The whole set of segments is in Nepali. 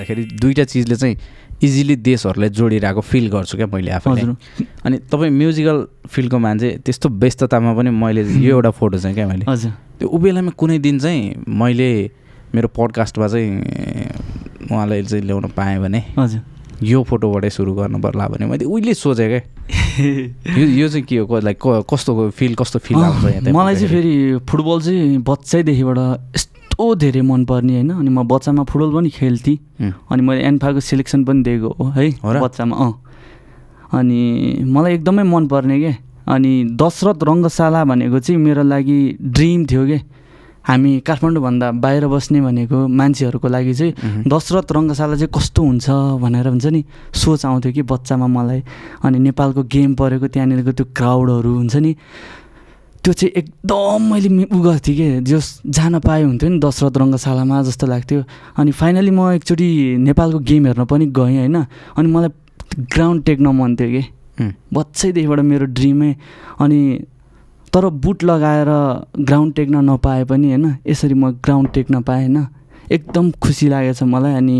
हेर्दाखेरि दुईवटा चिजले चाहिँ इजिली देशहरूलाई जोडिरहेको फिल गर्छु क्या मैले आफूले अनि तपाईँ म्युजिकल फिल्डको मान्छे त्यस्तो व्यस्ततामा पनि मैले यो एउटा फोटो चाहिँ क्या मैले। हजुर। त्यो उबेलामा कुनै दिन चाहिँ मैले मेरो पडकास्टमा चाहिँ उहाँलाई चाहिँ ल्याउन पाएँ भने हजुर। यो फोटोबाटै सुरु गर्नु पर्ला भने मैले उहिले सोचेँ क्या। यो यो चाहिँ के हो लाइक कस्तो फिल कस्तो फिल आउँछ मलाई चाहिँ? फेरि फुटबल चाहिँ बच्चैदेखिबाट यस्तो धेरै मनपर्ने होइन। अनि म बच्चामा फुटबल पनि खेल्थेँ। अनि मैले एन्फाको सेलेक्सन पनि दिएको हो है? बच्चामा अँ। अनि मलाई एकदमै मनपर्ने के अनि दशरथ रङ्गशाला भनेको चाहिँ मेरो लागि ड्रिम थियो के। हामी काठमाडौँभन्दा बाहिर बस्ने भनेको मान्छेहरूको लागि चाहिँ। दशरथ रङ्गशाला चाहिँ कस्तो हुन्छ भनेर हुन्छ नि सोच आउँथ्यो कि बच्चामा मलाई। अनि नेपालको गेम परेको त्यहाँनिरको त्यो क्राउडहरू हुन्छ नि त्यो चाहिँ एकदम मैले उ गर्थेँ कि जस जान पाए हुन्थ्यो नि दशरथ रङ्गशालामा जस्तो लाग्थ्यो। अनि फाइनली म एकचोटि नेपालको गेम हेर्न पनि गएँ होइन? अनि मलाई ग्राउन्ड टेक्न मन थियो कि। बच्चैदेखिबाट मेरो ड्रिमै अनि तर बुट लगाएर ग्राउन्ड टेक्न नपाए पनि होइन? यसरी म ग्राउन्ड टेक्न पाएँ होइन? एकदम खुसी लागेछ मलाई। अनि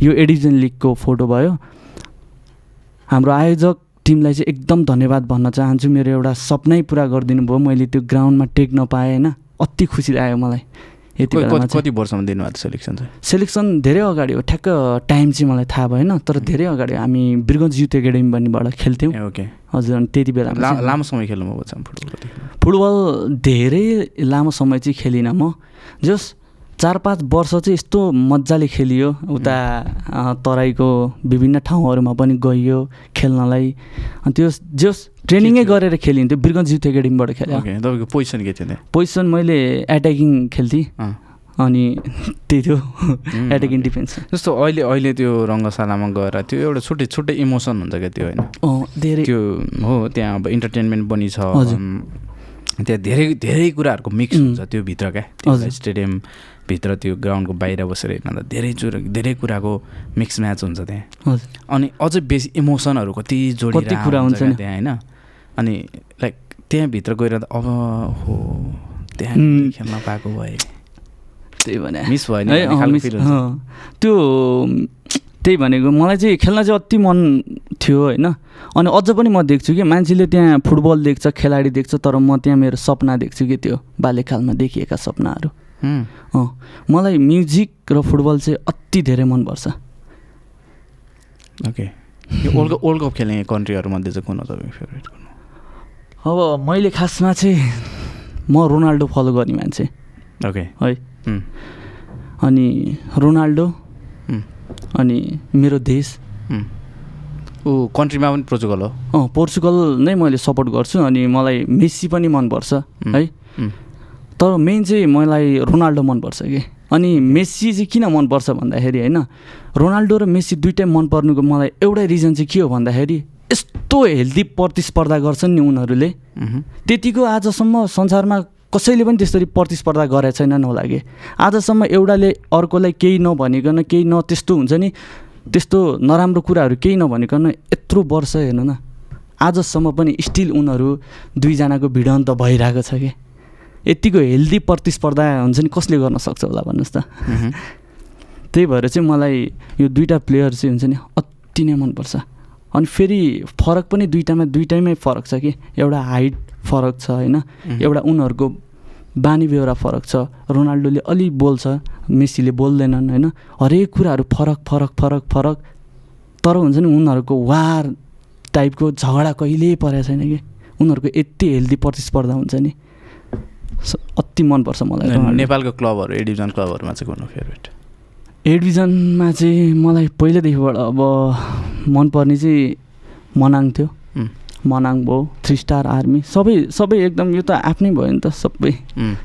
यो एडिजन लिगको फोटो भयो। हाम्रो आयोजक टिमलाई चाहिँ एकदम धन्यवाद भन्न चाहन्छु। मेरो एउटा सपनै पुरा गरिदिनु भयो। मैले त्यो ग्राउन्डमा टेक्न पाएँ होइन? अति खुसी लाग्यो मलाई यति कति वर्षमा दिनुभएको सेलेक्सन चाहिँ? सेलेक्सन धेरै अगाडि हो। ठ्याक्क टाइम चाहिँ मलाई थाहा भएन तर धेरै अगाडि हामी बिरगन्ज युथ एकाडेमी भन्नेबाट खेल्थ्यौँ ओके। हजुर अनि त्यति बेला लामो समय खेल्नुभएको बच्चामा फुटबल फुटबल धेरै लामो समय चाहिँ खेलिनँ म। जस चार पाँच वर्ष चाहिँ यस्तो मजाले खेलियो। उता तराईको विभिन्न ठाउँहरूमा पनि गइयो खेल्नलाई। अनि त्यो जस ट्रेनिङै? गरेर खेलिन्थ्यो बिरगन्ज युथ एकाडेमीबाट खेल्यो तपाईँको पोजिसन के थियो पोजिसन मैले एट्याकिङ खेल्थेँ। अनि त्यही थियो एट्याकिङ। डिफेन्स। जस्तो अहिले अहिले त्यो रङ्गशालामा गएर त्यो एउटा छुट्टै छुट्टै इमोसन हुन्छ क्या त्यो होइन? धेरै। त्यो हो त्यहाँ अब इन्टरटेनमेन्ट पनि छ। त्यहाँ धेरै धेरै कुराहरूको मिक्स. हुन्छ त्यो भित्र क्या हजुर। स्टेडियमभित्र त्यो ग्राउन्डको बाहिर बसेर हेर्न त धेरै चुर धेरै कुराको मिक्स म्याच हुन्छ त्यहाँ। अनि अझै बेसी इमोसनहरू कति जोडिरहेको कुरा हुन्छ। त्यहाँ होइन? अनि लाइक त्यहाँभित्र गएर त अब हो त्यहाँ. खेल्न पाएको भए। त्यही भने। मिस भयो त्यो त्यही भनेको मलाई चाहिँ खेल्न चाहिँ अति मन थियो होइन? अनि अझ पनि म देख्छु कि मान्छेले त्यहाँ फुटबल देख्छ खेलाडी देख्छ तर म त्यहाँ मेरो सपना देख्छु कि त्यो बाल्यकालमा देखिएका सपनाहरू। अँ। मलाई म्युजिक र फुटबल चाहिँ अति धेरै मनपर्छ। ओके। यो वर्ल्ड कप वर्ल्ड कप खेल्ने कन्ट्रीहरूमध्ये चाहिँ कुन हो तपाईँको फेभरेट अब मैले खासमा चाहिँ म रोनाल्डो फलो गर्ने मान्छे। ओके। है। अनि रोनाल्डो। अनि मेरो देश. ऊ कन्ट्रीमा पनि पोर्चुगल हो? अँ पोर्चुगल नै मैले सपोर्ट गर्छु अनि मलाई मेस्सी पनि मनपर्छ। है। तर मेन चाहिँ मलाई रोनाल्डो मनपर्छ कि? अनि मेस्सी चाहिँ किन मनपर्छ भन्दाखेरि होइन रोनाल्डो र मेस्सी दुइटै मन पर्नुको मलाई एउटै रिजन चाहिँ के हो भन्दाखेरि यस्तो हेल्दी प्रतिस्पर्धा गर्छन् नि उनीहरूले। त्यतिको आजसम्म संसारमा कसैले पनि त्यसरी प्रतिस्पर्धा गरेको छैनन् होला कि। आजसम्म एउटाले अर्कोलाई केही नभनिकन केही न त्यस्तो हुन्छ नि त्यस्तो नराम्रो कुराहरू केही नभनिकन यत्रो वर्ष हेर्नु न आजसम्म पनि स्टिल उनीहरू दुईजनाको भिडन्त भइरहेको छ कि। यतिको हेल्दी प्रतिस्पर्धा हुन्छ नि कसले गर्न सक्छ होला भन्नुहोस् त। त्यही भएर चाहिँ मलाई यो दुइटा प्लेयर चाहिँ हुन्छ नि अति नै मनपर्छ। अनि फेरि फरक पनि दुइटामा दुइटैमै फरक छ कि। एउटा हाइट फरक छ होइन. एउटा उनीहरूको बानी बेहोरा फरक छ। रोनाल्डोले अलि बोल्छ मेस्सीले बोल्दैनन् होइन। हरेक कुराहरू फरक फरक फरक फरक। तर हुन्छ नि उनीहरूको वार टाइपको झगडा कहिल्यै परेको छैन कि। उनीहरूको यति हेल्दी प्रतिस्पर्धा हुन्छ नि। अति मनपर्छ मलाई। नेपालको क्लबहरू ए डिभिजन क्लबहरूमा चाहिँ कुन हो फेभरेट? ए डिभिजनमा चाहिँ मलाई पहिल्यैदेखिबाट अब मनपर्ने चाहिँ मनाङ थियो। मनाङ भयो थ्री स्टार आर्मी सबै सबै एकदम यो त आफ्नै भयो नि त सबै.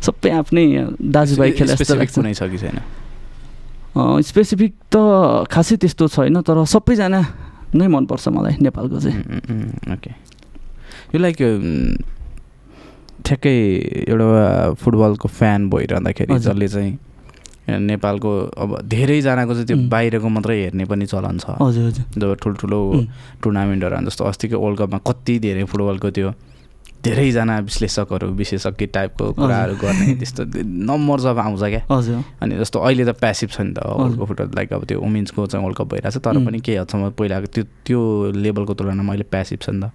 सबै आफ्नै दाजुभाइ खेला कुनै छ कि छैन? स्पेसिफिक त खासै त्यस्तो छैन तर सबैजना नै मनपर्छ मलाई नेपालको चाहिँ। ओके। यो लाइक ठ्याक्कै एउटा फुटबलको फ्यान भइरहँदाखेरि। जसले चाहिँ नेपालको अब धेरैजनाको चाहिँ त्यो. बाहिरको मात्रै हेर्ने पनि चलन छ हजुर हजुर जब ठुल्ठुलो. टुर्नामेन्टहरू जस्तो अस्तिको वर्ल्ड कपमा कति धेरै फुटबलको त्यो धेरैजना विश्लेषकहरू विशेषज्ञ टाइपको कुराहरू गर्ने त्यस्तो नम्बर जब आउँछ क्या हजुर अनि जस्तो अहिले त प्यासिभ छ नि त वर्ल्ड कप फुटबल लाइक अब त्यो वुमेन्सको चाहिँ वर्ल्ड कप भइरहेको छ तर. पनि केही हदसम्म पहिलाको त्यो त्यो लेभलको तुलनामा अहिले प्यासिभ छ नि त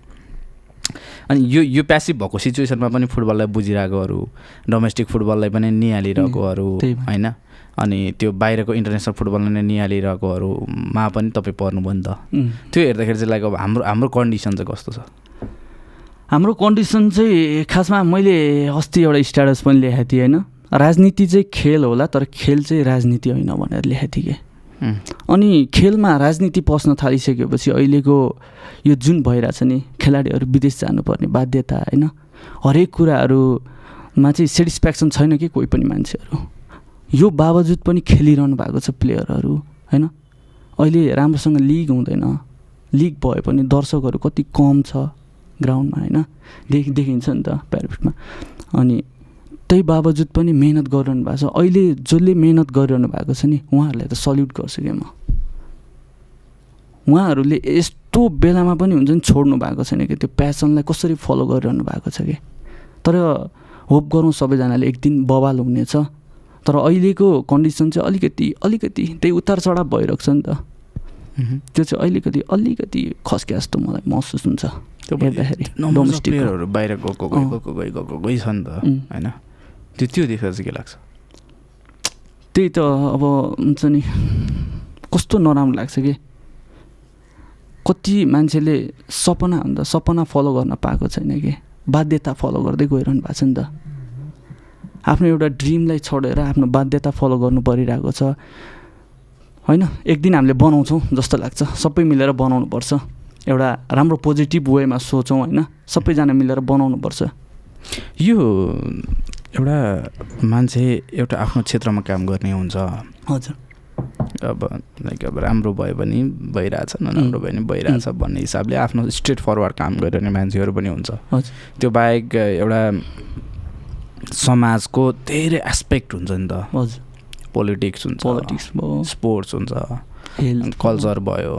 अनि यो यो प्यासिभ भएको सिचुएसनमा पनि फुटबललाई बुझिरहेकोहरू डोमेस्टिक फुटबललाई पनि निहालिरहेकोहरू। होइन अनि त्यो बाहिरको इन्टरनेसनल फुटबललाई नै निहालिरहेकोहरूमा पनि तपाईँ पर्नुभयो नि त. त्यो हेर्दाखेरि चाहिँ लाइक अब हाम्रो हाम्रो कन्डिसन चाहिँ कस्तो छ हाम्रो कन्डिसन चाहिँ खासमा मैले अस्ति एउटा स्ट्याटस पनि लेखेको थिएँ होइन राजनीति चाहिँ खेल होला तर खेल चाहिँ राजनीति होइन भनेर लेखेको थिएँ कि. अनि खेलमा राजनीति पस्न थालिसकेपछि अहिलेको यो जुन भइरहेछ नि खेलाडीहरू विदेश जानुपर्ने बाध्यता होइन? हरेक कुराहरूमा चाहिँ सेटिस्फ्याक्सन छैन कि कोही पनि मान्छेहरू? यो बावजुद पनि खेलिरहनु भएको छ प्लेयरहरू होइन? अहिले राम्रोसँग लिग हुँदैन। लिग भए पनि दर्शकहरू कति कम छ ग्राउन्डमा होइन? देखि देखिन्छ नि त प्याराफिटमा अनि त्यही बावजुद पनि मिहिनेत गरिरहनु भएको छ अहिले जसले मिहिनेत गरिरहनु भएको छ नि उहाँहरूलाई त सल्युट गर्छु क्या म उहाँहरूले यस्तो बेलामा पनि हुन्छ नि छोड्नु भएको छैन कि त्यो प्यासनलाई कसरी फलो गरिरहनु भएको छ कि तर होप गरौँ सबैजनाले एक दिन बवाल हुनेछ तर अहिलेको कन्डिसन चाहिँ अलिकति अलिकति त्यही उतार चढाव भइरहेको छ नि त. त्यो चाहिँ अलिकति अलिकति खस्के जस्तो मलाई महसुस हुन्छ त्यो हेर्दाखेरि बाहिर गएको। गएको गइ गएको गइ छ नि त. होइन त्यो त्यो देखेर चाहिँ के लाग्छ? त्यही त अब हुन्छ नि कस्तो नराम्रो लाग्छ कि? कति मान्छेले सपना अन्त सपना फलो गर्न पाएको छैन कि? बाध्यता फलो गर्दै गइरहनु भएको छ नि त। आफ्नो एउटा ड्रिमलाई छोडेर आफ्नो बाध्यता फलो गर्नु परिरहेको छ। होइन? एक दिन हामीले बनाउँछौँ जस्तो लाग्छ। सबै मिलेर बनाउनुपर्छ एउटा राम्रो पोजिटिभ वेमा सोचौँ होइन? सबैजना मिलेर बनाउनुपर्छ यो एउटा मान्छे एउटा आफ्नो क्षेत्रमा काम गर्ने हुन्छ। हजुर। अब लाइक अब राम्रो भयो भने भइरहेछ नराम्रो भयो भने भइरहेछ भन्ने हिसाबले आफ्नो स्ट्रेट फरवर्ड काम गरिरहने मान्छेहरू पनि हुन्छ। हजुर। त्यो बाहेक एउटा समाजको धेरै एस्पेक्ट हुन्छ नि त। हजुर। पोलिटिक्स हुन्छ पोलिटिक्स भयो। स्पोर्ट्स हुन्छ कल्चर भयो।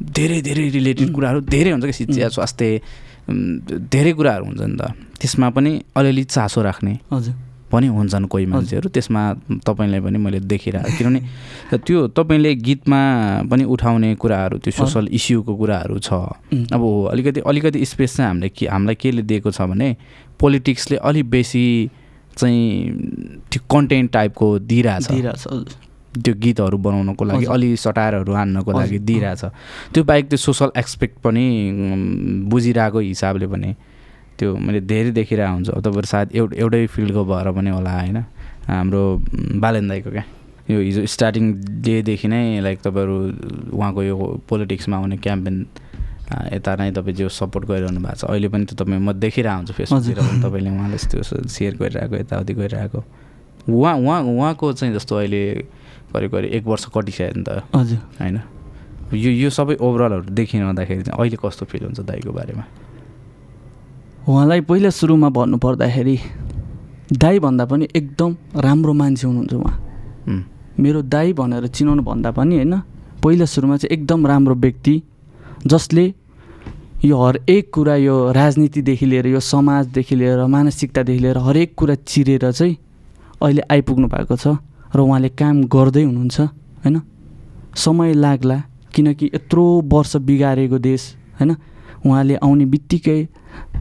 धेरै धेरै रिलेटेड. कुराहरू धेरै हुन्छ कि शिक्षा. स्वास्थ्य धेरै कुराहरू हुन्छ नि त। त्यसमा पनि अलिअलि चासो राख्ने पनि हुन्छन् कोही मान्छेहरू। त्यसमा तपाईँलाई पनि मैले देखिरहेको किनभने त्यो तपाईँले गीतमा पनि उठाउने कुराहरू त्यो सोसल इस्युको कुराहरू छ. अब अलिकति अलिकति स्पेस चाहिँ हामीले के हामीलाई केले दिएको छ भने पोलिटिक्सले अलिक बेसी चाहिँ त्यो कन्टेन्ट टाइपको दिइरहेछ। त्यो गीतहरू बनाउनको लागि। अलि सटायरहरू हान्नको लागि। दिइरहेछ। त्यो बाहेक त्यो सोसल एक्सपेक्ट पनि बुझिरहेको हिसाबले पनि त्यो मैले धेरै देखिरहेको हुन्छु। अब तपाईँहरू सायद एउटा एउटै फिल्डको भएर पनि होला होइन? हाम्रो बालेन दाईको क्या? यो हिजो स्टार्टिङ डेदेखि नै लाइक तपाईँहरू उहाँको यो पोलिटिक्समा आउने क्याम्पेन यता नै तपाईँ जो सपोर्ट गरिरहनु भएको छ। अहिले पनि त्यो तपाईँ म देखिरहेको हुन्छु फेसबुकतिर पनि तपाईँले उहाँले त्यो सेयर गरिरहेको यताउति गरिरहेको। उहाँ उहाँ उहाँको चाहिँ जस्तो अहिले करिब करिब एक वर्ष कटिसक्यो नि त। हजुर। होइन? यो यो सबै ओभरअलहरू देखिरहँदाखेरि चाहिँ अहिले कस्तो फिल हुन्छ दाईको बारेमा? उहाँलाई पहिला सुरुमा भन्नुपर्दाखेरि दाई भन्दा पनि एकदम राम्रो मान्छे हुनुहुन्छ उहाँ। मेरो दाई भनेर चिनाउनु भन्दा पनि होइन पहिला सुरुमा चाहिँ एकदम राम्रो व्यक्ति जसले यो हरेक कुरा यो राजनीतिदेखि लिएर यो समाजदेखि लिएर मानसिकतादेखि लिएर हरेक कुरा चिरेर चाहिँ अहिले आइपुग्नु भएको छ। र उहाँले काम गर्दै हुनुहुन्छ होइन? समय लाग्ला किनकि यत्रो वर्ष बिगारेको देश होइन? उहाँले आउने बित्तिकै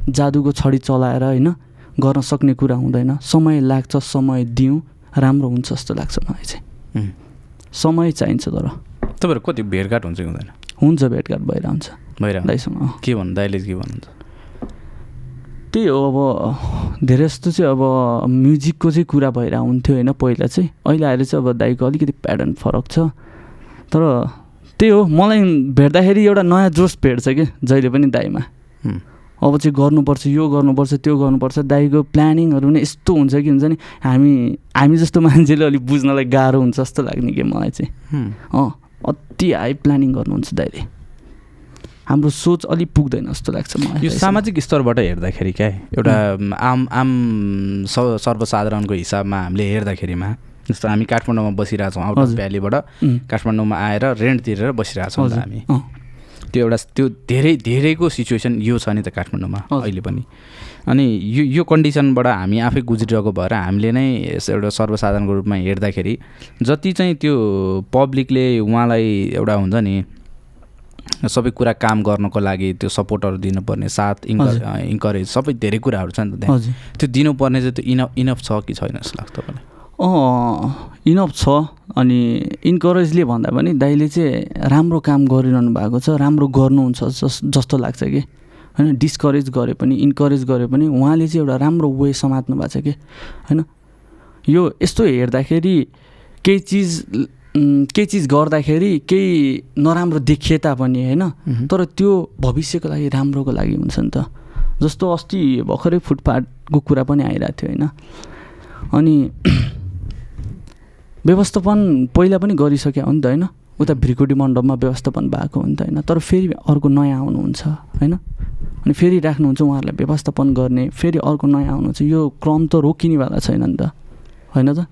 जादुको छडी चलाएर होइन? गर्न सक्ने कुरा हुँदैन। समय लाग्छ समय दिउँ राम्रो हुन्छ जस्तो लाग्छ मलाई चाहिँ. समय चाहिन्छ तर। तपाईँहरू कति भेटघाट हुन्छ कि हुँदैन? हुन्छ भेटघाट भएर हुन्छ भइरहेको दाइसँग। अँ। के भन्नु दाइले के भन्नुहुन्छ? त्यही हो अब धेरै जस्तो चाहिँ अब म्युजिकको चाहिँ कुरा भएर हुन्थ्यो होइन पहिला चाहिँ। अहिले आएर चाहिँ अब दाइको अलिकति प्याटर्न फरक छ। तर त्यही हो मलाई भेट्दाखेरि एउटा नयाँ जोस भेट्छ कि जहिले पनि दाइमा। अब चाहिँ गर्नुपर्छ यो गर्नुपर्छ त्यो गर्नुपर्छ। दाइको प्लानिङहरू नै यस्तो हुन्छ कि हुन्छ नि हामी हामी जस्तो मान्छेले अलिक बुझ्नलाई गाह्रो हुन्छ जस्तो लाग्ने कि मलाई चाहिँ। अँ अति हाई प्लानिङ गर्नुहुन्छ दाइले। हाम्रो सोच अलिक पुग्दैन जस्तो लाग्छ मलाई यो। सामाजिक स्तरबाट हेर्दाखेरि क्या एउटा आम आम सर्वसाधारणको हिसाबमा हामीले हेर्दाखेरिमा जस्तो हामी काठमाडौँमा बसिरहेछौँ आउट अफ। भ्यालीबाट काठमाडौँमा आएर रेन्ट तिरेर बसिरहेछौँ हामी त्यो एउटा त्यो धेरै धेरैको सिचुएसन यो छ नि त काठमाडौँमा। अहिले पनि अनि यो यो कन्डिसनबाट हामी आफै गुज्रिरहेको भएर हामीले नै एउटा सर्वसाधारणको रूपमा हेर्दाखेरि जति चाहिँ त्यो पब्लिकले उहाँलाई एउटा हुन्छ नि सबै कुरा काम गर्नको लागि त्यो सपोर्टहरू दिनुपर्ने साथ हजुर। इन्करेज सबै धेरै कुराहरू छ नि त त्यहाँ। त्यो दिनुपर्ने चाहिँ त्यो इनफ इनफ छ कि छैन जस्तो लाग्छ तपाईँलाई? अँ इनफ छ अनि इन्करेजले भन्दा पनि दाइले चाहिँ राम्रो काम गरिरहनु भएको छ राम्रो गर्नुहुन्छ जस जस्तो लाग्छ कि। होइन डिस्करेज गरे पनि इन्करेज गरे पनि उहाँले चाहिँ एउटा राम्रो वे समात्नु भएको छ कि। होइन यो यस्तो हेर्दाखेरि केही चिज केही चिज गर्दाखेरि केही नराम्रो देखिए तापनि होइन? तर त्यो भविष्यको लागि राम्रोको लागि हुन्छ नि त। जस्तो अस्ति भर्खरै फुटपाथको कुरा पनि आइरहेको थियो होइन? अनि व्यवस्थापन पहिला पनि गरिसक्यो हो नि त होइन? उता भ्रिकुटी मण्डपमा व्यवस्थापन भएको हो नि त होइन? तर फेरि अर्को नयाँ आउनुहुन्छ होइन? अनि फेरि राख्नुहुन्छ उहाँहरूलाई व्यवस्थापन गर्ने फेरि अर्को नयाँ आउनुहुन्छ। यो क्रम त रोकिनेवाला छैन नि त होइन त?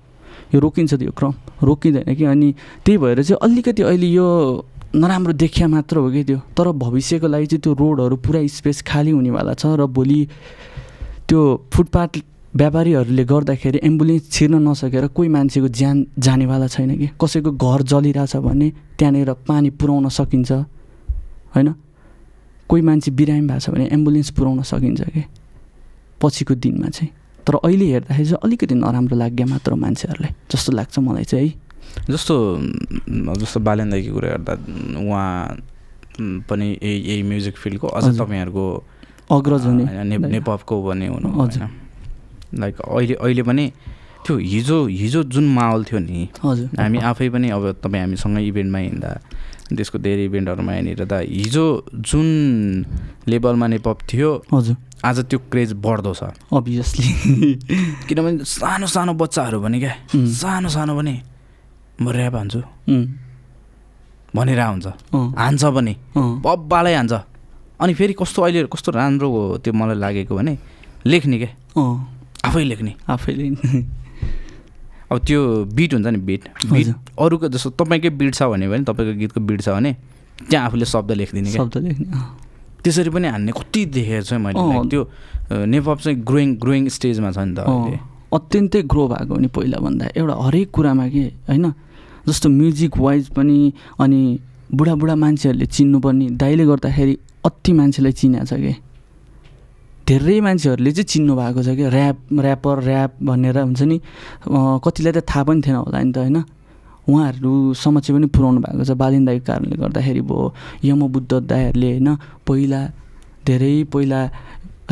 यो रोकिन्छ त यो क्रम रोकिँदैन कि? अनि त्यही भएर चाहिँ अलिकति अहिले यो नराम्रो देखिया मात्र हो कि त्यो? तर भविष्यको लागि चाहिँ त्यो रोडहरू पुरा स्पेस खाली हुनेवाला छ र भोलि त्यो फुटपाथ व्यापारीहरूले गर्दाखेरि एम्बुलेन्स छिर्न नसकेर कोही मान्छेको ज्यान जानेवाला छैन कि? कसैको घर जलिरहेछ भने त्यहाँनिर पानी पुर्याउन सकिन्छ होइन? कोही मान्छे बिरामी भएको छ भने एम्बुलेन्स पुर्याउन सकिन्छ कि? पछिको दिनमा चाहिँ। तर अहिले हेर्दाखेरि चाहिँ अलिकति नराम्रो लाग्यो मात्र मान्छेहरूलाई जस्तो लाग्छ मलाई चाहिँ है जस्तो जस्तो बालेन दाईको कुरा गर्दा उहाँ पनि यही यही म्युजिक फिल्डको अझ। तपाईँहरूको अग्रज हुने होइन, ने- दाइ। नेपपको पनि हुनु हजुर। लाइक अहिले अहिले पनि त्यो हिजो हिजो जुन माहौल थियो नि हजुर हामी आफै पनि अब तपाईँ हामीसँगै इभेन्टमा हिँड्दा त्यसको धेरै इभेन्टहरूमा हिँडिरहँदा हिजो जुन लेभलमा नेपप थियो हजुर। आज त्यो क्रेज बढ्दो छ। अभियसली किनभने सानो सानो बच्चाहरू भने क्या. सानो सानो पनि म ऱ्याप हान्छु। भनेर हुन्छ। हान्छ पनि। अँ। बब्बालै हान्छ। अनि फेरि कस्तो अहिले कस्तो राम्रो त्यो मलाई लागेको भने लेख्ने क्या। आफै लेख्ने। आफैले अब त्यो बिट हुन्छ नि बिट बिट। अरूको जस्तो तपाईँकै बिट छ भने पनि तपाईँको गीतको बिट छ भने त्यहाँ आफूले शब्द लेखिदिने शब्द लेख्ने। त्यसरी पनि हान्ने कति देखेको छु मैले। त्यो नेपप चाहिँ ग्रोइङ ग्रोइङ स्टेजमा छ नि त अत्यन्तै ग्रो भएको नि पहिला भन्दा एउटा हरेक कुरामा के होइन? जस्तो म्युजिक वाइज पनि अनि बुढाबुढा मान्छेहरूले चिन्नुपर्ने। दाइले गर्दाखेरि अति मान्छेलाई चिनाएको छ कि। धेरै मान्छेहरूले चाहिँ चिन्नु भएको छ कि ऱ्याप ऱ्यापर ऱ्याप भनेर हुन्छ नि कतिलाई त थाहा पनि थिएन होला नि त होइन? उहाँहरूसम्म चाहिँ पनि पुऱ्याउनु भएको छ। बालिन दाईको कारणले गर्दाखेरि भयो यमबुद्ध दाईहरूले होइन? पहिला धेरै पहिला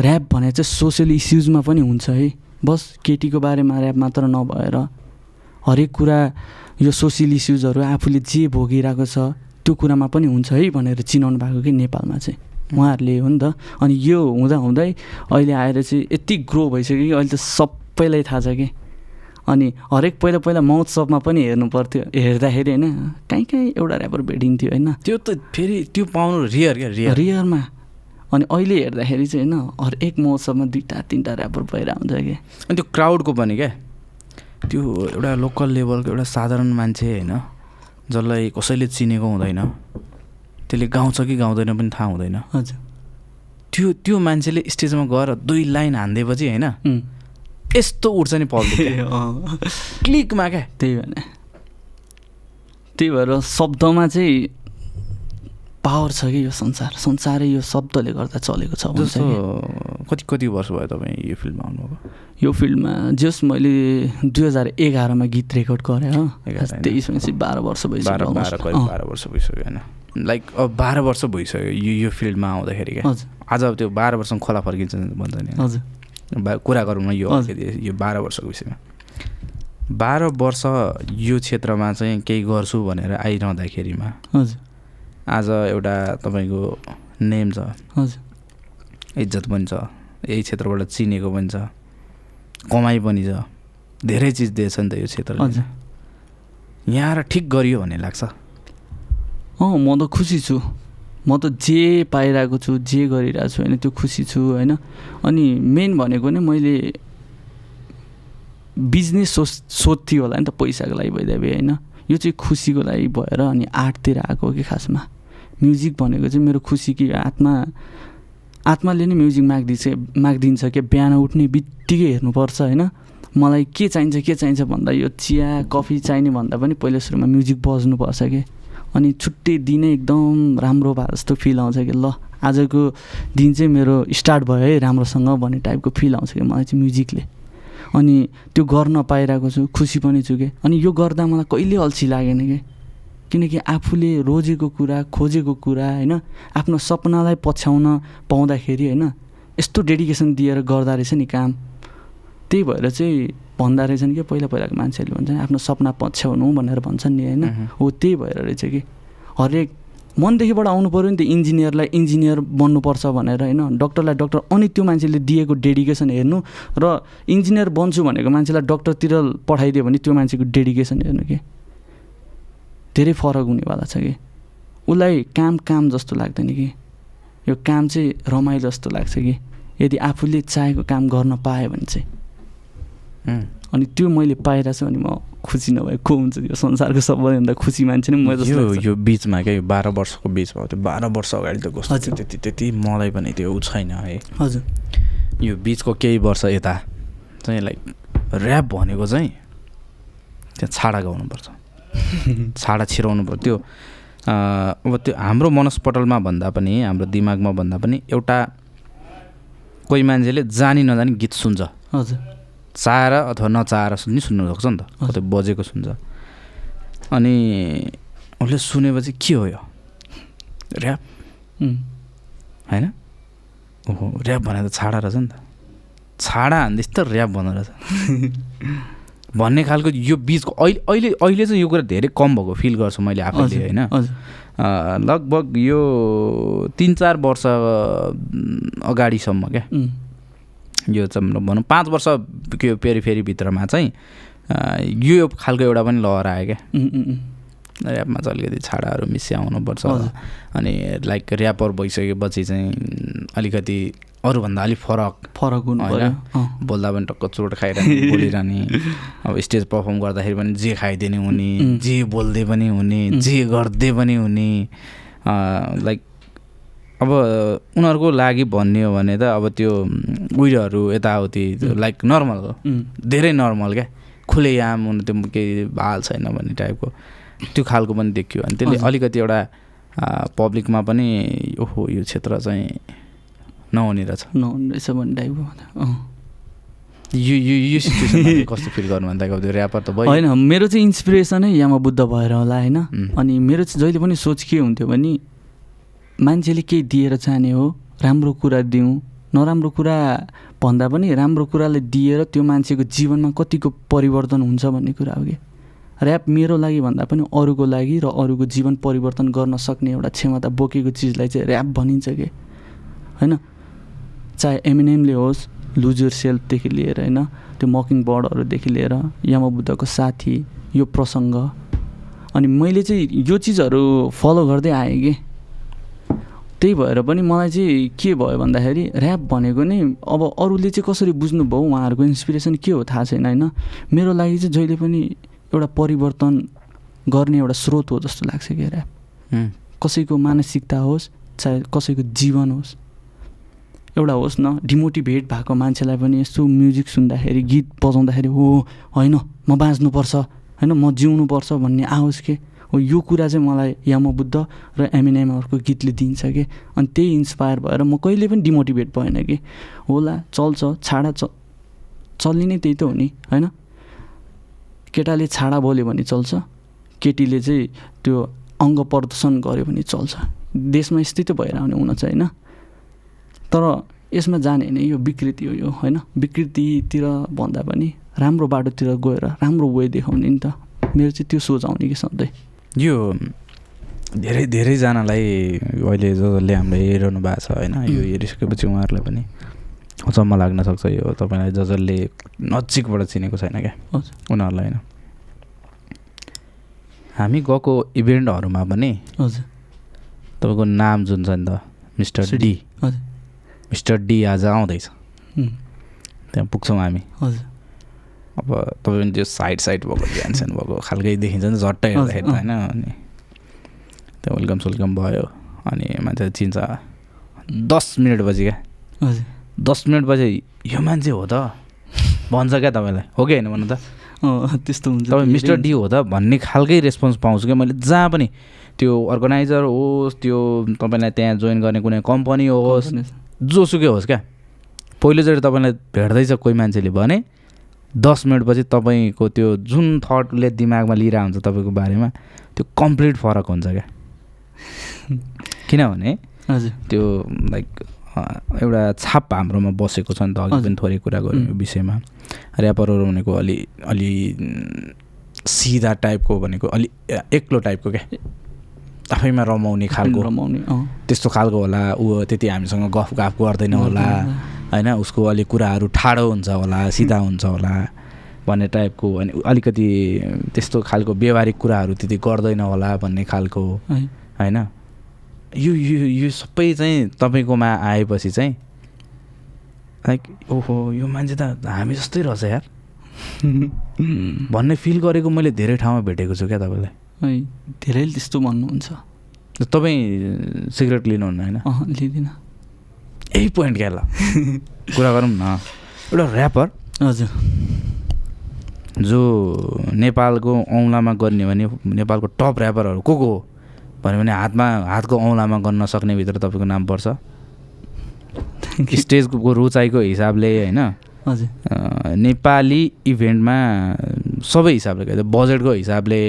ऱ्याप भने चाहिँ सोसियल इस्युजमा पनि हुन्छ है। बस केटीको बारेमा ऱ्याप मात्र नभएर हरेक कुरा यो सोसियल इस्युजहरू आफूले जे भोगिरहेको छ त्यो कुरामा पनि हुन्छ है भनेर चिनाउनु भएको कि नेपालमा चाहिँ। उहाँहरूले हो नि त। अनि यो हुँदा हुँदै अहिले आएर चाहिँ यति ग्रो भइसक्यो कि अहिले त सबैलाई थाहा छ कि। अनि हरेक पहिला पहिला महोत्सवमा पनि हेर्नु पर्थ्यो। हेर्दाखेरि होइन कहीँ कहीँ एउटा ऱ्यापर भेटिन्थ्यो होइन। त्यो त फेरि त्यो पाउनु रियर क्या रियर रियरमा अनि अहिले हेर्दाखेरि चाहिँ होइन हरेक महोत्सवमा दुईवटा तिनवटा ऱ्यापर भइरहेको हुन्छ कि। अनि त्यो क्राउडको पनि क्या। त्यो एउटा लोकल लेभलको एउटा साधारण मान्छे होइन जसलाई कसैले चिनेको हुँदैन। त्यसले गाउँछ कि गाउँदैन पनि थाहा हुँदैन। हजुर। त्यो त्यो मान्छेले स्टेजमा गएर दुई लाइन हानिदिएपछि होइन. यस्तो उठ्छ नि पब्लिक क्लिकमा क्या। त्यही भने त्यही भएर शब्दमा चाहिँ पावर छ कि यो संसार? संसारै यो शब्दले गर्दा चलेको छ जस्तो। कति कति वर्ष भयो तपाईँ यो फिल्डमा आउनुभएको? यो फिल्डमा जस मैले दुई हजार एघारमा गीत रेकर्ड गरेँ हो? तेइस भनेपछि बाह्र वर्ष भइसक्यो बाह्र वर्ष भइसक्यो होइन। लाइक अब बाह्र वर्ष भइसक्यो यो यो फिल्डमा आउँदाखेरि क्या। आज अब त्यो बाह्र वर्षमा खोला फर्किन्छ भन्छ नि। हजुर। कुरा गरौँ न यो यो बाह्र वर्षको विषयमा। बाह्र वर्ष यो क्षेत्रमा चाहिँ केही गर्छु भनेर आइरहँदाखेरिमा हजुर। आज एउटा तपाईँको नेम छ। हजुर। इज्जत पनि छ। यही क्षेत्रबाट चिनेको पनि छ। कमाइ पनि छ। धेरै चिज दिएछ नि त यो क्षेत्रले। हजुर। यहाँ आएर ठिक गरियो भन्ने लाग्छ। अँ म त खुसी छु। म त जे पाइरहेको छु जे गरिरहेको छु होइन त्यो खुसी छु होइन। अनि मेन भनेको नै मैले बिजनेस सोच सोध्थेँ होला नि त पैसाको लागि भइदिए होइन। यो चाहिँ खुसीको लागि भएर अनि आर्टतिर आएको हो कि खासमा। म्युजिक भनेको चाहिँ मेरो खुसी कि आत्मा आत्माले नै म्युजिक मागिदिन्छ मागिदिन्छ कि बिहान उठ्ने बित्तिकै हेर्नुपर्छ होइन। मलाई के चाहिन्छ के चाहिन्छ भन्दा यो चिया कफी चाहिने भन्दा पनि पहिला सुरुमा म्युजिक बज्नुपर्छ कि अनि छुट्टै दिनै एकदम राम्रो भए जस्तो फिल आउँछ कि ल आजको दिन चाहिँ मेरो स्टार्ट भयो है राम्रोसँग भन्ने टाइपको फिल आउँछ कि मलाई चाहिँ म्युजिकले अनि त्यो गर्न पाइरहेको छु खुसी पनि छु कि। अनि यो गर्दा मलाई कहिले अल्छी लागेन कि? किनकि आफूले रोजेको कुरा खोजेको कुरा होइन आफ्नो सपनालाई पछ्याउन पाउँदाखेरि होइन यस्तो डेडिकेसन दिएर गर्दा रहेछ नि काम। त्यही भएर चाहिँ भन्दा रहेछन् कि पहिला पहिलाको मान्छेहरूले भन्छन् आफ्नो सपना पछ्याउनु भनेर भन्छन् नि होइन। हो त्यही भएर रहेछ कि हरेक मनदेखिबाट आउनु पऱ्यो नि त इन्जिनियरलाई इन्जिनियर बन्नुपर्छ भनेर होइन? डक्टरलाई डक्टर अनि त्यो मान्छेले दिएको डेडिकेसन हेर्नु र इन्जिनियर बन्छु भनेको मान्छेलाई डक्टरतिर पठाइदियो भने त्यो मान्छेको डेडिकेसन हेर्नु कि? धेरै फरक हुनेवाला छ कि? उसलाई काम काम जस्तो लाग्दैन कि? यो काम चाहिँ रमाइलो जस्तो लाग्छ कि? यदि आफूले चाहेको काम गर्न पायो भने चाहिँ। अनि त्यो मैले पाइरहेको छु भने म खुसी नभए को हुन्छ यो संसारको सबैभन्दा खुसी मान्छे नै म जस्तो यो बिचमा क्या यो बाह्र वर्षको बिचमा त्यो बाह्र वर्ष अगाडि त कस्तो त्यति त्यति मलाई पनि त्यो छैन है। हजुर। यो बिचको केही वर्ष यता चाहिँ लाइक ऱ्याप भनेको चाहिँ त्यहाँ छाडा गाउनुपर्छ। छाडा छिराउनु पर्छ त्यो अब त्यो हाम्रो मनस्पटलमा भन्दा पनि हाम्रो दिमागमा भन्दा पनि एउटा कोही मान्छेले जानी नजानी गीत सुन्छ। हजुर। चाहेर अथवा नचाहेर सुन्ने सुन्नु सक्छ नि त। कतै बजेको सुन्छ। अनि उसले सुनेपछि के हो यो? ऱ्याप। होइन? ओहो ऱ्याप भने त छाडा रहेछ नि त। छाडा हान्दैछ त ऱ्याप भन्दो रहेछ। भन्ने खालको यो बिचको अहिले अहिले अहिले चाहिँ यो कुरा धेरै कम भएको फिल गर्छु मैले आफैले होइन? लगभग यो तिन चार वर्ष अगाडिसम्म क्या? यो चाहिँ भनौँ पाँच वर्ष त्यो पेरिफेरीभित्रमा चाहिँ यो खालको एउटा पनि लहर आयो क्या। ऱ्यापमा चाहिँ अलिकति छाडाहरू मिस्याउनुपर्छ। अनि लाइक ऱ्यापर भइसकेपछि चाहिँ अलिकति अरूभन्दा अलिक फरक। फरक हुनु होइन। बोल्दा पनि टक्क चोट खाइरहने बोलिरहने। अब स्टेज पर्फर्म गर्दाखेरि पनि जे खाइदिने हुने। जे बोल्दै पनि हुने। जे गर्दै पनि हुने। लाइक अब उनीहरूको लागि भन्ने हो भने त अब त्यो उयोहरू यताउति। लाइक नर्मल हो। धेरै नर्मल क्या। खुलेआम हुनु त्यो केही हाल छैन भन्ने टाइपको त्यो खालको पनि देखियो। अनि त्यसले। अलिकति एउटा पब्लिकमा पनि ओहो यो क्षेत्र चाहिँ नहुने रहेछ। नहुने रहेछ भन्ने टाइपको यो यो यो कस्तो फिल गर्नु भन्दा त्यो ऱ्यापर त भयो। होइन मेरो चाहिँ इन्सपिरेसनै यामा बुद्ध भएर होला होइन. अनि मेरो चाहिँ जहिले पनि सोच के हुन्थ्यो भने मान्छेले केही दिएर चाहने हो राम्रो कुरा दिउँ नराम्रो कुरा भन्दा पनि राम्रो कुराले दिएर त्यो मान्छेको जीवनमा कतिको परिवर्तन हुन्छ भन्ने कुरा हो कि? ऱ्याप मेरो लागि भन्दा पनि अरूको लागि र अरूको जीवन परिवर्तन गर्न सक्ने एउटा क्षमता बोकेको चिजलाई चाहिँ ऱ्याप भनिन्छ कि? होइन? चाहे एमएनएमले होस् लुजर सेल्फदेखि लिएर होइन त्यो मकिङ बर्डहरूदेखि लिएर यमबुद्धको साथी यो प्रसङ्ग। अनि मैले चाहिँ यो चिजहरू फलो गर्दै आएँ कि? त्यही भएर पनि मलाई चाहिँ के भयो भन्दाखेरि ऱ्याप भनेको नै अब अरूले चाहिँ कसरी बुझ्नुभयो उहाँहरूको इन्सपिरेसन के हो थाहा छैन होइन? मेरो लागि चाहिँ जहिले पनि एउटा परिवर्तन गर्ने एउटा स्रोत हो जस्तो लाग्छ कि ऱ्याप कसैको मानसिकता होस् चाहे कसैको जीवन होस् एउटा होस् न डिमोटिभेट भएको मान्छेलाई पनि यस्तो म्युजिक सुन्दाखेरि गीत बजाउँदाखेरि हो होइन म बाँच्नुपर्छ होइन म जिउनुपर्छ भन्ने आओस् के? यो कुरा चाहिँ मलाई यमबुद्ध र एमएनएमहरूको गीतले दिन्छ कि? अनि त्यही इन्सपायर भएर म कहिले पनि डिमोटिभेट भएन कि? होला चल्छ छाडा च चल्ने नै त्यही त हो नि होइन? केटाले छाडा बोल्यो भने चल्छ केटीले चाहिँ त्यो अङ्ग प्रदर्शन गऱ्यो भने चल्छ। देशमा यस्तै त भएर आउने हुन चाहिँ होइन? तर यसमा जाने होइन यो विकृति हो यो होइन? विकृतितिर भन्दा पनि राम्रो बाटोतिर गएर राम्रो वे देखाउने नि त। मेरो चाहिँ त्यो सोच आउने कि सधैँ? यो धेरै धेरैजनालाई अहिले जो जसले हाम्रो हेरिरहनु भएको छ होइन यो. हेरिसकेपछि उहाँहरूलाई पनि अचम्म लाग्न सक्छ यो तपाईँलाई ज जसले नजिकबाट चिनेको छैन क्या। उनीहरूलाई होइन। हामी गएको इभेन्टहरूमा पनि हजुर। तपाईँको नाम जुन छ नि त मिस्टर। डी। हजुर। मिस्टर डी आज आउँदैछ। त्यहाँ पुग्छौँ हामी। हजुर। अब तपाईँ पनि त्यो साइड साइड भएको ध्यानस्यान भएको खालकै देखिन्छ नि झट्टै हेर्दाखेरि त। होइन अनि त्यो वेलकम सोलकम भयो अनि मान्छे चिन्छ दस मिनटपछि क्या। हजुर। दस मिनटपछि यो मान्छे हो त। भन्छ क्या तपाईँलाई? हो कि होइन भन्नु त? त्यस्तो हुन्छ तपाईँ मिस्टर। डी हो त भन्ने खालकै रेस्पोन्स पाउँछु क्या। मैले जहाँ पनि त्यो अर्गनाइजर होस् त्यो तपाईँलाई त्यहाँ जोइन गर्ने कुनै कम्पनी होस्। जोसुकै होस् क्या। पहिलोचोटि तपाईँलाई भेट्दैछ कोही मान्छेले भने दस मिनटपछि तपाईँको त्यो जुन थटले दिमागमा लिइरहेको हुन्छ तपाईँको बारेमा त्यो कम्प्लिट फरक हुन्छ क्या किनभने हजुर त्यो लाइक एउटा छाप हाम्रोमा बसेको छ नि त अघि। पनि थोरै कुरा गऱ्यौँ यो उम्. विषयमा ऱ्यापरहरू भनेको अलि अलि सिधा टाइपको भनेको अलि एक्लो टाइपको क्या आफैमा रमाउने खालको। रमाउने त्यस्तो खालको होला ऊ त्यति हामीसँग गफ गफ गर्दैन होला। होइन उसको अलिक कुराहरू ठाडो हुन्छ होला सिधा हुन्छ होला भन्ने टाइपको अनि अलिकति त्यस्तो खालको व्यवहारिक कुराहरू त्यति गर्दैन होला भन्ने खालको होइन। यो यो यो सबै चाहिँ तपाईँकोमा आएपछि चाहिँ लाइक ओहो यो मान्छे त हामी जस्तै रहेछ यार। भन्ने फिल गरेको मैले धेरै ठाउँमा भेटेको छु क्या तपाईँलाई। धेरैले त्यस्तो भन्नुहुन्छ। तपाईँ सिगरेट लिनुहुन्न होइन? लिँदिनँ। यही पोइन्ट क्या ल? कुरा गरौँ न। एउटा ऱ्यापर हजुर। जो नेपालको औँलामा गर्ने भने नेपालको टप ऱ्यापरहरू को को हो? भन्यो भने हातमा हातको औँलामा गर्न सक्ने भित्र तपाईँको नाम पर्छ। स्टेजको रुचाइको हिसाबले होइन? हजुर। नेपाली इभेन्टमा सबै हिसाबले क्या बजेटको हिसाबले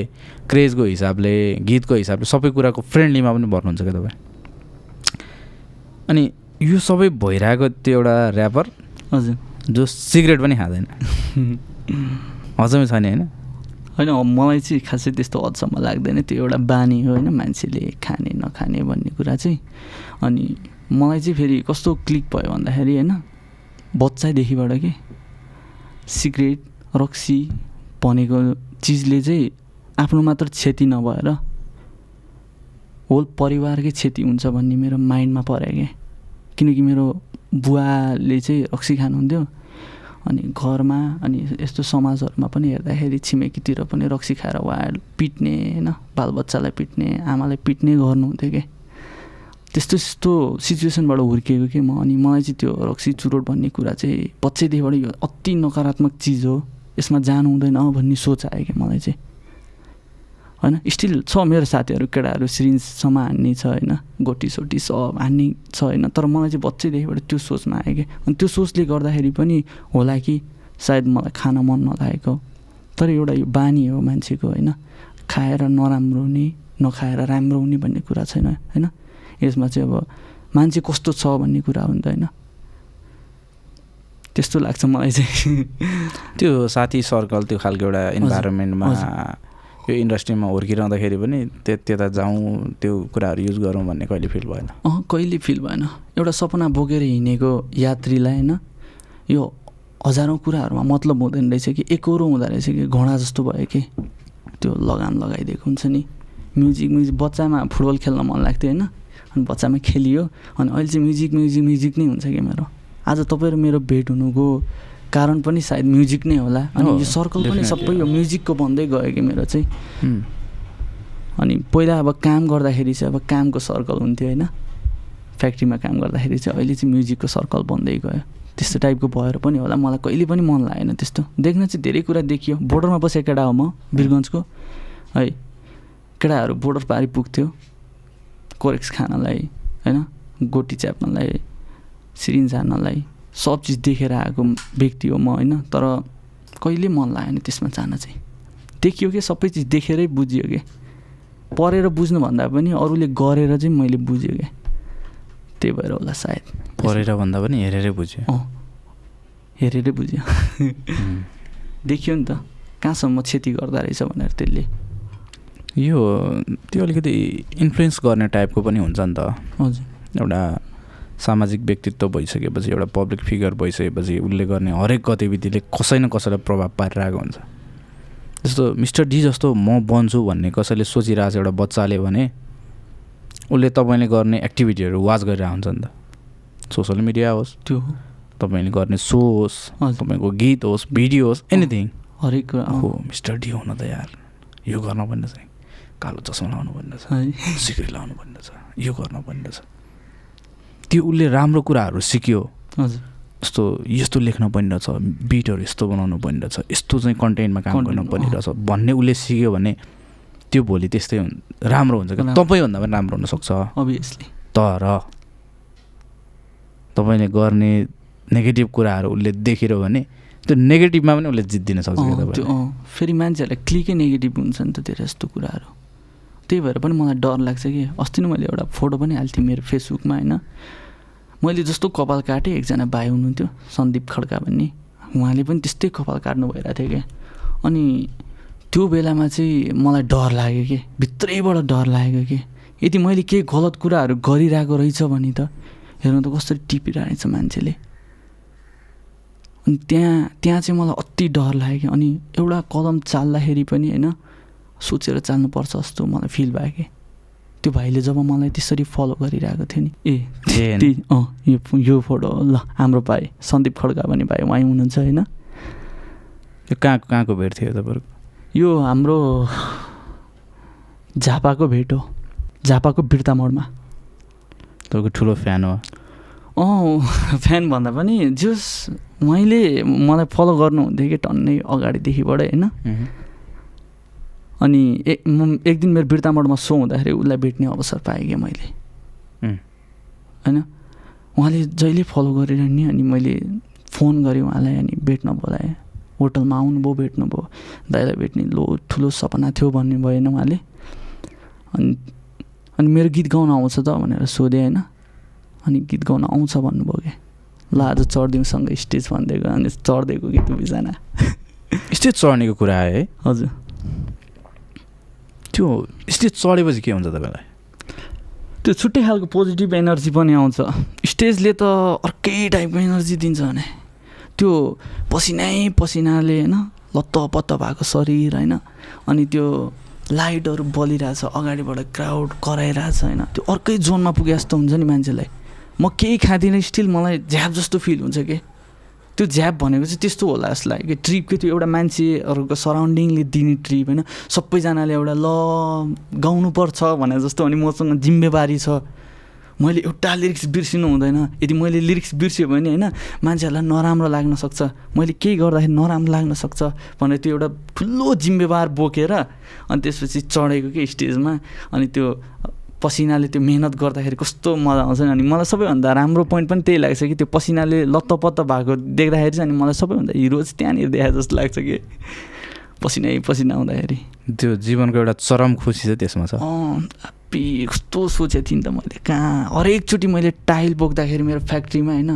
क्रेजको हिसाबले गीतको हिसाबले सबै कुराको फ्रेन्डलीमा पनि भर्नुहुन्छ क्या तपाईँ? अनि यो सबै भइरहेको त्यो एउटा ऱ्यापर हजुर। जो सिगरेट पनि खाँदैन। हजमै छ नि होइन? होइन मलाई चाहिँ खासै त्यस्तो हदसम्म लाग्दैन। त्यो एउटा बानी हो होइन? मान्छेले खाने नखाने भन्ने कुरा चाहिँ। अनि मलाई चाहिँ फेरि कस्तो क्लिक भयो भन्दाखेरि होइन? बच्चादेखिबाट के? सिगरेट रक्सी भनेको चिजले चाहिँ आफ्नो मात्र क्षति नभएर होल परिवारकै क्षति हुन्छ भन्ने मेरो माइन्डमा पऱ्यो क्या। किनकि मेरो बुवाले चाहिँ रक्सी खानुहुन्थ्यो अनि घरमा अनि यस्तो समाजहरूमा पनि हेर्दाखेरि छिमेकीतिर पनि रक्सी खाएर उहाँहरू पिट्ने होइन बालबच्चालाई पिट्ने आमालाई पिट्ने गर्नुहुन्थ्यो क्या। त्यस्तो त्यस्तो सिचुएसनबाट हुर्किएको कि म अनि मलाई चाहिँ त्यो रक्सी चुरोट भन्ने कुरा चाहिँ बच्चैदेखिबाट यो अति नकारात्मक चिज हो। यसमा जानु हुँदैन भन्ने सोच आयो कि मलाई चाहिँ। होइन? स्टिल छ मेरो साथीहरू केटाहरू सिरिन्जसम्म हान्ने छ होइन? गोटी सोटी सब हान्ने छ होइन? तर मलाई चाहिँ बच्चैदेखिबाट त्यो सोचमा आयो कि अनि त्यो सोचले गर्दाखेरि पनि होला कि सायद मलाई खान मन नलागेको। तर एउटा यो बानी हो मान्छेको होइन? खाएर नराम्रो हुने नखाएर राम्रो हुने भन्ने कुरा छैन होइन? यसमा चाहिँ अब मान्छे कस्तो छ भन्ने कुरा हो नि त होइन? त्यस्तो लाग्छ मलाई चाहिँ। त्यो साथी सर्कल त्यो खालको एउटा इन्भाइरोमेन्टमा यो इन्डस्ट्रीमा हुर्किरहँदाखेरि पनि त्य त्यता जाउँ त्यो कुराहरू युज गरौँ भन्ने कहिले फिल भएन? अँ कहिले फिल भएन? एउटा सपना बोकेर हिँडेको यात्रीलाई होइन यो हजारौँ कुराहरूमा मतलब हुँदैन रहेछ कि एकरो हुँदो रहेछ कि घोडा जस्तो भयो कि त्यो लगाम लगाइदिएको हुन्छ नि। म्युजिक म्युजिक बच्चामा फुटबल खेल्न मन लाग्थ्यो होइन अनि बच्चामा खेलियो अनि अहिले चाहिँ म्युजिक म्युजिक म्युजिक नै हुन्छ कि मेरो। आज तपाईँ र मेरो भेट हुनुको कारण पनि सायद म्युजिक नै होला। अनि यो सर्कल पनि सबै यो। म्युजिकको बन्दै गयो कि मेरो चाहिँ। अनि पहिला अब काम गर्दाखेरि चाहिँ अब कामको सर्कल हुन्थ्यो होइन। फ्याक्ट्रीमा काम गर्दाखेरि चाहिँ अहिले चाहिँ म्युजिकको सर्कल बन्दै गयो। त्यस्तो टाइपको भएर पनि होला। मलाई कहिले पनि मन लागेन त्यस्तो। देख्न चाहिँ धेरै कुरा देखियो। बोर्डरमा बसेको केटा हो म वीरगन्जको है केटाहरू बोर्डर पारि पुग्थ्यो कोरेक्स खानलाई होइन गोटी च्याप्नलाई सिरिन्ज हान्नलाई सब चिज देखेर आएको व्यक्ति हो म होइन? तर कहिले मन लागेन त्यसमा जान चाहिँ? देखियो कि? सबै चिज देखेरै बुझियो कि? पढेर बुझ्नुभन्दा पनि अरूले गरेर चाहिँ मैले बुझेँ क्या त्यही भएर होला सायद। पढेर भन्दा पनि हेरेरै बुझ्यो। अँ। हेरेरै बुझ्यो. देखियो नि त। कहाँसम्म क्षति गर्दो रहेछ भनेर त्यसले। यो त्यो अलिकति इन्फ्लुएन्स गर्ने टाइपको पनि हुन्छ नि त। हजुर। एउटा सामाजिक व्यक्तित्व भइसकेपछि एउटा पब्लिक फिगर भइसकेपछि उसले गर्ने हरेक गतिविधिले कसै न कसैलाई प्रभाव पारिरहेको हुन्छ। जस्तो मिस्टर डी जस्तो म बन्छु भन्ने कसैले सोचिरहेको छ एउटा बच्चाले भने उसले तपाईँले गर्ने एक्टिभिटीहरू वाच गरिरहेको हुन्छ नि त। सोसियल मिडिया होस् त्यो तपाईँले गर्ने सो होस् तपाईँको गीत होस् भिडियो होस् एनिथिङ हरेक कुरा हो मिस्टर डी हुन त यार यो गर्न भन्ने छ कालो चस्मा लाउनु भन्ने छ। है। सिक्री लाउनु भन्ने छ। यो गर्न भन्ने छ। त्यो उसले राम्रो कुराहरू सिक्यो। हजुर। यस्तो यस्तो लेख्न पर्ने रहेछ बिटहरू यस्तो बनाउनु पर्ने रहेछ यस्तो चाहिँ कन्टेन्टमा काम गर्नु पर्ने। रहेछ भन्ने उसले सिक्यो भने त्यो भोलि त्यस्तै राम्रो हुन्छ क्या। तपाईँभन्दा पनि राम्रो हुनसक्छ। अभियसली तर तपाईँले गर्ने नेगेटिभ कुराहरू उसले देखिरह्यो भने त्यो नेगेटिभमा पनि उसले जित्दिन सक्छ फेरि मान्छेहरूलाई क्लिकै नेगेटिभ हुन्छ नि त धेरै जस्तो कुराहरू। त्यही भएर पनि मलाई डर लाग्छ कि अस्ति नै मैले एउटा फोटो पनि हाल्थेँ मेरो फेसबुकमा होइन। मैले जस्तो कपाल काटेँ एकजना भाइ हुनुहुन्थ्यो सन्दीप खड्का भन्ने। उहाँले पनि त्यस्तै कपाल काट्नु भइरहेको थियो क्या अनि त्यो बेलामा चाहिँ मलाई डर लाग्यो कि भित्रैबाट डर लाग्यो कि। यदि मैले केही गलत कुराहरू गरिरहेको रहेछ भने त हेर्नु त कसरी टिपिरहेछ मान्छेले। अनि त्यहाँ त्यहाँ चाहिँ मलाई अति डर लाग्यो अनि एउटा कदम चाल्दाखेरि पनि होइन सोचेर चाल्नुपर्छ जस्तो मलाई फिल भयो कि। त्यो भाइले जब मलाई त्यसरी फलो गरिरहेको थियो नि ए त्यही अँ यो यो फोटो ल हाम्रो भाइ सन्दीप खड्का भन्ने भाइ उहाँ हुनुहुन्छ होइन। यो कहाँ कहाँको भेट थियो तपाईँहरूको? यो हाम्रो झापाको भेट हो झापाको बिर्ता मोडमा। तपाईँको ठुलो फ्यान हो। अँ फ्यान भन्दा पनि जस उहाँले मलाई फलो गर्नुहुन्थ्यो कि टन्नै अगाडिदेखिबाट होइन। अनि एक म एक दिन मेरो बिर्तामोडमा सो हुँदाखेरि उसलाई भेट्ने अवसर पाएँ क्या मैले. होइन? उहाँले जहिले फलो गरिरहने अनि मैले फोन गरेँ उहाँलाई अनि भेट्न बोलाएँ। होटलमा आउनुभयो भेट्नुभयो। दाइलाई भेट्ने लो ठुलो सपना थियो भन्ने भएन उहाँले। अनि अनि मेरो गीत गाउन आउँछ त भनेर सोधेँ होइन? अनि गीत गाउन आउँछ भन्नुभयो क्या। ल आज चढिदिउँ सँगै स्टेज भनिदिएको अनि चढिदिएको गीत दुईजना स्टेज चढ्नेको कुरा आयो है? हजुर। त्यो स्टेज चढेपछि के हुन्छ तपाईँलाई? त्यो छुट्टै खालको पोजिटिभ एनर्जी पनि आउँछ। स्टेजले त अर्कै टाइपको एनर्जी दिन्छ भने। त्यो पसिनै पसिनाले होइन लत्तपत्त भएको शरीर होइन अनि त्यो लाइटहरू बलिरहेछ अगाडिबाट क्राउड कराइरहेछ होइन त्यो अर्कै जोनमा पुगे जस्तो हुन्छ नि मान्छेलाई। म केही खाँदिनँ स्टिल मलाई झ्याप जस्तो फिल हुन्छ कि? त्यो झ्याप भनेको चाहिँ त्यस्तो होला जस्तो लाग्यो कि ट्रिपको त्यो एउटा मान्छेहरूको सराउन्डिङले दिने ट्रिप होइन। सबैजनाले एउटा ल गाउनुपर्छ भने जस्तो अनि मसँग जिम्मेवारी छ। मैले एउटा लिरिक्स बिर्सिनु हुँदैन। यदि मैले लिरिक्स बिर्स्यो भने होइन मान्छेहरूलाई नराम्रो लाग्न सक्छ। मैले केही गर्दाखेरि नराम्रो लाग्न सक्छ भनेर त्यो एउटा ठुलो जिम्मेवार बोकेर अनि त्यसपछि चढेको कि स्टेजमा अनि त्यो पसिनाले त्यो मेहनत गर्दाखेरि कस्तो मजा आउँछ नि अनि मलाई सबैभन्दा राम्रो पोइन्ट पनि त्यही लाग्छ कि त्यो पसिनाले लत्तपत्त भएको देख्दाखेरि चाहिँ अनि मलाई सबैभन्दा हिरो चाहिँ त्यहाँनिर देखाए जस्तो लाग्छ कि पसिनै पसिना आउँदाखेरि। त्यो जीवनको एउटा चरम खुसी चाहिँ त्यसमा छ। कस्तो सोचेको थिएँ नि त मैले कहाँ? हरेकचोटि मैले टाइल बोक्दाखेरि मेरो फ्याक्ट्रीमा होइन?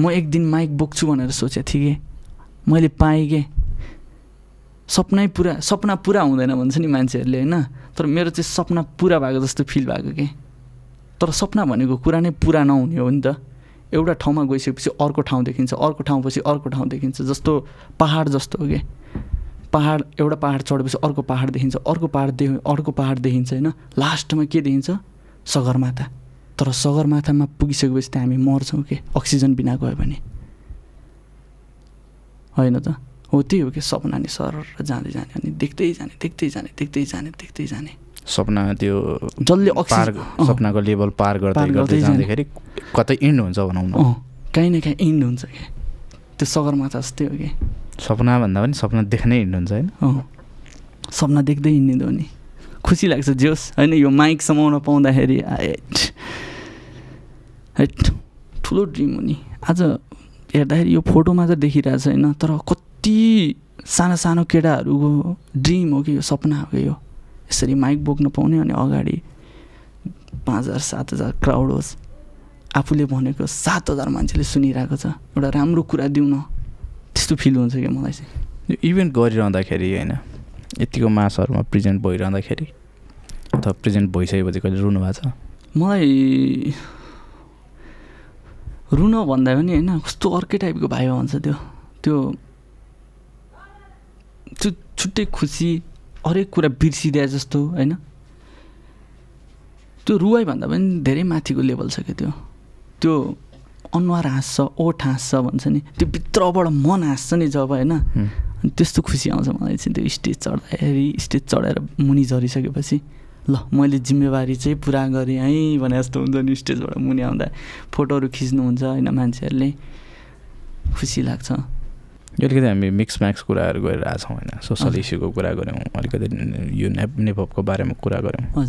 म एक दिन माइक बोक्छु भनेर सोचेको थिएँ कि? मैले पाएँ कि? सपनै पुरा सपना पुरा हुँदैन भन्छ नि मान्छेहरूले होइन? तर मेरो चाहिँ सपना पुरा भएको जस्तो फिल भएको कि? तर सपना भनेको कुरा नै पुरा नहुने हो नि त। एउटा ठाउँमा गइसकेपछि अर्को ठाउँ देखिन्छ अर्को ठाउँपछि अर्को ठाउँ देखिन्छ जस्तो पहाड जस्तो हो कि? पहाड एउटा पहाड चढेपछि अर्को पहाड देखिन्छ अर्को पहाड देखि अर्को पहाड देखिन्छ होइन? लास्टमा के देखिन्छ? सगरमाथा। तर सगरमाथामा पुगिसकेपछि त हामी मर्छौँ कि? अक्सिजन बिना गयो भने। होइन त? हो त्यही हो कि सपना नि सर जाँदै जाने अनि देख्दै जाने देख्दै जाने देख्दै जाने देख्दै जाने। सपना त्यो जसले पार सपनाको लेभल पार गर्दै गर्दै। जाँदाखेरि कतै इन्ड हुन्छ भनौँ न। काहीँ न काहीँ इन्ड हुन्छ कि। त्यो सगरमाथा जस्तै हो कि। सपना भन्दा पनि सपना देख्नै इन्ड हुन्छ होइन। सपना देख्दै हिँड्ने हो नि। खुसी लाग्छ जोस् होइन यो माइक समाउन पाउँदाखेरि हेट हेट ठुलो ड्रिम हो नि। आज हेर्दाखेरि यो फोटोमा त देखिरहेछ होइन तर कति सानो सानो केटाहरूको ड्रिम हो कि यो सपना हो कि यो। यसरी माइक बोक्न पाउने अनि अगाडि पाँच हजार सात हजार क्राउड होस्। आफूले भनेको सात हजार मान्छेले सुनिरहेको छ। एउटा राम्रो कुरा दिउँ न त्यस्तो फिल हुन्छ क्या मलाई चाहिँ। यो इभेन्ट गरिरहँदाखेरि होइन यतिको मासहरूमा प्रेजेन्ट भइरहँदाखेरि अथवा प्रेजेन्ट भइसकेपछि कहिले रुनु भएको छ? मलाई रुन भन्दा पनि होइन कस्तो अर्कै टाइपको भाइ भन्छ त्यो त्यो। त्यो छुट्टै खुसी हरेक कुरा बिर्सिदिए जस्तो होइन? त्यो रुवाई भन्दा पनि धेरै माथिको लेभल छ क्या त्यो। त्यो अनुहार हाँस्छ ओठ हाँस्छ भन्छ नि। त्यो भित्रबाट मन हाँस्छ नि जब होइन। अनि त्यस्तो खुसी आउँछ मलाई चाहिँ त्यो स्टेज चढ्दाखेरि स्टेज चढेर मुनि झरिसकेपछि ल मैले जिम्मेवारी चाहिँ पुरा गरेँ है भने जस्तो हुन्छ नि स्टेजबाट मुनि आउँदा। फोटोहरू खिच्नुहुन्छ होइन मान्छेहरूले। खुसी लाग्छ। अलिकति हामी मिक्स म्याक्स कुराहरू गरिरहेछौँ होइन। सोसल। इस्युको कुरा गऱ्यौँ अलिकति यो नेप नेपको बारेमा कुरा गऱ्यौँ।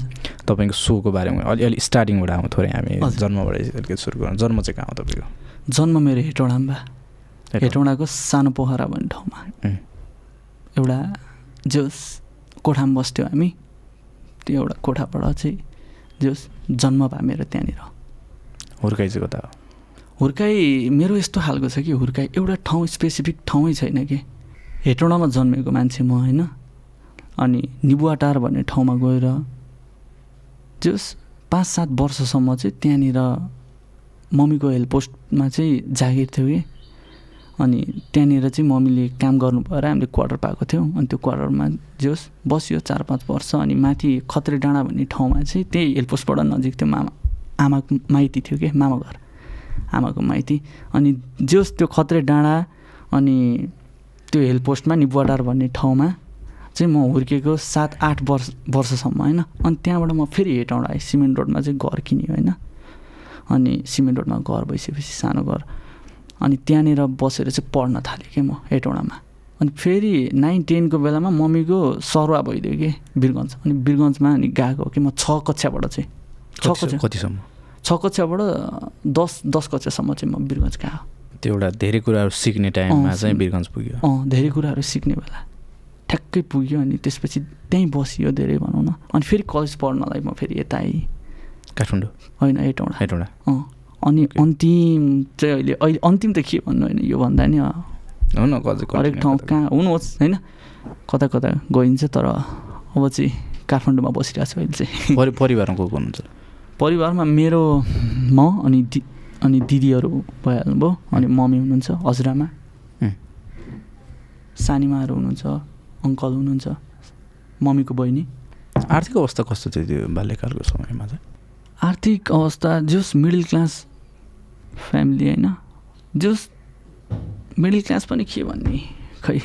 तपाईँको सोको बारेमा अलि अलि स्टार्टिङबाट आउँ थोरै हामी। जन्मबाट अलिकति सुरु गरौँ। जन्म चाहिँ कहाँ हो तपाईँको? जन्म मेरो हेटौँडामा हेटौँडाको सानो पोखरा भन्ने ठाउँमा। उम्. एउटा जोस कोठामा बस्थ्यो हामी। त्यो एउटा कोठाबाट चाहिँ जोस जन्म भयो मेरो त्यहाँनिर। हुर्काइ चाहिँ कता हो। हुर्काइ मेरो यस्तो खालको छ कि हुर्काइ एउटा ठाउँ स्पेसिफिक ठाउँै छैन कि। हेटौँडामा जन्मेको मान्छे म होइन। अनि निबुवाटार भन्ने ठाउँमा गएर जोस पाँच सात वर्षसम्म चाहिँ त्यहाँनिर मम्मीको हेल्प पोस्टमा चाहिँ जागिर थियो कि। अनि त्यहाँनिर चाहिँ मम्मीले काम गर्नु भएर हामीले क्वार्टर पाएको थियौँ। अनि त्यो क्वार्टरमा जोस् बस्यो चार पाँच वर्ष अनि माथि खत्रे डाँडा भन्ने ठाउँमा चाहिँ त्यही हेल्प पोस्टबाट नजिक थियो मामा आमाको माइती थियो कि मामा घर आमाको माइती। अनि जोस् त्यो खत्रे डाँडा अनि त्यो हेल्प पोस्टमा निबुवाटार भन्ने ठाउँमा चाहिँ म हुर्केको सात आठ वर्ष वर्षसम्म होइन? अनि त्यहाँबाट म फेरि हेटौँडा आएँ। सिमेन्ट रोडमा चाहिँ घर किन्यो होइन? अनि सिमेन्ट रोडमा घर भइसकेपछि सानो घर। अनि त्यहाँनिर बसेर चाहिँ पढ्न थालेँ कि म हेटौँडामा। अनि फेरि नाइन टेनको बेलामा मम्मीको सरुवा भइदियो कि वीरगन्ज अनि वीरगन्जमा अनि गएको कि म छ कक्षाबाट चाहिँ। छ कक्षा। कतिसम्म? छ कक्षाबाट दस दस कक्षासम्म चाहिँ म वीरगन्ज गएको त्यो एउटा धेरै कुराहरू सिक्ने टाइममा चाहिँ वीरगन्ज पुग्यो। अँ धेरै कुराहरू सिक्ने बेला। ठ्याक्कै पुग्यो अनि त्यसपछि त्यहीँ बसियो धेरै भनौँ न। अनि फेरि कलेज पढ्नलाई म फेरि यता आएँ। काठमाडौँ? होइन हेटौँडा हेटौँडा अँ अनि अन्तिम चाहिँ अहिले अहिले अन्तिम त के भन्नु होइन यो भन्दा नि अँ, हो न अझै हरेक ठाउँ कहाँ हुनुहोस् होइन। कता कता गइन्छ तर अब चाहिँ काठमाडौँमा बसिरहेको छु अहिले चाहिँ। परि परिवारमा को को हुनुहुन्छ? परिवारमा मेरो म अनि दि अनि दिदीहरू भइहाल्नुभयो अनि मम्मी हुनुहुन्छ हजुरआमा. सानीमाहरू हुनुहुन्छ अङ्कल हुनुहुन्छ मम्मीको बहिनी। आर्थिक अवस्था कस्तो थियो त्यो बाल्यकालको समयमा चाहिँ? आर्थिक अवस्था जोस मिडल क्लास फ्यामिली होइन जोस मिडल क्लास पनि के भन्ने खै?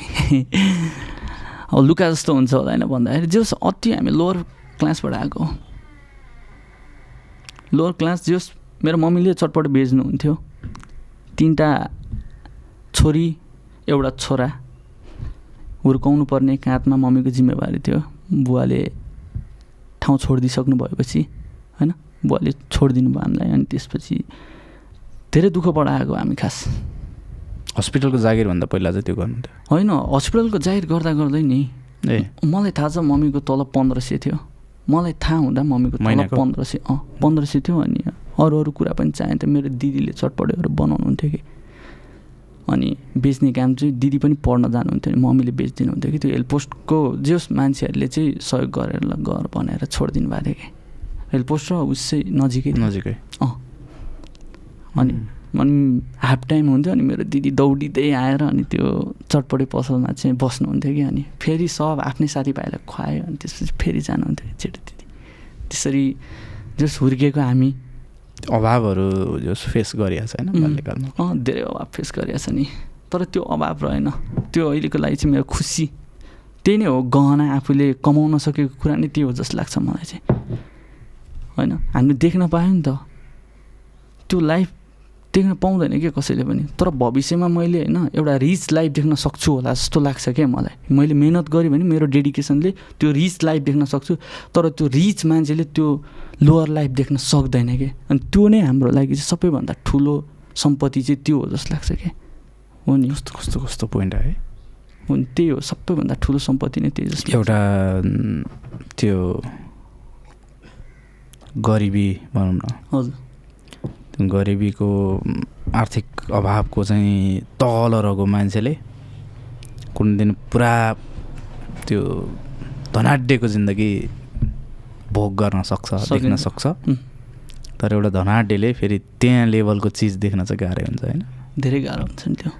अब लुका जस्तो हुन्छ होला होइन भन्दाखेरि जोस अति हामी लोवर क्लासबाट आएको लोवर क्लास जोस मेरो मम्मीले चटपट बेच्नुहुन्थ्यो तिनवटा छोरी एउटा छोरा हुर्काउनु पर्ने काँधमा मम्मीको जिम्मेवारी थियो। बुवाले ठाउँ छोडिदिइसक्नु भएपछि होइन? बुवाले छोडिदिनु भयो हामीलाई अनि त्यसपछि धेरै दुःख पढाएको हामी खास। हस्पिटलको जागिरभन्दा पहिला चाहिँ त्यो गर्नुहुन्थ्यो। होइन हस्पिटलको जाहिर गर्दा गर्दै नि ए। मलाई थाहा छ मम्मीको तलब पन्ध्र सय थियो। मलाई थाहा हुँदा मम्मीको तलब? पन्ध्र सय अँ पन्ध्र सय थियो अनि अरू अरू कुरा पनि चाहिन्थ्यो मेरो दिदीले चटपटेहरू बनाउनुहुन्थ्यो कि। अनि बेच्ने काम चाहिँ दिदी पनि पढ्न जानुहुन्थ्यो नि मम्मीले बेचिदिनुहुन्थ्यो कि। त्यो हेल्प पोस्टको जस मान्छेहरूले चाहिँ सहयोग गरेर गर भनेर छोडिदिनु भएको थियो कि। हेल्प पोस्ट र उस चाहिँ नजिकै। नजिकै। अँ। अनि अनि हाफ टाइम हुन्थ्यो अनि मेरो दिदी दौडिँदै आएर अनि त्यो चटपटे पसलमा चाहिँ बस्नुहुन्थ्यो कि अनि फेरि सब आफ्नै साथीभाइलाई खुवायो अनि त्यसपछि फेरि जानुहुन्थ्यो जेठो दिदी। त्यसरी जस हुर्किएको हामी। अभावहरू जो फेस गरिएको छ होइन. बाल्यकालमा अँ धेरै अभाव फेस गरिएको छ नि। तर त्यो अभाव रहेन। त्यो अहिलेको लागि चाहिँ मेरो खुसी। त्यही नै हो गहना आफूले कमाउन सकेको कुरा नै त्यो हो जस्तो लाग्छ मलाई चाहिँ। होइन हामीले देख्न पायो नि त। त्यो लाइफ देख्न पाउँदैन क्या कसैले पनि। तर भविष्यमा मैले होइन एउटा रिच लाइफ देख्न सक्छु होला जस्तो लाग्छ क्या मलाई। मैले मिहिनेत गरेँ भने मेरो डेडिकेसनले त्यो रिच लाइफ देख्न सक्छु तर त्यो रिच मान्छेले त्यो लोवर लाइफ देख्न सक्दैन क्या अनि त्यो नै हाम्रो लागि चाहिँ सबैभन्दा ठुलो सम्पत्ति चाहिँ त्यो हो जस्तो लाग्छ क्या हो नि। कस्तो कस्तो कस्तो पोइन्ट है? हो नि त्यही हो सबैभन्दा ठुलो सम्पत्ति नै त्यही जस्तो। एउटा त्यो गरिबी भनौँ न। हजुर। गरिबीको आर्थिक अभावको चाहिँ तल रहेको मान्छेले कुनै दिन पुरा त्यो धनाड्यको जिन्दगी भोग गर्न सक्छ देख्न। सक्छ. तर एउटा धनाड्यले फेरि त्यहाँ लेभलको चिज देख्न चाहिँ गाह्रै हुन्छ होइन? धेरै गाह्रो हुन्छ नि त्यो।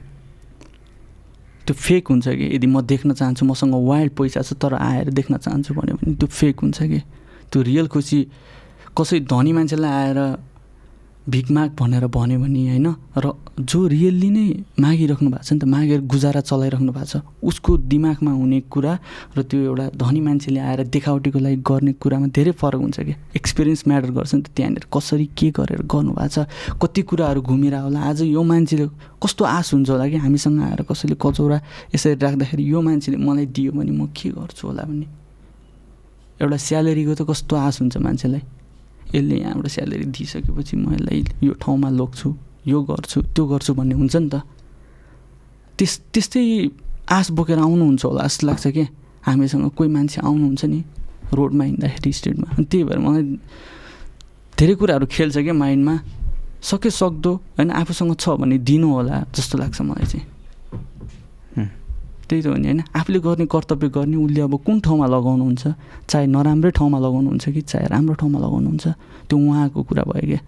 त्यो फेक हुन्छ कि? यदि म देख्न चाहन्छु मसँग वाइल्ड पैसा छ तर आएर देख्न चाहन्छु भन्यो भने त्यो फेक हुन्छ कि? त्यो रियल खुसी कसै धनी मान्छेलाई आएर भिकमाग भनेर भन्यो भने होइन र जो रियल्ली नै मागिराख्नु भएको छ नि त मागेर गुजारा चलाइराख्नु भएको छ उसको दिमागमा हुने कुरा र त्यो एउटा धनी मान्छेले आएर देखावटीको लागि गर्ने कुरामा धेरै फरक हुन्छ कि एक्सपिरियन्स म्याटर गर्छ नि त त्यहाँनिर। कसरी के गरेर गर्नुभएको छ कति कुराहरू घुमेर होला आज यो मान्छेले कस्तो आश हुन्छ होला कि? हामीसँग आएर कसैले कचौरा यसरी राख्दाखेरि यो मान्छेले मलाई दियो भने म के गर्छु होला भन्ने। एउटा स्यालेरीको त कस्तो आश हुन्छ मान्छेलाई। यसले यहाँबाट स्यालेरी दिइसकेपछि म यसलाई यो ठाउँमा लग्छु यो गर्छु त्यो गर्छु भन्ने हुन्छ नि त। त्यस त्यस्तै आश बोकेर आउनुहुन्छ होला जस्तो लाग्छ कि? हामीसँग कोही मान्छे आउनुहुन्छ नि रोडमा हिँड्दाखेरि अनि त्यही भएर मलाई धेरै कुराहरू खेल्छ क्या माइन्डमा। सके सक्दो होइन आफूसँग छ भने दिनु होला जस्तो लाग्छ मलाई चाहिँ। त्यही त हो नि होइन। आफूले गर्ने कर्तव्य गर्ने उसले अब कुन ठाउँमा लगाउनुहुन्छ चाहे नराम्रै ठाउँमा लगाउनुहुन्छ कि चाहे राम्रो ठाउँमा लगाउनुहुन्छ त्यो उहाँको कुरा भयो क्या।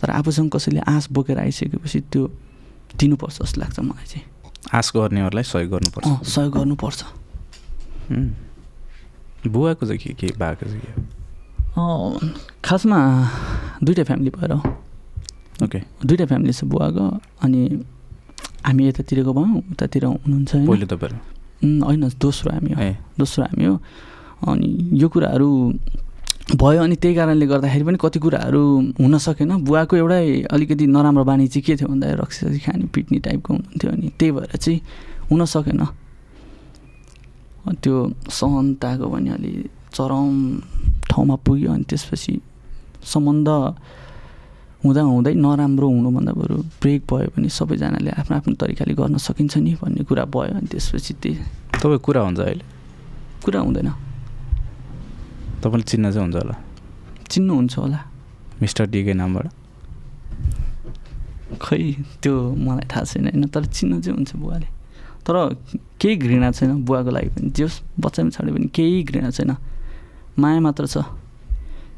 तर आफूसँग कसैले आँस बोकेर आइसकेपछि त्यो दिनुपर्छ जस्तो लाग्छ मलाई चाहिँ। आश गर्नेहरूलाई सहयोग गर्नुपर्छ। सहयोग गर्नुपर्छ. बुवाको चाहिँ के के भएको चाहिँ के खासमा दुइटा फ्यामिली भएर हो। ओके। दुइटा फ्यामिली छ बुवाको अनि हामी यतातिरको भयौँ उतातिर हुनुहुन्छ होइन? होइन दोस्रो हामी हो। दोस्रो हामी हो। अनि यो कुराहरू भयो अनि त्यही कारणले गर्दाखेरि पनि कति कुराहरू हुन सकेन। बुवाको एउटै अलिकति नराम्रो बानी चाहिँ के थियो भन्दाखेरि रक्सी खाने पिट्ने टाइपको हुनुहुन्थ्यो अनि त्यही भएर चाहिँ हुन सकेन। त्यो सहनताको पनि अलि चरम ठाउँमा पुग्यो अनि त्यसपछि सम्बन्ध हुँदा हुँदै नराम्रो हुनुभन्दा बरु ब्रेक भयो भने सबैजनाले आफ्नो आफ्नो तरिकाले गर्न सकिन्छ नि भन्ने कुरा भयो अनि त्यसपछि त्यही। तपाईँ कुरा हुन्छ अहिले? कुरा हुँदैन। तपाईँले चिन्न चाहिँ हुन्छ होला। चिन्नुहुन्छ होला। मिस्टर डीकै नामबाट। खै त्यो मलाई थाहा छैन होइन तर चिन्न चाहिँ हुन्छ बुवाले। तर केही घृणा छैन बुवाको लागि पनि। जे होस् बच्चामा छाड्यो भने केही घृणा छैन। माया मात्र छ।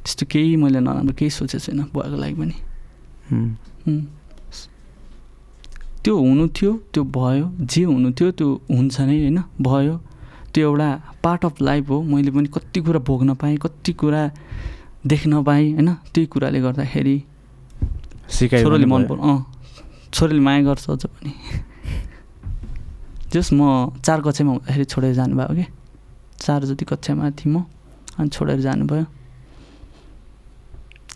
त्यस्तो केही मैले नराम्रो केही सोचेको छैन बुवाको लागि पनि. त्यो हुनु थियो त्यो भयो। जे हुनु थियो त्यो हुन्छ नै होइन? भयो। त्यो एउटा पार्ट अफ लाइफ हो। मैले पनि कति कुरा भोग्न पाएँ कति कुरा देख्न पाएँ होइन? त्यही कुराले गर्दाखेरि छोरोले मन। पर् अँ। छोरीले माया गर्छ अझ पनि। जस म चार कक्षामा हुँदाखेरि छोडेर जानुभयो कि चार जति कक्षामा थिएँ म अनि छोडेर जानुभयो।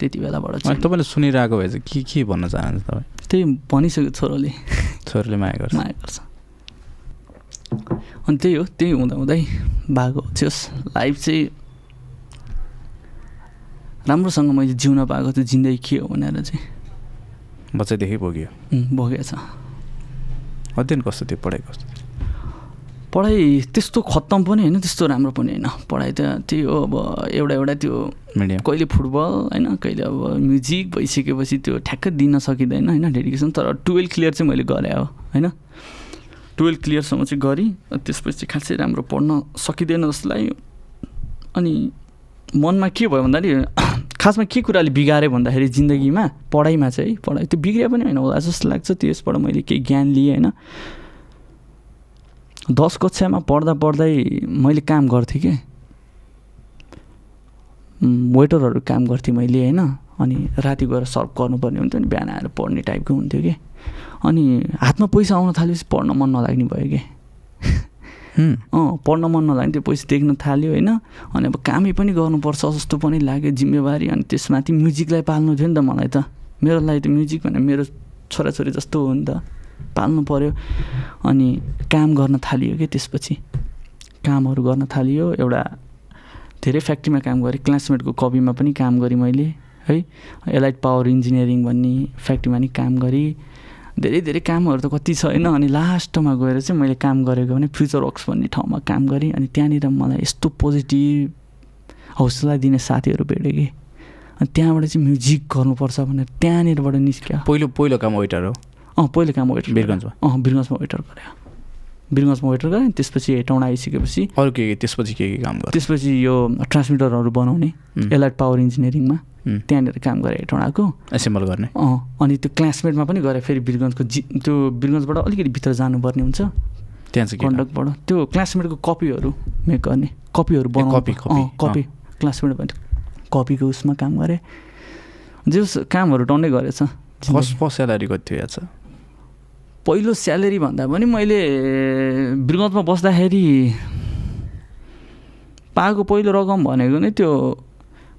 त्यति बेलाबाट चाहिँ। तपाईँले सुनिरहेको भए चाहिँ के के भन्न चाहनुहुन्छ तपाईँ? त्यही भनिसक्यो छोरोले। छोरीले माया गर्छ। माया गर्छ। अनि त्यही हो त्यही हुँदा हुँदै भएको होस् लाइफ चाहिँ राम्रोसँग मैले जिउन पाएको त्यो जिन्दगी के हो भनेर चाहिँ। बच्चैदेखि भोग्यो। उम्, भोगेको छ। अध्ययन कस्तो थियो? पढाइ कस्तो पढाइ त्यस्तो खत्तम पनि होइन त्यस्तो राम्रो पनि होइन। पढाइ त त्यही हो अब एउटा एउटा त्यो कहिले फुटबल होइन कहिले अब म्युजिक भइसकेपछि त्यो ठ्याक्कै दिन सकिँदैन होइन डेडिकेसन। तर टुवेल्भ क्लियर चाहिँ मैले गरेँ हो होइन। टुवेल्भ क्लियरसम्म चाहिँ गरेँ त्यसपछि चाहिँ खासै राम्रो पढ्न सकिँदैन जस्तो लाग्यो अनि मनमा के भयो भन्दाखेरि खासमा के कुराले बिगाऱ्यो भन्दाखेरि जिन्दगीमा पढाइमा चाहिँ है पढाइ त्यो बिग्रियो पनि होइन होला जस्तो लाग्छ। त्यसबाट मैले केही ज्ञान लिएँ होइन। दस कक्षामा पढ्दा पढ्दै मैले काम गर्थेँ कि? उम्, वेटरहरू काम गर्थेँ मैले होइन? अनि राति गएर सर्भ गर्नुपर्ने हुन्थ्यो नि बिहान आएर पढ्ने टाइपको हुन्थ्यो कि। अनि हातमा पैसा आउन थालेपछि पढ्न मन नलाग्ने भयो कि. अँ पढ्न मन नलाग्ने त्यो पैसा देख्न थाल्यो होइन? अनि अब कामै पनि गर्नुपर्छ जस्तो पनि लाग्यो जिम्मेवारी अनि त्यसमाथि म्युजिकलाई पाल्नु थियो नि त मलाई त। मेरो लागि त म्युजिक भने मेरो छोराछोरी जस्तो हो नि त। पाल्नु पऱ्यो अनि काम गर्न थालियो कि त्यसपछि। कामहरू गर्न थालियो एउटा धेरै फ्याक्ट्रीमा काम गरेँ क्लासमेटको कपीमा पनि काम गरेँ मैले है। एलाइट पावर इन्जिनियरिङ भन्ने फ्याक्ट्रीमा नि काम गरेँ। धेरै धेरै कामहरू त कति छ होइन अनि लास्टमा गएर चाहिँ मैले काम गरेको भने फ्युचर वर्क्स भन्ने ठाउँमा काम गरेँ अनि त्यहाँनिर मलाई यस्तो पोजिटिभ हौसला दिने साथीहरू भेटेँ कि। अनि त्यहाँबाट चाहिँ म्युजिक गर्नुपर्छ भनेर त्यहाँनिरबाट निस्क्यो। पहिलो पहिलो काम वेटर हो? अँ पहिलो काम वेटर वीरगन्जमा? अँ वीरगन्जमा वेटर गरेँ। वीरगन्जमा वेटर गरेँ त्यसपछि हेटौँडा आइसकेपछि अरू के के त्यसपछि के के काम गर्छ त्यसपछि यो ट्रान्समिटरहरू बनाउने. एलाइट पावर इन्जिनियरिङमा. त्यहाँनिर काम गरेँ हेटौँडाको। एसेम्बल गर्ने। अँ अनि त्यो क्लासमेटमा पनि गरेँ फेरि वीरगन्जको जि त्यो वीरगन्जबाट अलिकति भित्र जानुपर्ने हुन्छ। त्यहाँ चाहिँ? कन्डक्टबाट। त्यो क्लासमेटको कपीहरू मेक गर्ने कपीहरू बनाउनु कपी, कपी, क्लासमेट भन्थ्यो कपीको उसमा काम गरेँ। जे कामहरू टन्नै गरेछ। फर्स्ट फर्स्ट स्यालेरी कति थियो याद छ। पहिलो स्यालेरी भन्दा पनि मैले बिरगन्जमा बस्दाखेरि पाएको पहिलो रकम भनेको नै त्यो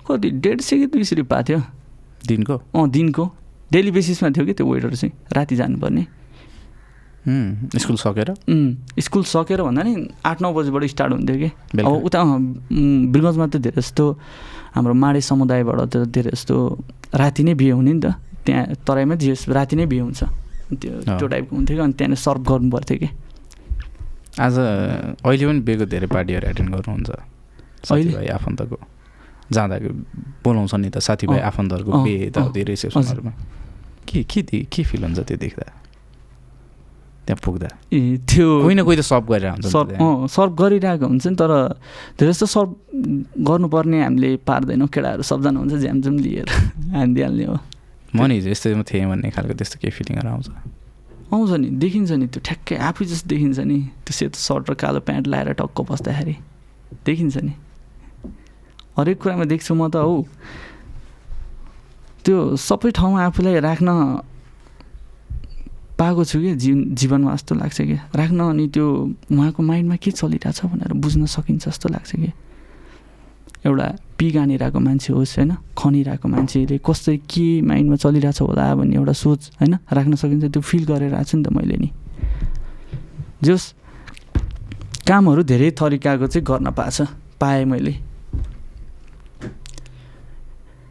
कति डेढ सय कि दुई सय रुपियाँ पाएको थियो। दिनको? अँ दिनको। डेली बेसिसमा थियो कि त्यो वेटर चाहिँ राति जानुपर्ने। स्कुल सकेर? स्कुल सकेर भन्दा नि आठ नौ बजीबाट स्टार्ट हुन्थ्यो कि? अब उता बिरगन्जमा त धेरै जस्तो हाम्रो माडे समुदायबाट त धेरै जस्तो राति नै बिहे हुने नि त। त्यहाँ तराईमा जे राति नै बिहे हुन्छ। त्यो। त्यो टाइपको हुन्थ्यो कि अनि त्यहाँनिर सर्भ गर्नु पर्थ्यो कि। आज अहिले पनि बिहेको धेरै पार्टीहरू एटेन्ड गर्नुहुन्छ। साथीभाइ आफन्तको। जाँदा बोलाउँछ नि त साथीभाइ आफन्तहरूको अँ, यताउति रिसेप्सनहरूमा के के के फिल हुन्छ त्यो देख्दा? त्यहाँ पुग्दा। ए त्यो कोही न कोही त सप गरेर हुन्छ सर्भ। अँ सर्भ गरिरहेको हुन्छ नि तर धेरै जस्तो सर्भ गर्नुपर्ने हामीले पार्दैनौँ केटाहरू सबजना हुन्छ झ्यामझ्याम लिएर। हानिदिइहाल्ने हो। म नि हिजो यस्तैमा थिएँ भन्ने खालको त्यस्तो केही फिलिङहरू आउँछ। आउँछ नि देखिन्छ नि त्यो ठ्याक्कै आफै जस्तो देखिन्छ नि त्यो सेतो सर्ट र कालो प्यान्ट लगाएर टक्क बस्दाखेरि। देखिन्छ नि। हरेक कुरामा देख्छु म त हौ। त्यो सबै ठाउँमा आफूलाई राख्न पाएको छु कि? जीवन जीवनमा जस्तो लाग्छ कि? राख्न अनि त्यो उहाँको माइन्डमा के चलिरहेछ भनेर बुझ्न सकिन्छ जस्तो लाग्छ कि? एउटा पिग हानिरहेको मान्छे होस् होइन? खनिरहेको मान्छेले कस्तै के माइन्डमा चलिरहेछ होला भन्ने एउटा सोच होइन? राख्न सकिन्छ त्यो फिल गरेर आएको छु नि त मैले नि। जोस् कामहरू धेरै तरिकाको चाहिँ गर्न पाएछ पाएँ मैले।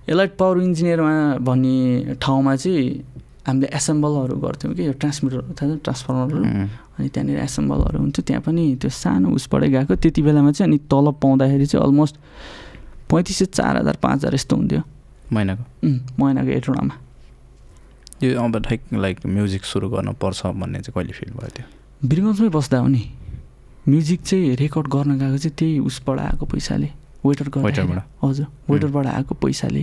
एलाइट पावर इन्जिनियरमा भन्ने ठाउँमा चाहिँ हामीले एसेम्बलहरू गर्थ्यौँ कि यो ट्रान्समिटरहरू थाहा छ ट्रान्सफर्मरहरू अनि त्यहाँनिर एसेम्बलहरू हुन्थ्यो। त्यहाँ पनि त्यो सानो उसबाटै गएको। त्यति बेलामा चाहिँ अनि तलब पाउँदाखेरि चाहिँ अलमोस्ट पैँतिस सय चार हजार पाँच हजार यस्तो हुन्थ्यो। महिनाको? महिनाको एटोडामा यो अब ठ्याक लाइक म्युजिक सुरु गर्नुपर्छ भन्ने चाहिँ कहिले फिल भयो त्यो? बिरगन्जमै बस्दा हो नि। म्युजिक चाहिँ रेकर्ड गर्न गएको चाहिँ त्यही उसबाट आएको पैसाले। वेटर वेटरबाट? हजुर वेटरबाट आएको पैसाले।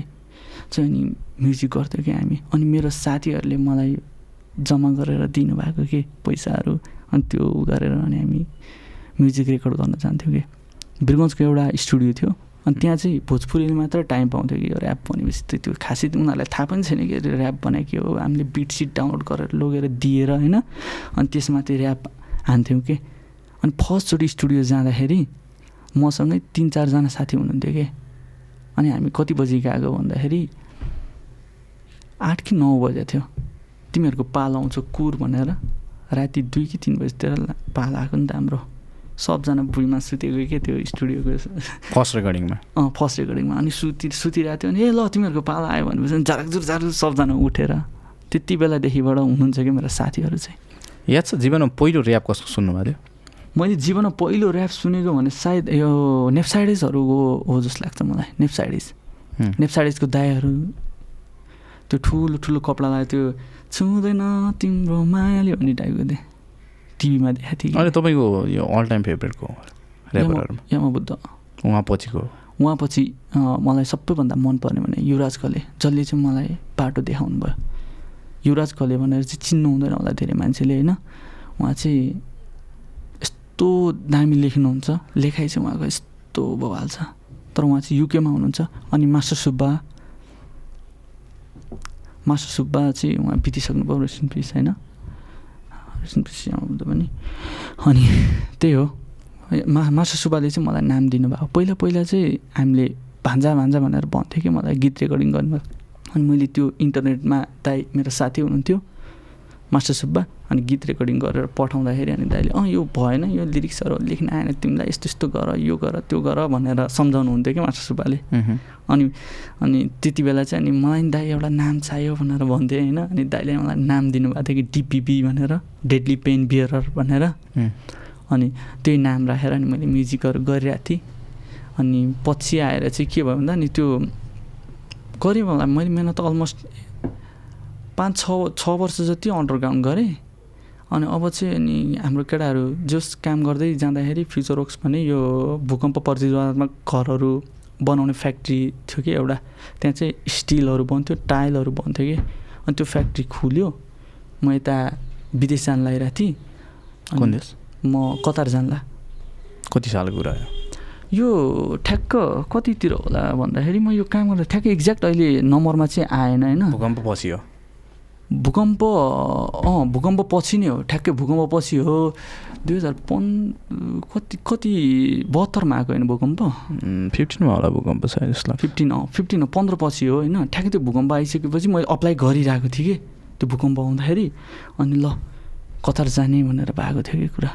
चाहिँ अनि म्युजिक गर्थ्यो कि हामी। अनि मेरो साथीहरूले मलाई जम्मा गरेर दिनुभएको के पैसाहरू अनि त्यो गरेर अनि हामी म्युजिक रेकर्ड गर्न जान्थ्यौँ कि। बिरगन्जको एउटा स्टुडियो थियो अनि त्यहाँ चाहिँ भोजपुरीले मात्र टाइम पाउँथ्यो कि यो ऱ्याप भनेपछि त्यो त्यो खासै उनीहरूलाई थाहा पनि छैन कि ऱ्याप भनेको के हो हामीले बिट सिट डाउनलोड गरेर लगेर दिएर होइन अनि त्यसमा त्यो ऱ्याप हान्थ्यौँ कि। अनि फर्स्टचोटि स्टुडियो जाँदाखेरि मसँगै तिन चारजना साथी हुनुहुन्थ्यो कि। अनि हामी कति बजी गएको भन्दाखेरि आठ कि नौ बजे थियो। तिमीहरूको पाल आउँछ कुर भनेर राति दुई कि तिन बजीतिर पाल आएको नि त हाम्रो। सबजना भुइँमा सुतेको के त्यो स्टुडियोको फर्स्ट रेकर्डिङमा अँ फर्स्ट रेकर्डिङमा अनि सुति सुतिरहेको थियो अनि ए ल तिमीहरूको पाला आयो भनेपछि झारकझुर झारक सबजना उठेर त्यति बेलादेखिबाट हुनुहुन्छ कि मेरो साथीहरू चाहिँ। याद छ जीवनमा पहिलो ऱ्याप कसको सुन्नुभएको थियो? मैले जीवनमा पहिलो ऱ्याप सुनेको भने सायद यो नेप्साइडिसहरूको हो जस्तो लाग्छ मलाई। नेप्साइडिस नेप्साइडिसको दायाहरू त्यो ठुलो ठुलो कपडा लगायो त्यो छुँदैन तिम्रो मायाले भन्ने टाइपको थियो टिभीमा देखाएको थिएँ अनि तपाईँको यो अल टाइम फेभरेटको यमा बुद्ध उहाँ पछिको उहाँपछि अँ, मलाई सबैभन्दा मनपर्ने भने युवराज खले जसले चाहिँ मलाई बाटो देखाउनु भयो युवराज खले भनेर चाहिँ चिन्नु हुँदैन होला धेरै मान्छेले होइन? उहाँ चाहिँ यस्तो दामी लेख्नुहुन्छ। लेखाइ चाहिँ उहाँको यस्तो बवाल छ। तर उहाँ चाहिँ युकेमा हुनुहुन्छ अनि मास्टर सुब्बा। मास्टर सुब्बा चाहिँ उहाँ बितिसक्नु भयो रेस्ट इन पिस होइन? रेस्ट इन पिस पनि। अनि त्यही हो। मा मास्टर सुब्बाले चाहिँ मलाई नाम दिनुभयो। पहिला पहिला चाहिँ हामीले भान्जा भान्जा भनेर भन्थ्यो कि मलाई गीत रेकर्डिङ गर्नुभयो। अनि मैले त्यो इन्टरनेटमा दाइ मेरो साथी हुनुहुन्थ्यो। मास्टर सुब्बा अनि गीत रेकर्डिङ गरेर पठाउँदाखेरि अनि दाइले अँ यो भएन यो लिरिक्सहरू लेख्न आएन तिमीलाई यस्तो यस्तो गर यो गर त्यो गर भनेर सम्झाउनु हुन्थ्यो कि मास्टर सुब्बाले। अनि अनि त्यति बेला चाहिँ अनि मलाई नि दाइ एउटा नाम चाहियो भनेर भन्थेँ होइन अनि दाइले मलाई नाम दिनुभएको थियो कि डिपिबी भनेर डेडली पेन बियरर भनेर। अनि त्यही नाम राखेर अनि मैले म्युजिकहरू गरिरहेको थिएँ। अनि पछि आएर चाहिँ के भयो भन्दा नि त्यो गरेँ मलाई मैले मिहिनेत अलमोस्ट पाँच छ छ वर्ष जति अन्डरग्राउन्ड गरेँ अनि अब चाहिँ अनि हाम्रो केटाहरू जस काम गर्दै जाँदाखेरि फ्युचर वर्क्स भने यो भूकम्प प्रतिरोधात्मक घरहरू बनाउने फ्याक्ट्री थियो कि एउटा त्यहाँ चाहिँ स्टिलहरू बन्थ्यो टाइलहरू बन्थ्यो कि अनि त्यो फ्याक्ट्री खुल्यो। म यता विदेश जान लागिरहेको थिएँ। कुन देश? म कतार जानला कति सालको कुरा हो? यो ठ्याक्क कतितिर होला भन्दाखेरि म यो काम गर्दा ठ्याक्क एक्ज्याक्ट अहिले नम्बरमा चाहिँ आएन होइन? भूकम्प पछि हो। भूकम्प अँ भूकम्प पछि नै हो। ठ्याक्कै भूकम्प पछि हो। दुई हजार पन् कति कति बहत्तरमा आएको होइन भूकम्प? फिफ्टिनमा होला भूकम्प छ यसलाई। फिफ्टिन अँ फिफ्टिन पन्ध्र पछि हो होइन। ठ्याक्कै त्यो भूकम्प आइसकेपछि मैले अप्लाई गरिरहेको थिएँ कि त्यो भूकम्प आउँदाखेरि। अनि ल कतार जाने भनेर भएको थियो कि कुरा।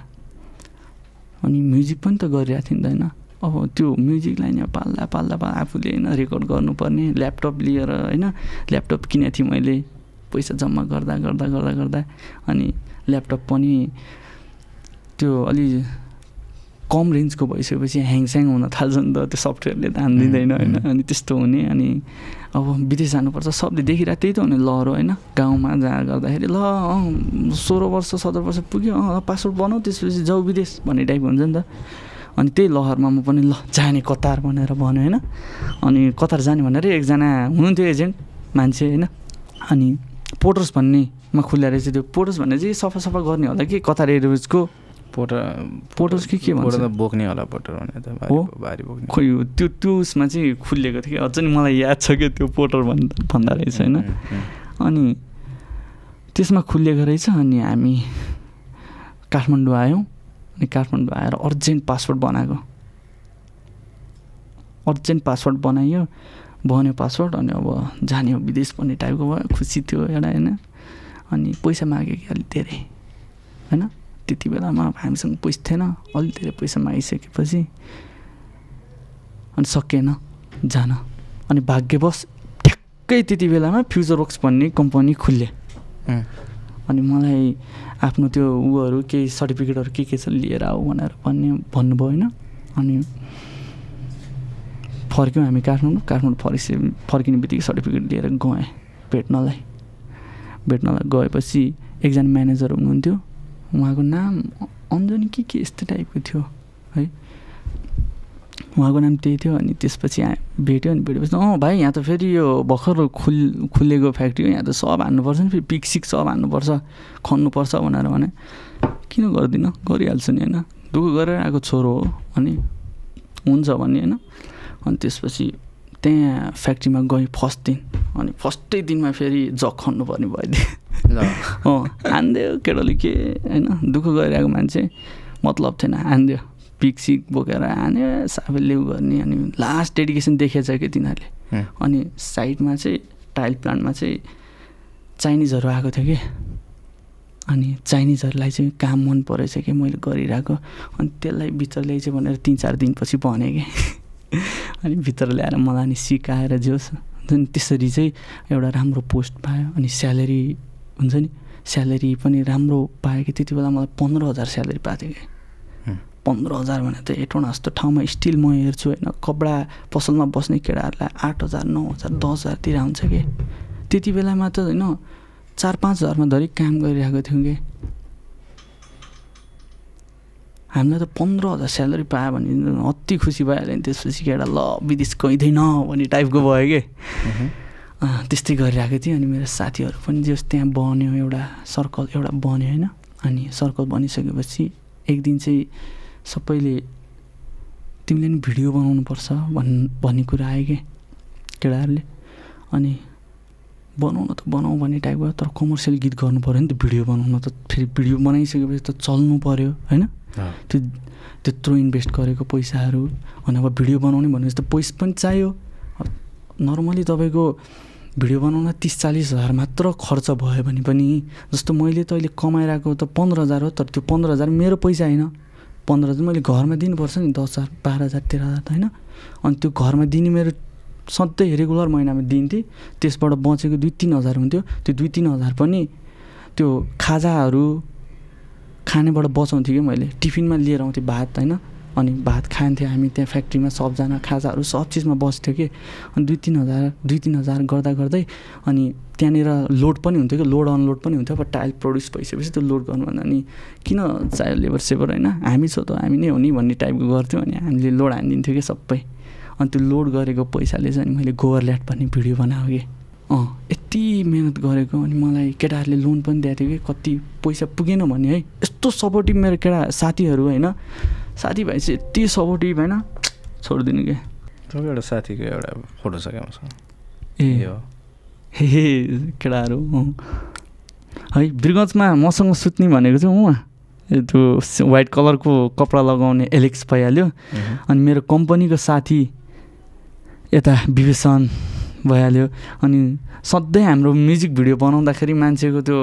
अनि म्युजिक पनि त गरिरहेको थिएँ नि त होइन। अब त्यो म्युजिकलाई नि पाल्दा पाल्दा पाल्दा आफूले होइन रेकर्ड गर्नुपर्ने। ल्यापटप लिएर होइन ल्यापटप किनेको थिएँ मैले। पैसा जम्मा गर्दा गर्दा गर्दा गर्दा अनि ल्यापटप पनि त्यो अलि कम रेन्जको भइसकेपछि ह्याङस्याङ हुन थाल्छ नि त त्यो सफ्टवेयरले ध्यान दिँदैन होइन? अनि त्यस्तो हुने अनि अब विदेश जानुपर्छ। सबले देखिरहेको त्यही त हुने लहरो होइन? गाउँमा जहाँ गर्दाखेरि ल अँ सोह्र वर्ष सत्र वर्ष पुग्यो अँ पासपोर्ट बनाऊ त्यसपछि जाऊ विदेश भन्ने टाइप हुन्छ नि त। अनि त्यही लहरमा म पनि ल जाने कतार भनेर भन्यो होइन? अनि कतार जाने भनेर एकजना हुनुहुन्थ्यो एजेन्ट मान्छे होइन? अनि पोटर्स भन्नेमा खुल्ला रहेछ त्यो पोटर्स भन्ने चाहिँ सफा सफा गर्ने होला कि? कतार एयरवेजको पोटर पोटर्स कि के भन्छ? बोक्ने होला पोटर भने त हो? भारी बोक्ने। खोइ त्यो त्यो उसमा चाहिँ खुलिएको थियो कि? अझ नि मलाई याद छ कि त्यो पोटर भन्दा भन्दा रहेछ होइन? अनि त्यसमा खुलिएको रहेछ अनि हामी काठमाडौँ आयौँ अनि काठमाडौँ आएर अर्जेन्ट पासपोर्ट बनाएको। अर्जेन्ट पासपोर्ट बनाइयो बन्यो पासपोर्ट अनि अब जाने हो विदेश भन्ने टाइपको भयो खुसी थियो एउटा होइन। अनि पैसा माग्यो कि अलिक धेरै होइन? त्यति बेलामा अब हामीसँग पैसा थिएन अलिक धेरै पैसा मागिसकेपछि अनि सकिएन जान। अनि भाग्यवश ठ्याक्कै त्यति बेलामा फ्युचर वर्क्स भन्ने कम्पनी खुल्यो। अनि मलाई आफ्नो त्यो उहरू केही सर्टिफिकेटहरू के के छ लिएर आऊ भनेर भन्ने भन्नुभयो होइन। अनि फर्क्यौँ हामी काठमाडौँ। काठमाडौँ फर्किसके फर्किने बित्तिकै सर्टिफिकेट लिएर गएँ भेट्नलाई। भेट्नलाई गएपछि एकजना म्यानेजर हुनुहुन्थ्यो। उहाँको नाम अञ्जनी के के यस्तो टाइपको थियो है? उहाँको नाम त्यही थियो अनि त्यसपछि भेट्यो अनि भेटेपछि अँ भाइ यहाँ त फेरि यो भर्खर खुल खुलेको फ्याक्ट्री हो यहाँ त सब हान्नुपर्छ नि फेरि पिक सिक सब हान्नुपर्छ खन्नुपर्छ भनेर भने किन गर्दिनँ? गरिहाल्छु नि होइन। दुःख गरेर आएको छोरो हो अनि हुन्छ भन्ने होइन। अनि त्यसपछि त्यहाँ फ्याक्ट्रीमा गएँ फर्स्ट दिन। अनि फर्स्टै दिनमा फेरि जग खन्नुपर्ने भइदियो। ल। अँ हानिदियो केटाले के होइन दुःख गरिरहेको मान्छे मतलब थिएन हानिदियो पिक सिक बोकेर हान्यो साफे लेउ गर्ने अनि लास्ट डेडिकेसन देखेछ कि तिनीहरूले। अनि साइडमा चाहिँ टाइल प्लान्टमा चाहिँ चाइनिजहरू आएको थियो कि। अनि चाइनिजहरूलाई चाहिँ काम मन परेछ कि मैले गरिरहेको। अनि त्यसलाई भित्र ल्याइछ भनेर तिन चार दिनपछि भने कि। अनि भित्र ल्याएर मलाई नि सिकाएर जोस् जुन त्यसरी चाहिँ एउटा राम्रो पोस्ट पायो। अनि स्यालेरी हुन्छ नि स्यालेरी पनि राम्रो पायो कि त्यति बेला मलाई पन्ध्र हजार स्यालेरी पाएको थियो कि। पन्ध्र हजार भने त एटवटा जस्तो ठाउँमा स्टिल म हेर्छु होइन। कपडा पसलमा बस्ने केटाहरूलाई आठ हजार नौ हजार दस हजारतिर हुन्छ कि। त्यति बेलामा त होइन चार पाँच हजारमा धरि काम गरिरहेको थियौँ कि। हामीलाई त पन्ध्र हजार स्यालेरी पायो भने अति खुसी भइहाल्यो नि त्यसपछि केटा ल विदेश गइँदैन भन्ने टाइपको भयो कि। त्यस्तै गरिरहेको थिएँ अनि मेरो साथीहरू पनि जस त्यहाँ बन्यो एउटा सर्कल एउटा बन्यो होइन। अनि सर्कल बनिसकेपछि एक दिन चाहिँ सबैले तिमीले नि भिडियो बनाउनुपर्छ भन् भन्ने कुरा आयो कि केटाहरूले। अनि बनाउन त बनाऊ भन्ने टाइपको तर कमर्सियल गीत गर्नु पऱ्यो नि त भिडियो बनाउन त। फेरि भिडियो बनाइसकेपछि त चल्नु पऱ्यो होइन? त्यो त्यत्रो इन्भेस्ट गरेको पैसाहरू अनि अब भिडियो बनाउने भनेपछि त पैसा पनि चाहियो। नर्मली तपाईँको भिडियो बनाउन तिस चालिस हजार मात्र खर्च भयो भने पनि जस्तो मैले त अहिले कमाइरहेको त पन्ध्र हजार हो तर त्यो पन्ध्र हजार मेरो पैसा होइन। पन्ध्र हजार मैले घरमा दिनुपर्छ नि दस हजार बाह्र हजार तेह्र हजार त होइन। अनि त्यो घरमा दिने मेरो सधैँ रेगुलर महिनामा दिन्थेँ। त्यसबाट बचेको दुई तिन हजार हुन्थ्यो। त्यो दुई तिन हजार पनि त्यो खाजाहरू खानेबाट बचाउँथेँ कि मैले? टिफिनमा लिएर आउँथेँ भात होइन? अनि भात खान्थ्यो हामी त्यहाँ फ्याक्ट्रीमा सबजना खाजाहरू सब चिजमा बस्थ्यो कि? अनि दुई तिन हजार दुई तिन हजार गर्दा गर्दै अनि त्यहाँनिर लोड पनि हुन्थ्यो कि? लोड अनलोड पनि हुन्थ्यो अब टाइल प्रड्युस भइसकेपछि त्यो लोड गर्नु भन्दा अनि किन चाहियो लेबर सेबर होइन? हामी छौँ त हामी नै हो नि भन्ने टाइपको गर्थ्यौँ अनि हामीले लोड हानिदिन्थ्यो कि सबै। अनि त्यो लोड गरेको पैसाले चाहिँ मैले गोबर ल्याट भन्ने भिडियो बनाएको कि। अँ यति मिहिनेत गरेको अनि मलाई केटाहरूले लोन पनि दिएको थियो कि कति पैसा पुगेन भने है। यस्तो सपोर्टिभ मेरो केटा साथीहरू होइन साथीभाइ चाहिँ यति सपोर्टिभ होइन छोडिदिनु क्या तपाईँको एउटा साथीको एउटा फोटो छ क्या ए। हो? हे हे केटाहरू। है बिरगन्जमा मसँग सुत्ने भनेको चाहिँ उहाँ त्यो व्हाइट कलरको कपडा लगाउने एलेक्स भइहाल्यो। अनि मेरो कम्पनीको साथी यता विभीषण भइहाल्यो। अनि सधैँ हाम्रो म्युजिक भिडियो बनाउँदाखेरि मान्छेको त्यो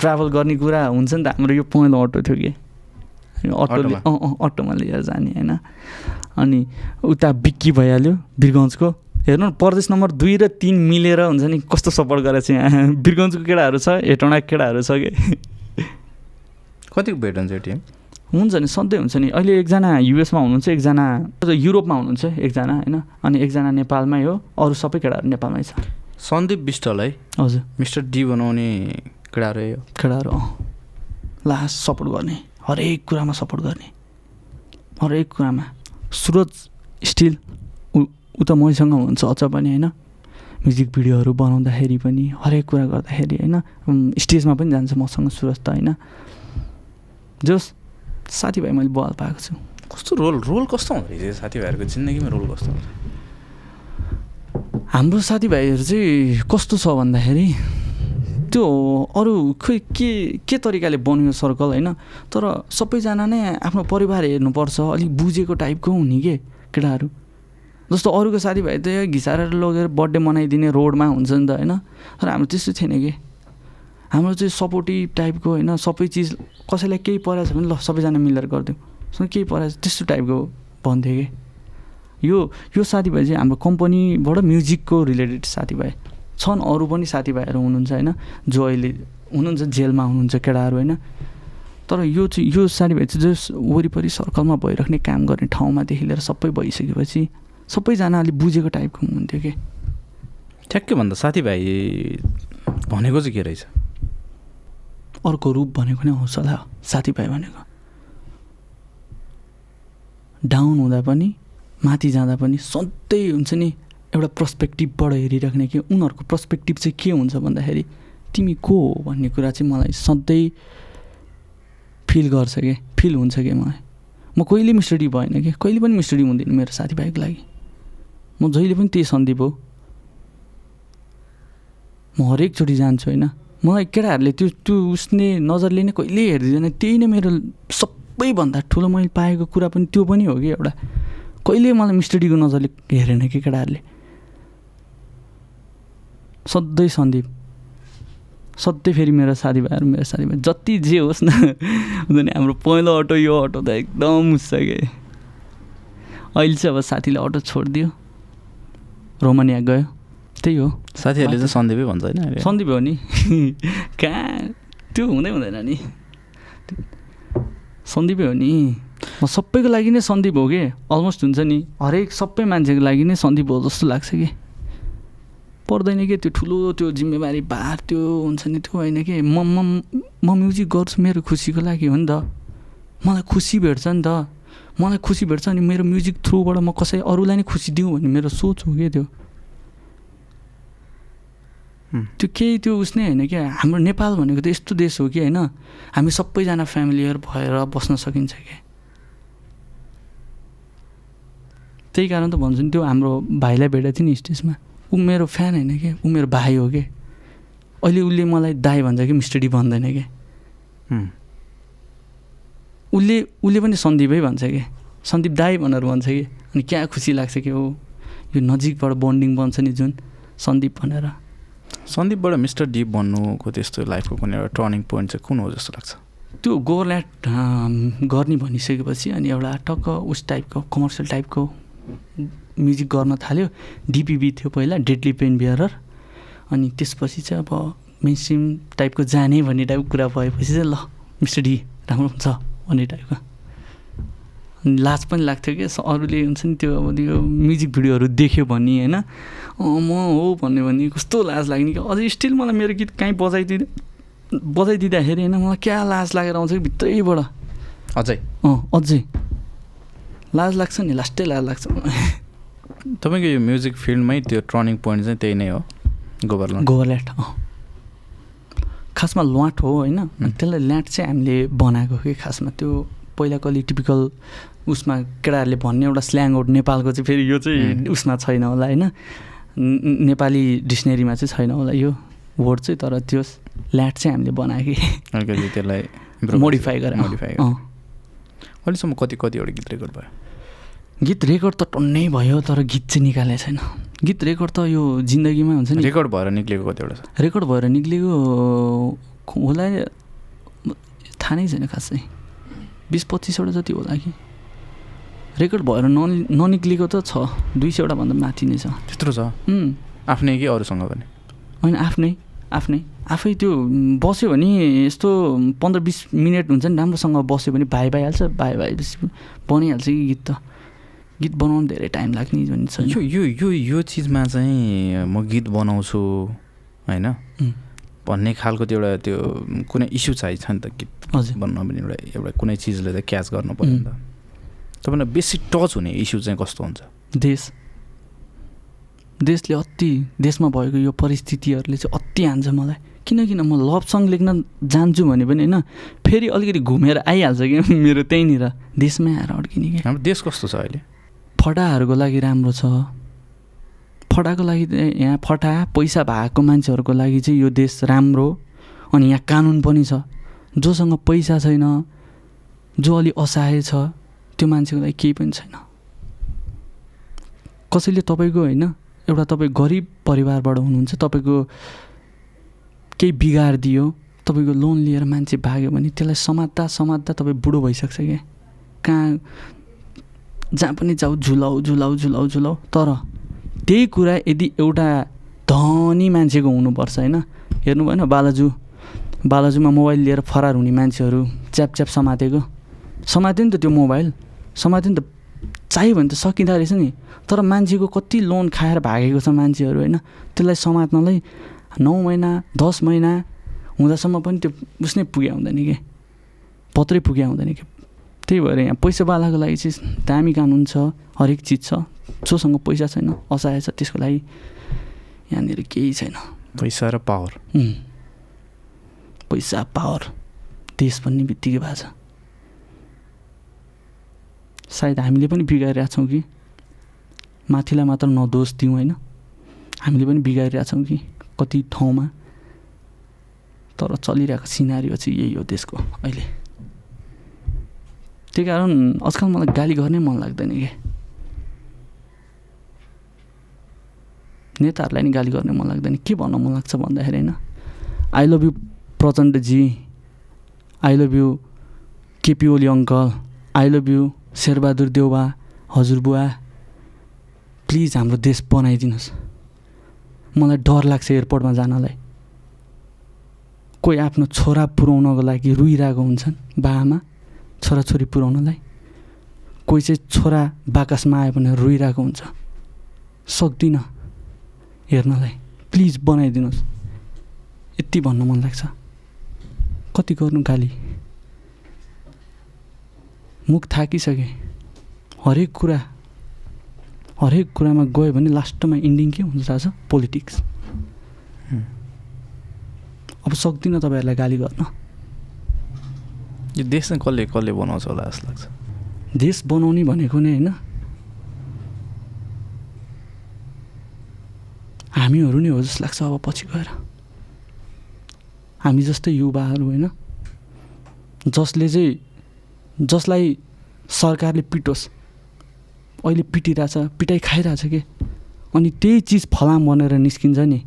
ट्राभल गर्ने कुरा हुन्छ नि त हाम्रो यो पहेँलो अटो थियो कि? अटोले? अँ अँ अटोमा लिएर जाने होइन? अनि उता बिक्की भइहाल्यो बिरगन्जको। हेर्नु न प्रदेश नम्बर दुई र तिन मिलेर हुन्छ नि कस्तो सपोर्ट गरेको छ यहाँ? बिरगन्जको केटाहरू छ हेटौँडाको केटाहरू छ कि? कतिको भेट हुन्छ टिम? हुन्छ नि सधैँ हुन्छ नि। अहिले एकजना युएसमा हुनुहुन्छ एकजना युरोपमा हुनुहुन्छ एकजना होइन? अनि एकजना नेपालमै हो अरू सबै केटाहरू नेपालमै छ। सन्दीप विष्टल है हजुर। मिस्टर डी बनाउने केटाहरू हो केटाहरू अँ। लास्ट सपोर्ट गर्ने। हरेक कुरामा सपोर्ट गर्ने। हरेक कुरामा। सुरज स्टिल ऊ त मैसँग हुन्छ अझ पनि होइन? म्युजिक भिडियोहरू बनाउँदाखेरि पनि हरेक कुरा गर्दाखेरि होइन? स्टेजमा पनि जान्छ मसँग सुरज त होइन? जोस् साथीभाइ मैले बल पाएको छु। कस्तो रोल रोल कस्तो हुँदो रहेछ साथीभाइहरूको जिन्दगीमा रोल कस्तो हुन्छ? हाम्रो साथीभाइहरू चाहिँ कस्तो छ भन्दाखेरि त्यो अरू खोइ के के तरिकाले बन्यो सर्कल होइन? तर सबैजना नै आफ्नो परिवार हेर्नुपर्छ अलिक बुझेको टाइपको हुने के केटाहरू? जस्तो अरूको साथीभाइ त घिसारेर लगेर बर्थडे मनाइदिने रोडमा हुन्छ नि त होइन? तर हाम्रो त्यस्तो थिएन कि? हाम्रो चाहिँ सपोर्टिभ टाइपको होइन सबै चिज कसैलाई केही परेछ भने ल सबैजना मिलेर गरिदिउँ। सो केही परेछ त्यस्तो टाइपको भन्थ्यो कि? यो यो साथीभाइ चाहिँ हाम्रो कम्पनीबाट म्युजिकको रिलेटेड साथीभाइ। छन् अरू पनि साथीभाइहरू हुनुहुन्छ होइन जो अहिले हुनुहुन्छ जेलमा हुनुहुन्छ केटाहरू होइन। तर यो चाहिँ यो साथीभाइ चाहिँ जस वरिपरि सर्कलमा भइराख्ने काम गर्ने ठाउँमादेखि लिएर सबै भइसकेपछि सबैजना अलिक बुझेको टाइपको हुनुहुन्थ्यो कि? ठ्याक्कै भन्दा साथीभाइ भनेको चाहिँ के रहेछ? अर्को रूप भनेको नै हौसला साथीभाइ भनेको। डाउन हुँदा पनि माथि जाँदा पनि सधैँ हुन्छ नि एउटा पर्सपेक्टिभबाट हेरिराख्ने कि उनीहरूको पर्सपेक्टिभ चाहिँ के हुन्छ भन्दाखेरि तिमी को हो? भन्ने कुरा चाहिँ मलाई सधैँ फिल गर्छ कि फिल हुन्छ कि मलाई। म कहिले मिस्टडी भएन कि? कहिले पनि मिस्टडी हुँदैन मेरो साथीभाइको लागि। म जहिले पनि त्यही सन्दीप हो। म हरेकचोटि जान्छु होइन। मलाई केटाहरूले त्यो त्यो उसले नजरले नै कहिले हेरिदिँदैन। त्यही नै मेरो सबैभन्दा ठुलो मैले पाएको कुरा पनि त्यो पनि हो कि एउटा। कहिले मलाई मिस्टडीको नजरले हेरेन कि केटाहरूले सधैँ सन्दीप। सधैँ फेरि मेरो साथीभाइहरू मेरो साथीभाइ जति जे होस् न हुन्छ नि हाम्रो पहिलो अटो यो अटो त एकदम उस कि। अहिले चाहिँ अब साथीले अटो छोडिदियो। रोमानिया गयो। त्यही हो। साथीहरूले चाहिँ सन्दीपै भन्छ होइन? सन्दीप हो नि। कहाँ? त्यो हुँदै हुँदैन नि। सन्दीपै हो नि। म सबैको लागि नै सन्दीप हो कि? अलमोस्ट हुन्छ नि। हरेक सबै मान्छेको लागि नै सन्दीप हो जस्तो लाग्छ कि? पर्दैन कि? त्यो ठुलो त्यो जिम्मेवारी भार त्यो हुन्छ नि त्यो होइन कि? म म म म्युजिक गर्छु मेरो खुसीको लागि हो नि त। मलाई खुसी भेट्छ नि त। मलाई खुसी भेट्छ अनि मेरो म्युजिक थ्रुबाट म कसै अरूलाई नै खुसी दिउँ भन्ने मेरो सोच हो कि त्यो। त्यो केही त्यो उस नै होइन कि हाम्रो नेपाल भनेको त यस्तो देश हो कि होइन? हामी सबैजना फ्यामिलियर भएर बस्न सकिन्छ कि त्यही कारण त भन्छु नि त्यो हाम्रो भाइलाई भेटेको थिएँ नि स्टेजमा। ऊ मेरो फ्यान होइन कि ऊ मेरो भाइ हो कि अहिले उसले मलाई दाई भन्छ कि मिस्टर डी भन्दैन कि हुँ। उसले उसले पनि सन्दीपै भन्छ कि सन्दीप दाई भनेर भन्छ कि। अनि क्या खुसी लाग्छ कि हो। यो नजिकबाट बन्डिङ बन्छ नि जुन सन्दीप भनेर। सन्दीपबाट मिस्टर डी भन्नुको त्यस्तो लाइफको कुनै एउटा टर्निङ पोइन्ट चाहिँ कुन हो जस्तो लाग्छ? त्यो गोरल्याट गर्ने भनिसकेपछि अनि एउटा टक्क उस टाइपको कमर्सियल टाइपको म्युजिक गर्न थाल्यो। डिपिबी थियो पहिला डेडली पेन बियरर अनि त्यसपछि चाहिँ अब मेन स्ट्रिम टाइपको जाने भन्ने टाइपको कुरा भएपछि चाहिँ ल मिस्टर डी राम्रो हुन्छ भन्ने टाइपको। लाज पनि लाग्थ्यो कि? अरूले हुन्छ नि त्यो अब त्यो म्युजिक भिडियोहरू देख्यो भने होइन? म हो भन्यो भने कस्तो लाज लाग्ने कि? अझै स्टिल मलाई मेरो गीत कहीँ बजाइदिँदा बजाइदिँदाखेरि होइन मलाई क्या लाज लागेर आउँछ कि भित्रैबाट? अझै। अँ अझै। लाज लाग्छ नि लास्टै लाज लाग्छ। तपाईँको यो म्युजिक फिल्डमै त्यो टर्निङ पोइन्ट चाहिँ त्यही नै हो गोबरल्यान्ड गोबरल्याट अँ। खासमा ल्याट हो होइन? त्यसलाई ल्याट चाहिँ हामीले बनाएको कि खासमा? त्यो पहिलाको अलि टिपिकल उसमा केटाहरूले भन्ने एउटा स्ल्याङ आउट नेपालको चाहिँ फेरि यो चाहिँ. उसमा छैन होला होइन? नेपाली डिक्सनेरीमा चाहिँ छैन होला यो वर्ड चाहिँ तर त्यो ल्याट चाहिँ हामीले बनायो कि त्यसलाई मोडिफाई गरेर मोडिफाई अहिलेसम्म कति कतिवटा गीत रेकर्ड भयो? गीत रेकर्ड त टन्नै भयो तर गीत चाहिँ निकालेको छैन। गीत रेकर्ड त यो जिन्दगीमा हुन्छ नि। रेकर्ड भएर निक्लेको कतिवटा छ? रेकर्ड भएर निक्लेको होला थाहा नै छैन खासै। बिस पच्चिसवटा जति होला कि। रेकर्ड भएर न ननिक्लेको त छ। दुई सयवटा भन्दा माथि नै छ। त्यत्रो छ? आफ्नै कि अरूसँग पनि? होइन आफ्नै आफ्नै। आफै त्यो बस्यो भने यस्तो पन्ध्र बिस मिनट हुन्छ नि राम्रोसँग बस्यो भने भाइ भइहाल्छ। भाइ भएपछि बनिहाल्छ कि गीत त। गीत बनाउनु धेरै टाइम लाग्ने भन्ने छ यो यो यो यो चिजमा चाहिँ म गीत बनाउँछु होइन? भन्ने खालको त्यो एउटा त्यो कुनै इस्यु चाहिँ छ नि त गीत हजुर। बन्न पनि एउटा एउटा कुनै चिजले त क्याच गर्नु पऱ्यो नि त। तपाईँलाई बेसी टच हुने इस्यु चाहिँ कस्तो हुन्छ? देश। देशले अति देशमा भएको यो परिस्थितिहरूले चाहिँ अति हान्छ मलाई। किनकिन म लभ सङ लेख्न जान्छु भने पनि होइन फेरि अलिकति घुमेर आइहाल्छ कि मेरो त्यहीँनिर। देशमै आएर अड्किने क्या हाम्रो देश कस्तो छ अहिले? फटाहरूको लागि राम्रो छ। फटाको लागि यहाँ फटा पैसा भएको मान्छेहरूको लागि चाहिँ यो देश राम्रो। अनि यहाँ कानुन पनि छ। जोसँग पैसा छैन जो अलि असहाय छ। त्यो मान्छेको लागि केही पनि छैन। कसैले तपाईँको होइन एउटा तपाईँ गरिब परिवारबाट हुनुहुन्छ तपाईँको केही बिगारिदियो तपाईँको लोन लिएर मान्छे भाग्यो भने त्यसलाई समात्दा समात्दा तपाईँ बुढो भइसक्छ क्या कहाँ जहाँ पनि जाऊ झुलाउ झुलाउ झुलाउ झुलाउ तर त्यही कुरा यदि एउटा धनी मान्छेको हुनुपर्छ होइन। हेर्नु भएन बालाजु? बालाजुमा मोबाइल लिएर फरार हुने मान्छेहरू च्याप च्याप समातेको। समात्यो नि त त्यो मोबाइल समात्यो नि त चाहियो भने त सकिँदो रहेछ नि। तर मान्छेको कति लोन खाएर भागेको छ मान्छेहरू होइन? त्यसलाई समात्नलाई नौ महिना दस महिना हुँदासम्म पनि त्यो उस नै पुग्या हुँदैन कि? पत्रै पुग्या हुँदैन कि? त्यही भएर यहाँ पैसावालाको लागि चाहिँ दामी कानुन छ हरेक चिज छ। जोसँग पैसा छैन असहाय छ त्यसको लागि यहाँनिर केही छैन। पैसा र पावर. पैसा पावर देश भन्ने बित्तिकै भएको छ। सायद हामीले पनि बिगारिरहेको छौँ कि? माथिलाई मात्र नदोष दिउँ होइन? हामीले पनि बिगारिरहेको छौँ कि? कति ठाउँमा। तर चलिरहेको सिनारी चाहिँ यही हो देशको अहिले। त्यही कारण आजकल मलाई गाली गर्नै मन लाग्दैन क्या नेताहरूलाई नि गाली गर्ने मन लाग्दैन। के भन्न मन लाग्छ भन्दाखेरि होइन? I love you Prachanda ji. I love you KP Oli uncle I love you Sher Bahadur Deuba हजुरबुवा please हाम्रो देश बनाइदिनुहोस्। मलाई डर लाग्छ एयरपोर्टमा जानलाई। कोही आफ्नो छोरा पुऱ्याउनको लागि रुइरहेको हुन्छन् बाआमा छोराछोरी पुऱ्याउनलाई कोही चाहिँ छोरा बाकसमा आयो भने रोइरहेको हुन्छ। सक्दिनँ हेर्नलाई। प्लिज बनाइदिनुहोस्। यति भन्न मन लाग्छ। कति गर्नु गाली? मुख थाकिसकेँ। हरेक कुरा हरेक कुरामा गयो भने लास्टमा इन्डिङ के हुन्छ थाहा छ? पोलिटिक्स अब सक्दिनँ तपाईँहरूलाई गाली गर्न। यो देश कसले कसले बनाउँछ होला जस्तो लाग्छ। देश बनाउने भनेको नै होइन। हामीहरू नै हो जस्तो लाग्छ अब पछि गएर। हामी जस्तै युवाहरू होइन। जसले चाहिँ जसलाई सरकारले पिटोस् अहिले पिटिरहेछ पिटाइ खाइरहेछ कि? अनि त्यही चिज फलाम बनेर निस्किन्छ नि।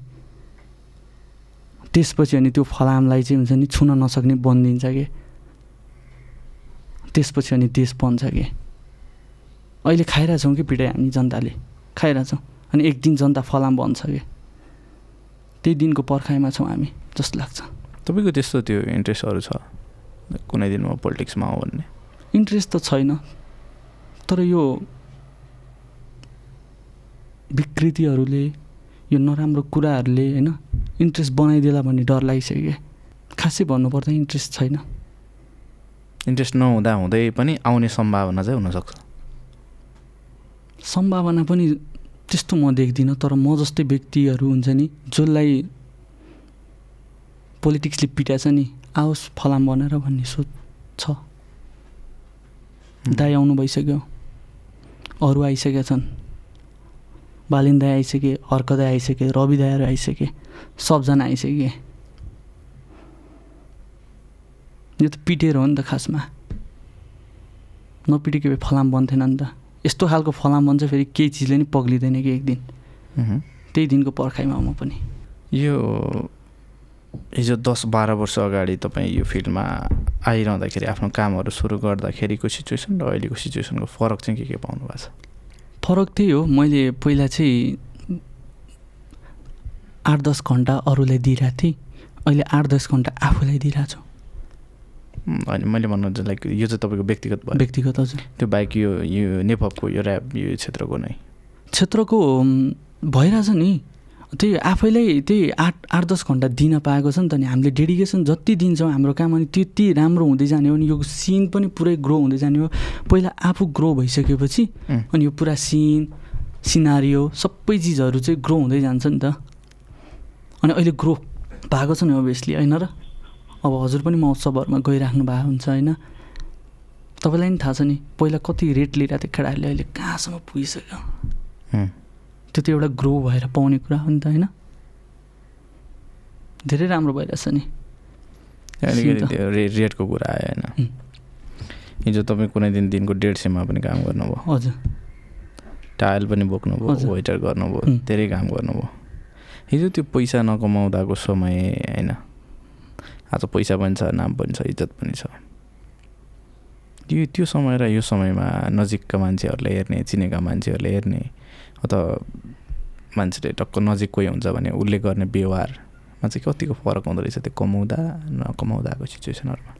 त्यसपछि अनि त्यो फलामलाई चाहिँ हुन्छ नि छुन नसक्ने बनिदिन्छ कि? त्यसपछि अनि देश बन्छ कि? अहिले खाइरहेछौँ कि पिटाइ हामी जनताले? खाइरहेछौँ। अनि एक दिन जनता फलाम बन्छ कि? त्यही दिनको पर्खाइमा छौँ हामी जस्तो लाग्छ। तपाईँको त्यस्तो त्यो इन्ट्रेस्टहरू छ कुनै दिन म पोलिटिक्समा आउँ भन्ने? इन्ट्रेस्ट त छैन तर यो विकृतिहरूले यो नराम्रो कुराहरूले होइन इन्ट्रेस्ट बनाइदिएला भन्ने डर लागिसक्यो क्या खासै भन्नुपर्दा इन्ट्रेस्ट छैन इन्ट्रेस्ट नहुँदा हुँदै पनि आउने सम्भावना चाहिँ हुनसक्छ सम्भावना पनि त्यस्तो म देख्दिनँ तर म जस्तै व्यक्तिहरू हुन्छ नि जसलाई पोलिटिक्सले पिटाएछ नि आओस् फलाम बनेर भन्ने सोच छ दाई आउनु भइसक्यो। अरू आइसकेका छन्। बालिन दाई आइसके अर्क दाई आइसके रवि दाईहरू आइसके सबजना आइसके। यो त पिटेर हो नि त खासमा। नपिटेको भए फलाम बन्थेन नि त। यस्तो खालको फलाम बन्छ फेरि केही चिजले नि पग्लिँदैन कि एक दिन। त्यही दिनको पर्खाइमा म पनि। यो हिजो दस बाह्र वर्ष अगाडि तपाईँ यो फिल्डमा आइरहँदाखेरि आफ्नो कामहरू सुरु गर्दाखेरिको सिचुएसन र अहिलेको सिचुएसनको फरक चाहिँ के के पाउनु भएको छ? फरक त्यही हो। मैले पहिला चाहिँ आठ दस घन्टा अरूलाई दिइरहेको थिएँ। अहिले आठ दस घन्टा आफूलाई दिइरहेको छु। होइन मैले भन्नु चाहिँ लाइक यो चाहिँ तपाईँको व्यक्तिगत भयो। व्यक्तिगत हजुर। त्यो बाहेक यो यो नेपको यो ऱ्याप यो क्षेत्रको नै। क्षेत्रको भइरहेछ नि। त्यही आफैलाई त्यही आठ आठ दस घन्टा दिन पाएको छ नि त नि हामीले डेडिकेसन जति दिन्छौँ हाम्रो काम अनि त्यति राम्रो हुँदै जाने हो अनि यो सिन पनि पुरै ग्रो हुँदै जाने हो। पहिला आफू ग्रो भइसकेपछि अनि यो पुरा सिन सिनारियो सबै चिजहरू चाहिँ ग्रो हुँदै जान्छ नि त। अनि अहिले ग्रो भएको छ नि अभियसली होइन र? अब हजुर पनि महोत्सवहरूमा गइराख्नु भएको हुन्छ होइन? तपाईँलाई नि थाहा छ नि पहिला कति रेट लिइरहेको थियो केटाहरूले अहिले कहाँसम्म पुगिसक्यो? त्यो त एउटा ग्रो भएर पाउने कुरा हो नि त होइन? धेरै राम्रो भइरहेछ नि। रेटको कुरा आयो होइन? हिजो तपाईँ कुनै दिन दिनको डेढ सयमा पनि काम गर्नुभयो। हजुर। टायल पनि बोक्नुभयो। वेटर गर्नुभयो. धेरै काम गर्नुभयो। हिजो त्यो पैसा नकमाउँदाको समय होइन? आज पैसा पनि छ नाम पनि छ इज्जत पनि छ। त्यो त्यो समय र यो समयमा नजिकका मान्छेहरूले हेर्ने चिनेका मान्छेहरूले हेर्ने अथवा मान्छेले टक्क नजिक कोही हुन्छ भने उसले गर्ने व्यवहारमा चाहिँ कतिको फरक हुँदो रहेछ त्यो कमाउँदा नकमाउँदाको सिचुएसनहरूमा?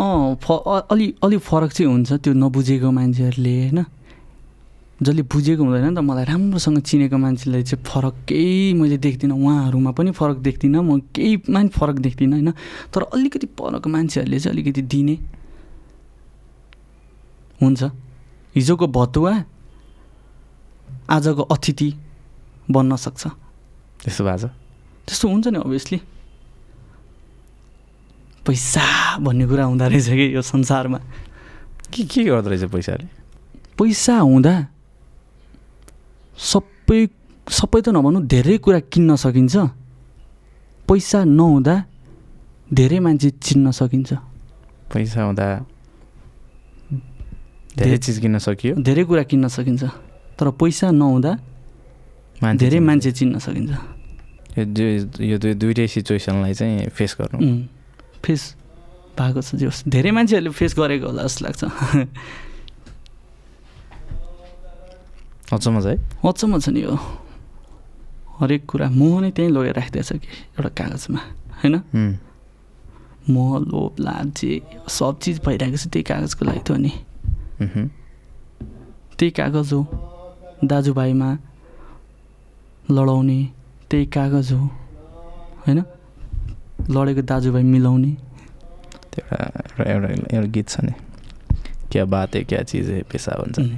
अँ फ अलि अलिक फरक चाहिँ हुन्छ त्यो नबुझेको मान्छेहरूले होइन? जसले बुझेको हुँदैन नि त मलाई राम्रोसँग चिनेको मान्छेलाई चाहिँ फरक केही मैले देख्दिनँ उहाँहरूमा पनि फरक देख्दिनँ म केहीमा पनि फरक देख्दिनँ होइन? तर अलिकति परको मान्छेहरूले चाहिँ अलिकति दिने हुन्छ। हिजोको भतुवा आजको अतिथि बन्न सक्छ। त्यस्तो भएको छ त्यस्तो हुन्छ नि अभियसली पैसा भन्ने कुरा हुँदो रहेछ कि यो संसारमा? के के गर्दो रहेछ पैसाले? पैसा हुँदा सबै सबै त नभनौँ धेरै कुरा किन्न सकिन्छ। पैसा नहुँदा धेरै मान्छे चिन्न सकिन्छ। पैसा हुँदा धेरै चिज किन्न सकियो? धेरै कुरा किन्न सकिन्छ। तर पैसा नहुँदा मान्छे धेरै मान्छे चिन्न सकिन्छ। यो दुइटै सिचुएसनलाई चाहिँ फेस गर्नु। फेस भएको छ जे धेरै मान्छेहरूले फेस गरेको होला जस्तो लाग्छ। अचम्म छ है? अचम्म छ नि यो। हरेक कुरा। मोह नै त्यहीँ लगेर राखिदिएछ कि एउटा कागजमा होइन? मोह लोभ लाभ जे सब चिज भइरहेको छ त्यही कागजको लागि त हो नि। त्यही कागज हो। दाजुभाइमा लडाउने त्यही कागज हो। होइन? लडेको दाजुभाइ मिलाउने। त्यो एउटा एउटा एउटा गीत छ नि। क्या बात है क्या चिज है पेसा भन्छ। नि।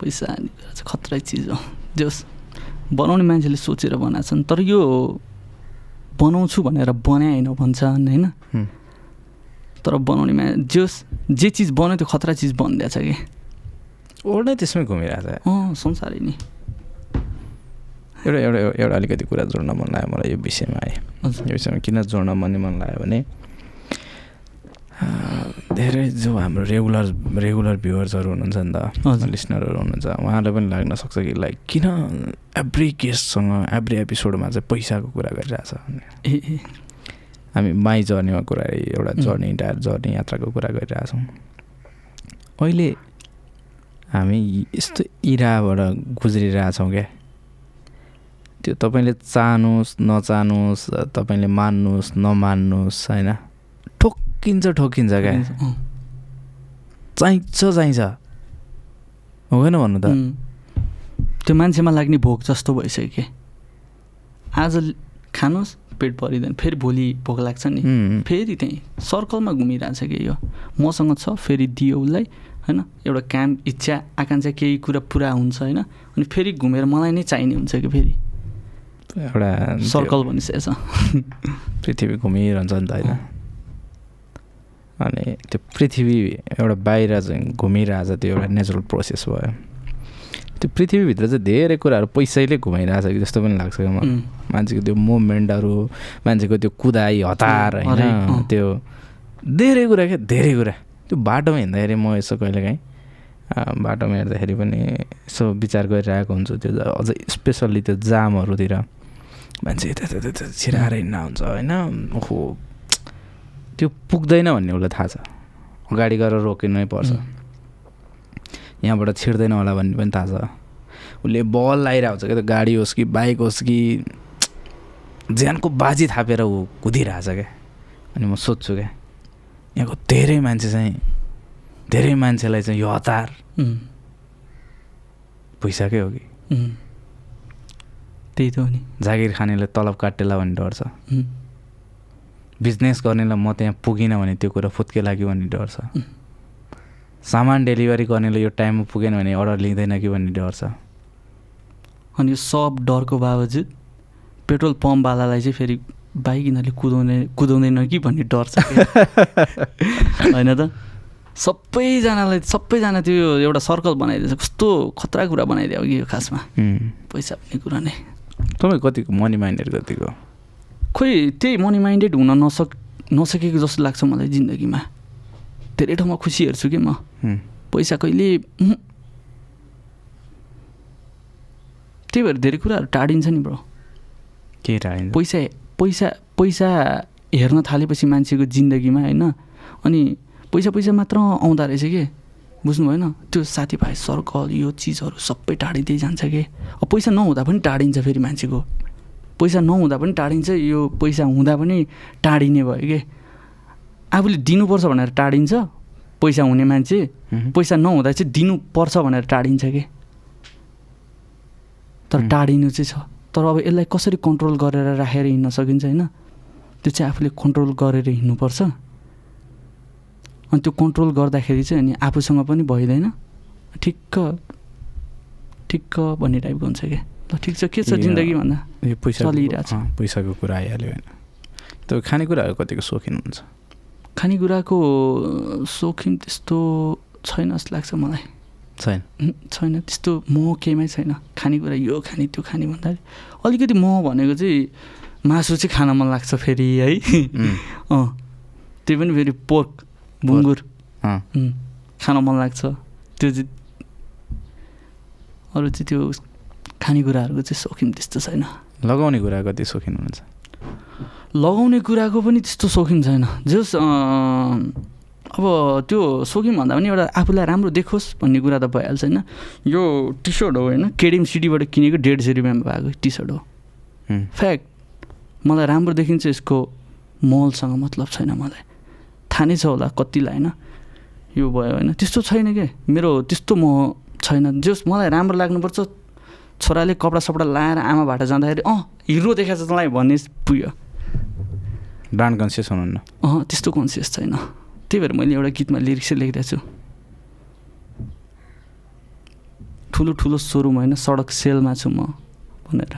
पैसा खतरा चिज हो। जस बनाउने मान्छेले सोचेर बनाएको छन् तर यो बनाउँछु भनेर बनाए होइन भन्छन् होइन? तर बनाउने मा जस जे चिज बनायो त्यो खतरा चिज बनिदिएछ कि? ओड नै त्यसमै घुमिरहेको छ अँ संसारै नि एउटा एउटा एउटा अलिकति कुरा जोड्न मन लाग्यो मलाई यो विषयमा है यो विषयमा किन जोड्न मन मन लाग्यो भने धेरै जो हाम्रो रेगुलर रेगुलर भ्युवर्सहरू हुनुहुन्छ नि त। लिसनरहरू हुनुहुन्छ उहाँहरूलाई पनि लाग्न सक्छ कि लाइक किन एभ्री गेस्टसँग एभ्री एपिसोडमा चाहिँ पैसाको कुरा गरिरहेछ ए हामी माई जर्नीमा कुरा एउटा. जर्नी इन्टायर जर्नी यात्राको कुरा गरिरहेछौँ अहिले हामी यस्तो इराबाट गुज्रिरहेछौँ क्या। त्यो तपाईँले चाहनुहोस् नचाहनुहोस् तपाईँले मान्नुहोस् नमान्नुहोस् होइन? ठोकिन्छ ठोकिन्छ क्या। चाहिन्छ चाहिन्छ। होइन भन्नु त. त्यो मान्छेमा लाग्ने भोक जस्तो भइसक्यो कि आज खानुहोस् पेट भरिँदैन फेरि भोलि भोक लाग्छ नि। फेरि त्यहीँ सर्कलमा घुमिरहेछ कि यो। मसँग छ फेरि दियो उसलाई। होइन? एउटा काम इच्छा आकाङ्क्षा केही कुरा पुरा हुन्छ होइन? अनि फेरि घुमेर मलाई नै चाहिने हुन्छ कि फेरि? एउटा सर्कल भनिसकेको छ। पृथ्वी घुमिरहन्छ नि त होइन? अनि त्यो पृथ्वी एउटा बाहिर चाहिँ घुमिरहेछ त्यो एउटा नेचुरल प्रोसेस भयो। त्यो पृथ्वीभित्र चाहिँ धेरै कुराहरू पैसैले घुमाइरहेछ कि जस्तो पनि लाग्छ क्या मलाई मान्छेको त्यो मुभमेन्टहरू मान्छेको त्यो कुदाइ हतार होइन। त्यो धेरै कुरा क्या धेरै कुरा। त्यो बाटोमा हिँड्दाखेरि म यसो कहिलेकाहीँ बाटोमा हेर्दाखेरि पनि यसो विचार गरिरहेको हुन्छु। त्यो अझै स्पेसल्ली त्यो जामहरूतिर। मान्छे यता यता छिराएर हिँड्न हुन्छ होइन? ओहो। त्यो पुग्दैन भन्ने उसलाई थाहा छ। अगाडि गएर रोकिनै पर्छ। यहाँबाट छिर्दैन होला भन्ने पनि थाहा छ। उसले बल लगाइरहेको हुन्छ क्या त्यो गाडी होस् कि बाइक होस् कि ज्यानको बाजी थापेर ऊ कुदिरहेछ क्या। अनि म सोध्छु क्या यहाँको धेरै मान्छे चाहिँ धेरै मान्छेलाई चाहिँ यो हतार पैसाकै हो कि। त्यही त हो नि। जागिर खानेले तलब काटेला भन्ने डर छ। बिजनेस गर्नेलाई म त्यहाँ पुगिनँ भने त्यो कुरा फुत्के लाग्यो भन्ने डर छ। सामान डेलिभरी गर्नेले यो टाइममा पुगेन भने अर्डर लिँदैन कि भन्ने डर छ। अनि यो सब डरको बावजुद पेट्रोल पम्पवालालाई चाहिँ फेरि बाइक यिनीहरूले कुदाउने कुदाउँदैन कि भन्ने डर छ। होइन त? सबैजनालाई सबैजना त्यो एउटा सर्कल बनाइदिएछ। कस्तो खतरा कुरा बनाइदियो कि यो खासमा. पैसा भन्ने कुरा नै। तपाईँ कतिको मनी माइन्डेड कतिको? खोइ त्यही मनी माइन्डेड हुन नसक नसकेको जस्तो लाग्छ मलाई जिन्दगीमा। धेरै ठाउँमा खुसी हेर्छु कि म. पैसा कहिले। त्यही भएर धेरै कुराहरू टाढिन्छ नि ब्रो। के राखिन्छ पैसा पैसा पैसा हेर्न थालेपछि मान्छेको जिन्दगीमा होइन अनि पैसा पैसा मात्र आउँदो रहेछ कि? बुझ्नु भएन? त्यो साथीभाइ सर्कल यो चिजहरू सबै टाढिँदै जान्छ कि? अब पैसा नहुँदा पनि टाढिन्छ फेरि मान्छेको। पैसा नहुँदा पनि टाढिन्छ यो पैसा हुँदा पनि टाढिने भयो कि? आफूले दिनुपर्छ भनेर टाढिन्छ पैसा हुने मान्छे. पैसा नहुँदा चाहिँ दिनुपर्छ भनेर टाढिन्छ कि? तर. टाढिनु चाहिँ छ। तर अब यसलाई कसरी कन्ट्रोल गरेर राखेर हिँड्न सकिन्छ होइन? त्यो चाहिँ आफूले कन्ट्रोल गरेर हिँड्नुपर्छ। अनि त्यो कन्ट्रोल गर्दाखेरि चाहिँ अनि आफूसँग पनि भइँदैन। ठिक्क ठिक्क भन्ने टाइपको हुन्छ क्या। ल ठिक छ। के छ जिन्दगी भन्दा? पैसा चलिरहेछ। पैसाको कुरा आइहाल्यो होइन। त्यो खानेकुराहरू कतिको सोखिन हुन्छ? खानेकुराको सोखिन त्यस्तो छैन जस्तो लाग्छ मलाई। छैन। छैन। त्यस्तो म केहीमै छैन। खानेकुरा यो खाने त्यो खाने भन्दाखेरि अलिकति म भनेको चाहिँ मासु चाहिँ खान मन लाग्छ फेरि है. अँ। त्यही पनि फेरि पोर्क बुङ्गुर. उम्, खान मन लाग्छ। त्यो चाहिँ अरू चाहिँ त्यो खानेकुराहरूको चाहिँ सोखिन त्यस्तो छैन। लगाउने कुरा कति सोखिन हुन्छ। लगाउने कुराको पनि त्यस्तो सोखिन छैन। जस अब त्यो सोखिन भन्दा पनि एउटा आफूलाई राम्रो देखोस् भन्ने कुरा त भइहाल्छ होइन। यो टी सर्ट हो होइन केडिएम सिटीबाट किनेको डेढ सय रुपियाँमा भएको टी सर्ट हो. फ्याक्ट मलाई राम्रो देखिन्छ यसको मलसँग मतलब छैन मलाई। थाहा नै छ होला कतिलाई होइन यो भयो होइन। त्यस्तो छैन क्या मेरो त्यस्तो म छैन। जस मलाई राम्रो लाग्नुपर्छ छोराले कपडा सपडा लाएर आमाबाट जाँदाखेरि अँ हिरो देखाएको छ तँलाई भन्ने पुग्यो। ब्रान्ड कन्सियस हुनुहुन्न। अँ त्यस्तो कन्सियस छैन। त्यही भएर मैले एउटा गीतमा लिरिक्सै लेखिरहेको छु। ठुलो ठुलो सोरुम होइन सडक सेलमा छु म भनेर।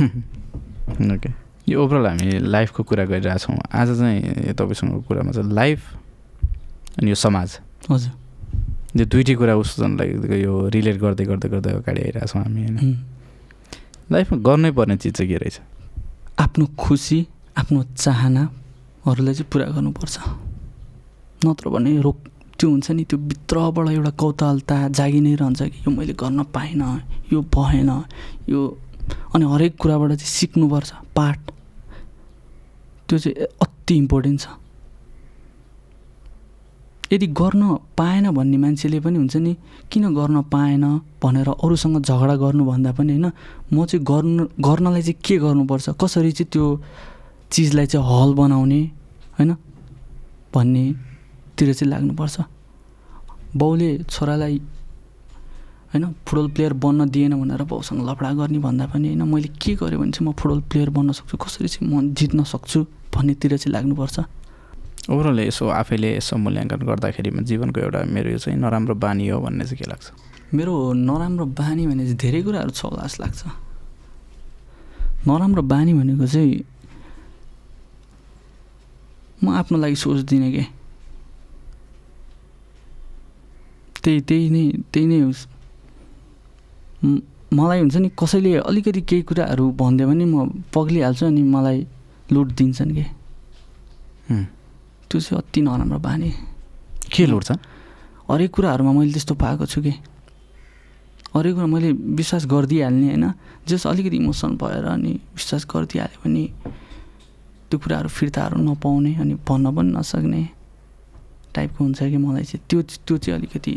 ओके यो ओभरअल हामी लाइफको कुरा गरिरहेछौँ आज चाहिँ तपाईँसँगको कुरामा चाहिँ लाइफ अनि यो समाज। हजुर। यो दुइटै कुरा उस्तो यो रिलेट गर्दै गर्दै गर्दै अगाडि आइरहेछौँ हामी होइन. लाइफमा गर्नै पर्ने चिज चाहिँ के रहेछ? आफ्नो खुसी आफ्नो चाहनाहरूलाई चाहिँ पुरा गर्नुपर्छ। नत्र भने रोक त्यो हुन्छ नि त्यो भित्रबाट एउटा कौतलता जागि नै रहन्छ कि यो मैले गर्न पाइनँ यो भएन यो अनि हरेक कुराबाट चाहिँ सिक्नुपर्छ पाठ। त्यो चाहिँ अति इम्पोर्टेन्ट छ। यदि गर्न पाएन भन्ने मान्छेले पनि हुन्छ नि किन गर्न पाएन भनेर अरूसँग झगडा गर्नुभन्दा पनि होइन म चाहिँ गर्नु गर्नलाई चाहिँ के गर्नुपर्छ कसरी चाहिँ त्यो चिजलाई चाहिँ हल बनाउने होइन भन्नेतिर चाहिँ लाग्नुपर्छ। बाउले छोरालाई होइन फुटबल प्लेयर बन्न दिएन भनेर बाउसँग लफडा गर्ने भन्दा पनि होइन मैले के गरेँ भने चाहिँ म फुटबल प्लेयर बन्न सक्छु कसरी चाहिँ म जित्न सक्छु भन्नेतिर चाहिँ लाग्नुपर्छ। ओभरअल यसो आफैले यसो मूल्याङ्कन गर्दाखेरिमा जीवनको एउटा मेरो यो चाहिँ नराम्रो बानी हो भन्ने चाहिँ के लाग्छ? मेरो नराम्रो बानी भने चाहिँ धेरै कुराहरू छ होला जस्तो लाग्छ। नराम्रो बानी भनेको चाहिँ म आफ्नो लागि सोच्दिनँ कि? त्यही त्यही नै त्यही नै होस्। मलाई हुन्छ नि कसैले अलिकति केही कुराहरू भनिदियो भने म पग्लिहाल्छु अनि मलाई लुट दिन्छन् कि। त्यो चाहिँ अति नराम्रो बानी। के लुट्छ? हरेक कुराहरूमा मैले त्यस्तो पाएको छु कि? हरेक कुरा मैले विश्वास गरिदिइहाल्ने होइन। जस अलिकति इमोसन भएर अनि विश्वास गरिदिइहाल्यो भने त्यो कुराहरू फिर्ताहरू नपाउने अनि भन्न पनि नसक्ने टाइपको हुन्छ कि मलाई चाहिँ। त्यो त्यो चाहिँ अलिकति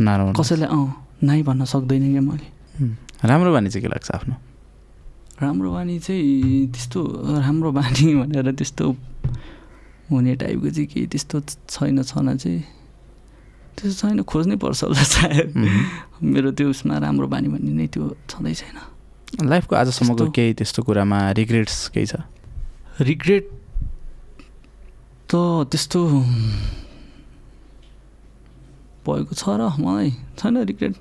नराम्रो कसैलाई अँ नाइ भन्न सक्दैन क्या मैले। राम्रो बानी चाहिँ के लाग्छ आफ्नो? राम्रो बानी चाहिँ त्यस्तो राम्रो बानी भनेर त्यस्तो हुने टाइपको चाहिँ केही त्यस्तो छैन छन चाहिँ। त्यस्तो छैन खोज्नै पर्छ होला सायद। मेरो त्यो उसमा राम्रो बानी भन्ने नै त्यो छँदै छैन। लाइफको आजसम्मको केही त्यस्तो कुरामा रिग्रेट्स केही छ? रिग्रेट त त्यस्तो भएको छ र मलाई छैन रिग्रेट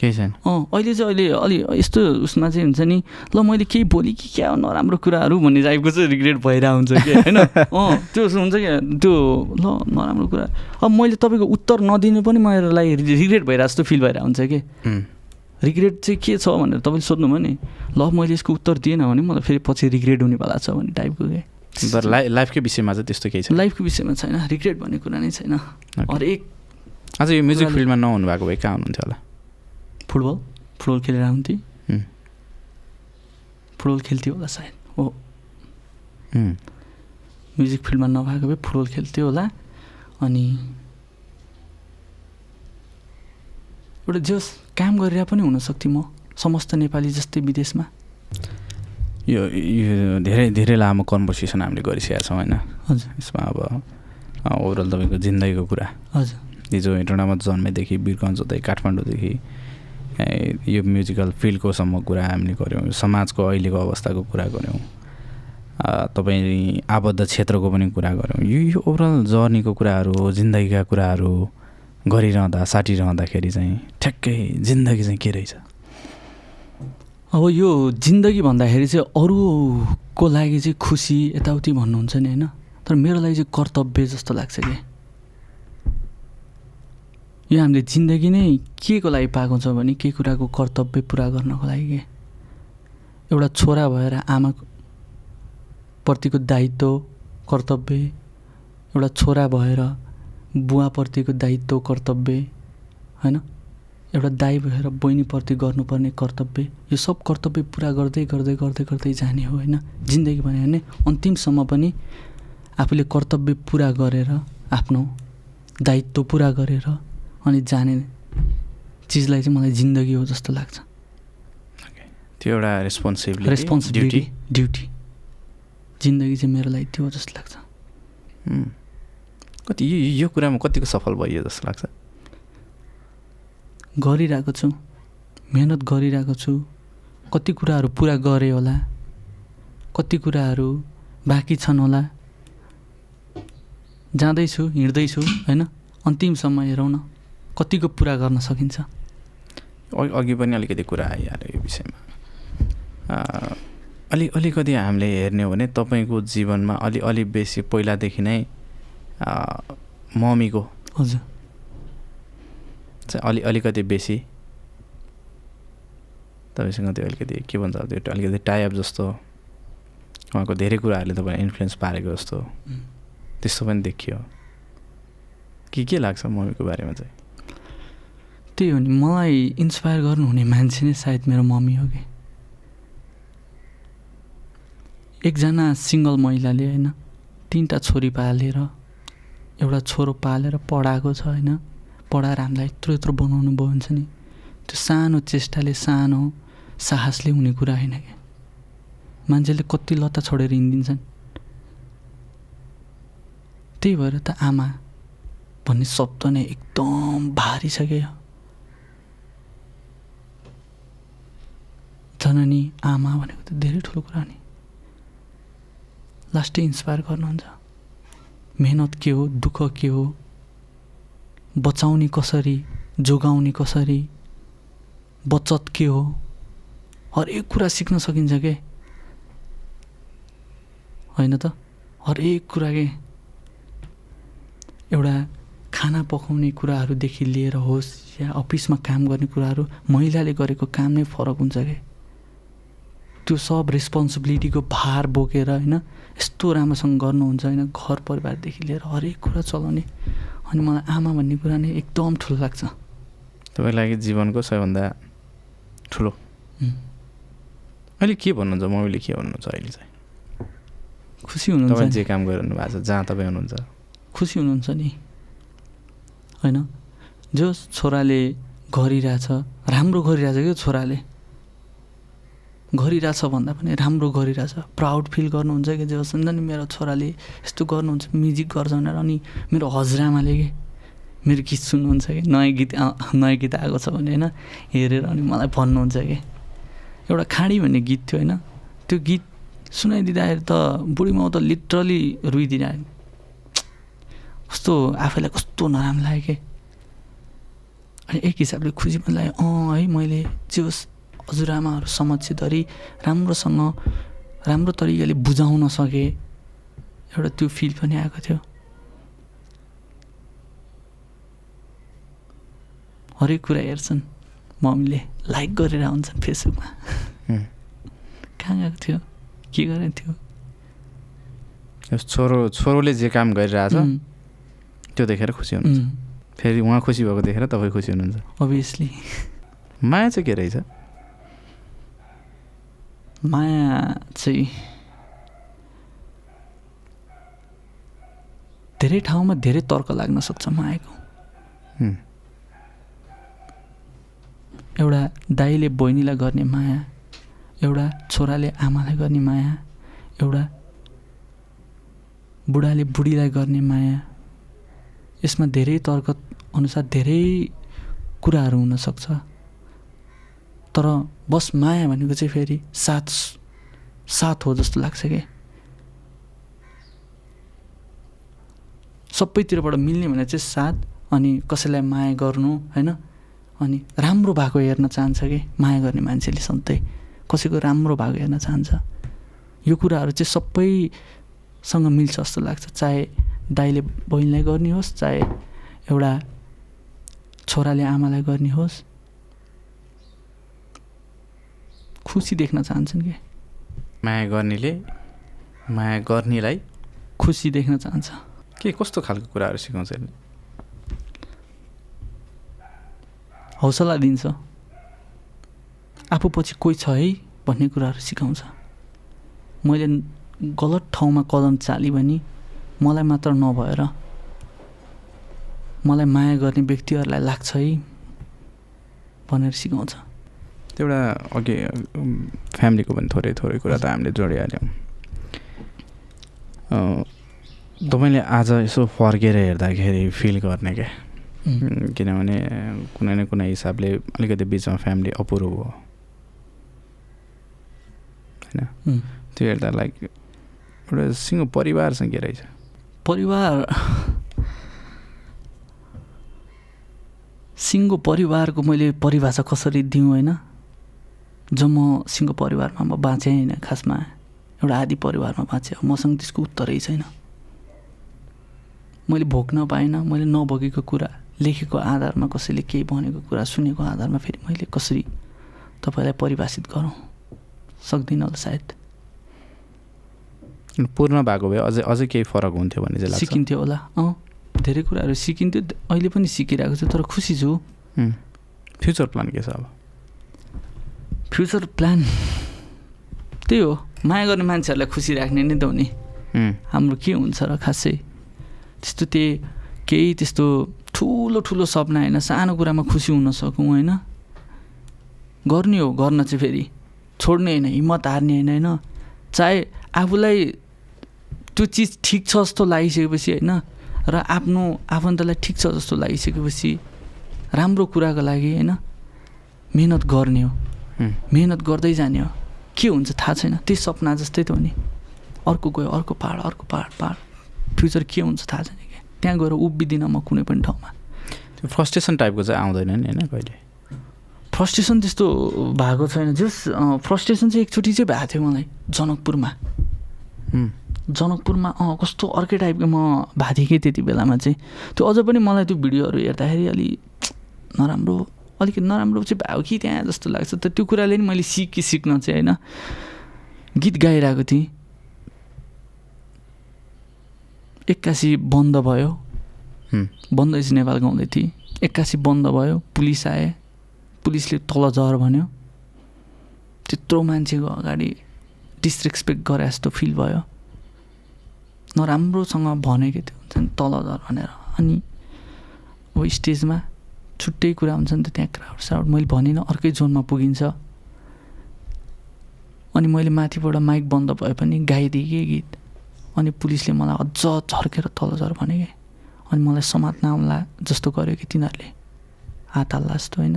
केही छैन। अँ अहिले चाहिँ अहिले अलि यस्तो उसमा चाहिँ हुन्छ नि ल मैले केही बोलेँ कि क्या नराम्रो कुराहरू भन्ने टाइपको चाहिँ रिग्रेट भइरहेको हुन्छ कि होइन? अँ त्यो हुन्छ क्या त्यो ल नराम्रो कुरा। अब मैले तपाईँको उत्तर नदिनु पनि मलाई रिग्रेट भइरहेको जस्तो फिल भइरहेको हुन्छ कि। रिग्रेट चाहिँ के छ भनेर तपाईँले सोध्नुभयो नि? ल मैले यसको उत्तर दिएन भने मलाई फेरि पछि रिग्रेट हुनेवाला छ भन्ने टाइपको के? तर लाइ लाइफकै विषयमा चाहिँ त्यस्तो केही छ लाइफको विषयमा छैन रिग्रेट भन्ने कुरा नै छैन। हरेक आज यो म्युजिक फिल्डमा नहुनु भएको भए कहाँ हुनुहुन्थ्यो होला फुटबल फुटबल खेलेर आउँथेँ। फुटबल खेल्थ्यो होला सायद हो हुँ। म्युजिक फिल्डमा नभएको भए फुटबल खेल्थ्यो होला अनि एउटा जस काम गरेर पनि हुनसक्थेँ म समस्त नेपाली जस्तै विदेशमा यो यो धेरै धेरै लामो कन्भर्सेसन हामीले गरिसकेका छौँ होइन हजुर यसमा अब ओभरअल तपाईँको जिन्दगीको कुरा हजुर हिजो हेटौँडामा जन्मेदेखि वीरगञ्ज हुँदै काठमाडौँदेखि यो म्युजिकल फिल्डको सम्म कुरा हामीले गऱ्यौँ समाजको अहिलेको अवस्थाको कुरा गऱ्यौँ तपाईँ आबद्ध क्षेत्रको पनि कुरा गऱ्यौँ। यो यो ओभरअल जर्नीको कुराहरू जिन्दगीका कुराहरू गरिरहँदा साटिरहँदाखेरि चाहिँ ठ्याक्कै जिन्दगी चाहिँ के रहेछ? अब यो जिन्दगी भन्दाखेरि चाहिँ अरूको लागि चाहिँ खुसी यताउति भन्नुहुन्छ नि होइन? तर मेरो लागि चाहिँ कर्तव्य जस्तो लाग्छ कि? यो हामीले जिन्दगी नै के को लागि पाएको छ भने के कुराको कर्तव्य पुरा गर्नको लागि के? एउटा छोरा भएर आमा प्रतिको दायित्व कर्तव्य एउटा छोरा भएर बुवाप्रतिको दायित्व कर्तव्य होइन? एउटा दाइ भएर बहिनीप्रति गर्नुपर्ने कर्तव्य यो सब कर्तव्य पुरा गर्दै गर्दै गर्दै गर्दै जाने हो होइन? जिन्दगी भन्यो भने अन्तिमसम्म पनि आफूले कर्तव्य पुरा गरेर आफ्नो दायित्व पुरा गरेर अनि जाने चिजलाई चाहिँ मलाई जिन्दगी हो जस्तो लाग्छ। त्यो एउटा रेस्पोन्सिबिलिटी रेस्पोन्सिबिलिटी ड्युटी जिन्दगी चाहिँ मेरो लागि त्यो जस्तो लाग्छ। उम्. कति यो यो कुरामा कतिको सफल भइयो जस्तो लाग्छ? गरिरहेको छु। मेहनत गरिरहेको छु। कति कुराहरू पुरा गरेँ होला। कति कुराहरू बाँकी छन् होला। जाँदैछु हिँड्दैछु होइन? अन्तिमसम्म हेरौँ न। कतिको पुरा गर्न सकिन्छ? अघि पनि अलिकति कुरा आइहाल्यो यो विषयमा। अलि अलिकति हामीले हेर्ने हो भने तपाईँको जीवनमा अलि अलि बेसी पहिलादेखि नै मम्मीको हजुर। चाहिँ अलि अलिकति बेसी। तपाईँसँग त्यो अलिकति के भन्छ त्यो अलिकति टाइप जस्तो उहाँको धेरै कुराहरूले तपाईँलाई इन्फ्लुएन्स पारेको जस्तो. त्यस्तो पनि देखियो। के के लाग्छ मम्मीको बारेमा चाहिँ? त्यही हो नि मलाई इन्सपायर गर्नुहुने मान्छे नै सायद मेरो मम्मी हो कि। एकजना सिङ्गल महिलाले होइन तिनवटा छोरी पालेर एउटा छोरो पालेर पढाएको छ होइन पढाएर हामीलाई यत्रो यत्रो बनाउनु भयो हुन्छ नि। त्यो सानो चेष्टाले सानो साहसले हुने कुरा होइन कि। मान्छेले कति लत्ता छोडेर हिँडिदिन्छन्। त्यही भएर त आमा भन्ने शब्द नै एकदम भारी छ क्या यो। जननी आमा भनेको त धेरै ठुलो कुरा नि। लास्टै इन्सपायर गर्नुहुन्छ। मेहनत के हो दुःख के हो बचाउने कसरी जोगाउने कसरी बचत के हो हरेक कुरा सिक्न सकिन्छ के? होइन त? हरेक कुरा के? एउटा खाना पकाउने कुराहरूदेखि लिएर होस् या अफिसमा काम गर्ने कुराहरू महिलाले गरेको काम नै फरक हुन्छ क्या त्यो सब रेस्पोन्सिबिलिटीको भार बोकेर होइन यस्तो राम्रोसँग गर्नुहुन्छ होइन घर परिवारदेखि लिएर हरेक कुरा चलाउने। अनि मलाई आमा भन्ने कुरा नै एकदम ठुलो लाग्छ। तपाईँको लागि जीवनको सबैभन्दा ठुलो। अहिले के भन्नुहुन्छ? मम्मीले के भन्नुहुन्छ अहिले चाहिँ? खुसी हुनुहुन्छ? जे काम गरिरहनु भएको छ जहाँ तपाईँ हुनुहुन्छ। खुसी हुनुहुन्छ नि। होइन? जो छोराले गरिरहेछ राम्रो गरिरहेछ क्या छोराले? गरिरहेछ भन्दा पनि राम्रो गरिरहेछ। प्राउड फिल गर्नुहुन्छ कि जे होस्। हुन्छ नि मेरो छोराले यस्तो गर्नुहुन्छ म्युजिक गर्छ भनेर अनि मेरो हजुरआमाले कि? मेरो गीत सुन्नुहुन्छ कि? नयाँ गीत नयाँ गीत आएको छ भने होइन हेरेर अनि मलाई भन्नुहुन्छ कि? एउटा खाडी भन्ने गीत थियो होइन। त्यो गीत सुनाइदिँदाखेरि त बुढी माउ त लिटरली रुइदिरहेको कस्तो आफैलाई कस्तो नराम्रो लाग्यो कि? अनि एक हिसाबले खुसी पनि लाग्यो अँ है मैले जे होस् हजुरआमाहरू समक्षधरि राम्रोसँग राम्रो तरिकाले बुझाउन सकेँ एउटा त्यो फिल पनि आएको थियो। हरेक कुरा हेर्छन् मम्मीले लाइक गरेर हुन्छन् फेसबुकमा। कहाँ गएको थियो? के गरेको थियो? छोरो छोरोले जे काम गरिरहेछ त्यो देखेर खुसी हुनुहुन्छ। फेरि उहाँ खुसी भएको देखेर तपाईँ खुसी हुनुहुन्छ। अभियसली माया चाहिँ के रहेछ? माया चाहिँ धेरै ठाउँमा धेरै तर्क लाग्न सक्छ मायाको। एउटा दाइले बहिनीलाई गर्ने माया एउटा छोराले आमालाई गर्ने माया एउटा बुढाले बुढीलाई गर्ने माया यसमा धेरै तर्क अनुसार धेरै कुराहरू हुनसक्छ तर बस माया भनेको चाहिँ फेरि साथ साथ हो जस्तो लाग्छ कि? सबैतिरबाट मिल्ने भने चाहिँ साथ अनि कसैलाई माया गर्नु होइन? अनि राम्रो भएको हेर्न चाहन्छ कि? माया गर्ने मान्छेले सधैँ। कसैको राम्रो भएको हेर्न चाहन्छ। यो कुराहरू चाहिँ सबैसँग मिल्छ जस्तो लाग्छ। चाहे दाइले बहिनीलाई गर्ने होस् चाहे एउटा छोराले आमालाई गर्ने होस् खुसी देख्न चाहन्छन् कि? माया गर्नेले माया गर्नेलाई खुसी देख्न चाहन्छ। के कस्तो खालको कुराहरू सिकाउँछ? हौसला दिन्छ। आफू पछि कोही छ है भन्ने कुराहरू सिकाउँछ। मैले गलत ठाउँमा कदम चालेँ भने मलाई मात्र नभएर मलाई माया गर्ने व्यक्तिहरूलाई लाग्छ है भनेर सिकाउँछ। त्यो एउटा अघि फ्यामिलीको पनि थोरै थोरै कुरा त हामीले जोडिहाल्यौँ। तपाईँले आज यसो फर्केर हेर्दाखेरि फिल गर्ने क्या किनभने कुनै न कुनै हिसाबले अलिकति बिचमा फ्यामिली अपुरो हो होइन। त्यो हेर्दा लाइक एउटा सिङ्गो परिवारसँग के रहेछ। परिवार सिङ्गो परिवारको मैले परिभाषा कसरी दिउँ होइन? जो म सिङ्गो परिवारमा म बाँचेँ होइन खासमा एउटा आदि परिवारमा बाँचेँ मसँग त्यसको उत्तरै छैन। मैले भोग्न पाइनँ मैले नभोगेको कुरा लेखेको आधारमा कसैले केही भनेको कुरा सुनेको आधारमा फेरि मैले कसरी तपाईँलाई परिभाषित गरौँ? सक्दिनँ होला सायद। पूर्ण भएको भए अझै अझै केही फरक हुन्थ्यो भन्ने चाहिँ सिकिन्थ्यो होला। अँ धेरै कुराहरू सिकिन्थ्यो अहिले पनि सिकिरहेको छु तर खुसी छु। फ्युचर प्लान के छ अब? फ्युचर प्लान त्यही हो। माया गर्ने मान्छेहरूलाई खुसी राख्ने नै त हो नि। हाम्रो के हुन्छ र खासै? त्यस्तो त्यही केही त्यस्तो ठुलो ठुलो सपना होइन। सानो कुरामा खुसी हुन सकौँ होइन। गर्ने हो गर्न चाहिँ फेरि। छोड्ने होइन हिम्मत हार्ने होइन होइन। चाहे आफूलाई त्यो चिज ठिक छ जस्तो लागिसकेपछि होइन र आफ्नो आफन्तलाई ठिक छ जस्तो लागिसकेपछि राम्रो कुराको लागि होइन मिहिनेत गर्ने हो। मिहिनेत गर्दै जाने हो। के हुन्छ थाहा छैन। त्यही सपना जस्तै त हो नि। अर्को गयो अर्को पाहाड अर्को पाहाड पाहाड। फ्युचर के हुन्छ थाहा छैन क्या त्यहाँ गएर उभिदिनँ म कुनै पनि ठाउँमा। त्यो फ्रस्ट्रेसन टाइपको चाहिँ आउँदैन नि होइन कहिले? फ्रस्ट्रेसन त्यस्तो भएको छैन। जस फ्रस्ट्रेसन चाहिँ एकचोटि चाहिँ भएको थियो मलाई जनकपुरमा। जनकपुरमा अँ कस्तो अर्कै टाइपको म भएको थिएँ कि त्यति बेलामा चाहिँ। त्यो अझ पनि मलाई त्यो भिडियोहरू हेर्दाखेरि अलि नराम्रो अलिकति नराम्रो चाहिँ भयो कि त्यहाँ जस्तो लाग्छ। त त्यो कुराले नि मैले सिकेँ सिक्न चाहिँ होइन। गीत गाइरहेको थिएँ। एक्कासी बन्द भयो। बन्द इज नेपाल गाउँदै थिएँ। एक्कासी बन्द भयो। पुलिस आए। पुलिसले तल झर भन्यो। त्यत्रो मान्छेको अगाडि डिसरेस्पेक्ट गरे जस्तो फिल भयो। नराम्रोसँग भनेको थियो। हुन्छ नि तल झर भनेर। अनि अब स्टेजमा छुट्टै कुरा हुन्छ नि त त्यहाँ क्राउड साउड। मैले भनिनँ अर्कै जोनमा पुगिन्छ। अनि मैले माथिबाट माइक बन्द भए पनि गाइदिएँ कि गीत। अनि पुलिसले मलाई अझ झर्केर तल झर भने क्या अनि मलाई समात्न आउला जस्तो गर्यो कि तिनीहरूले। हात हाल्ला जस्तो होइन।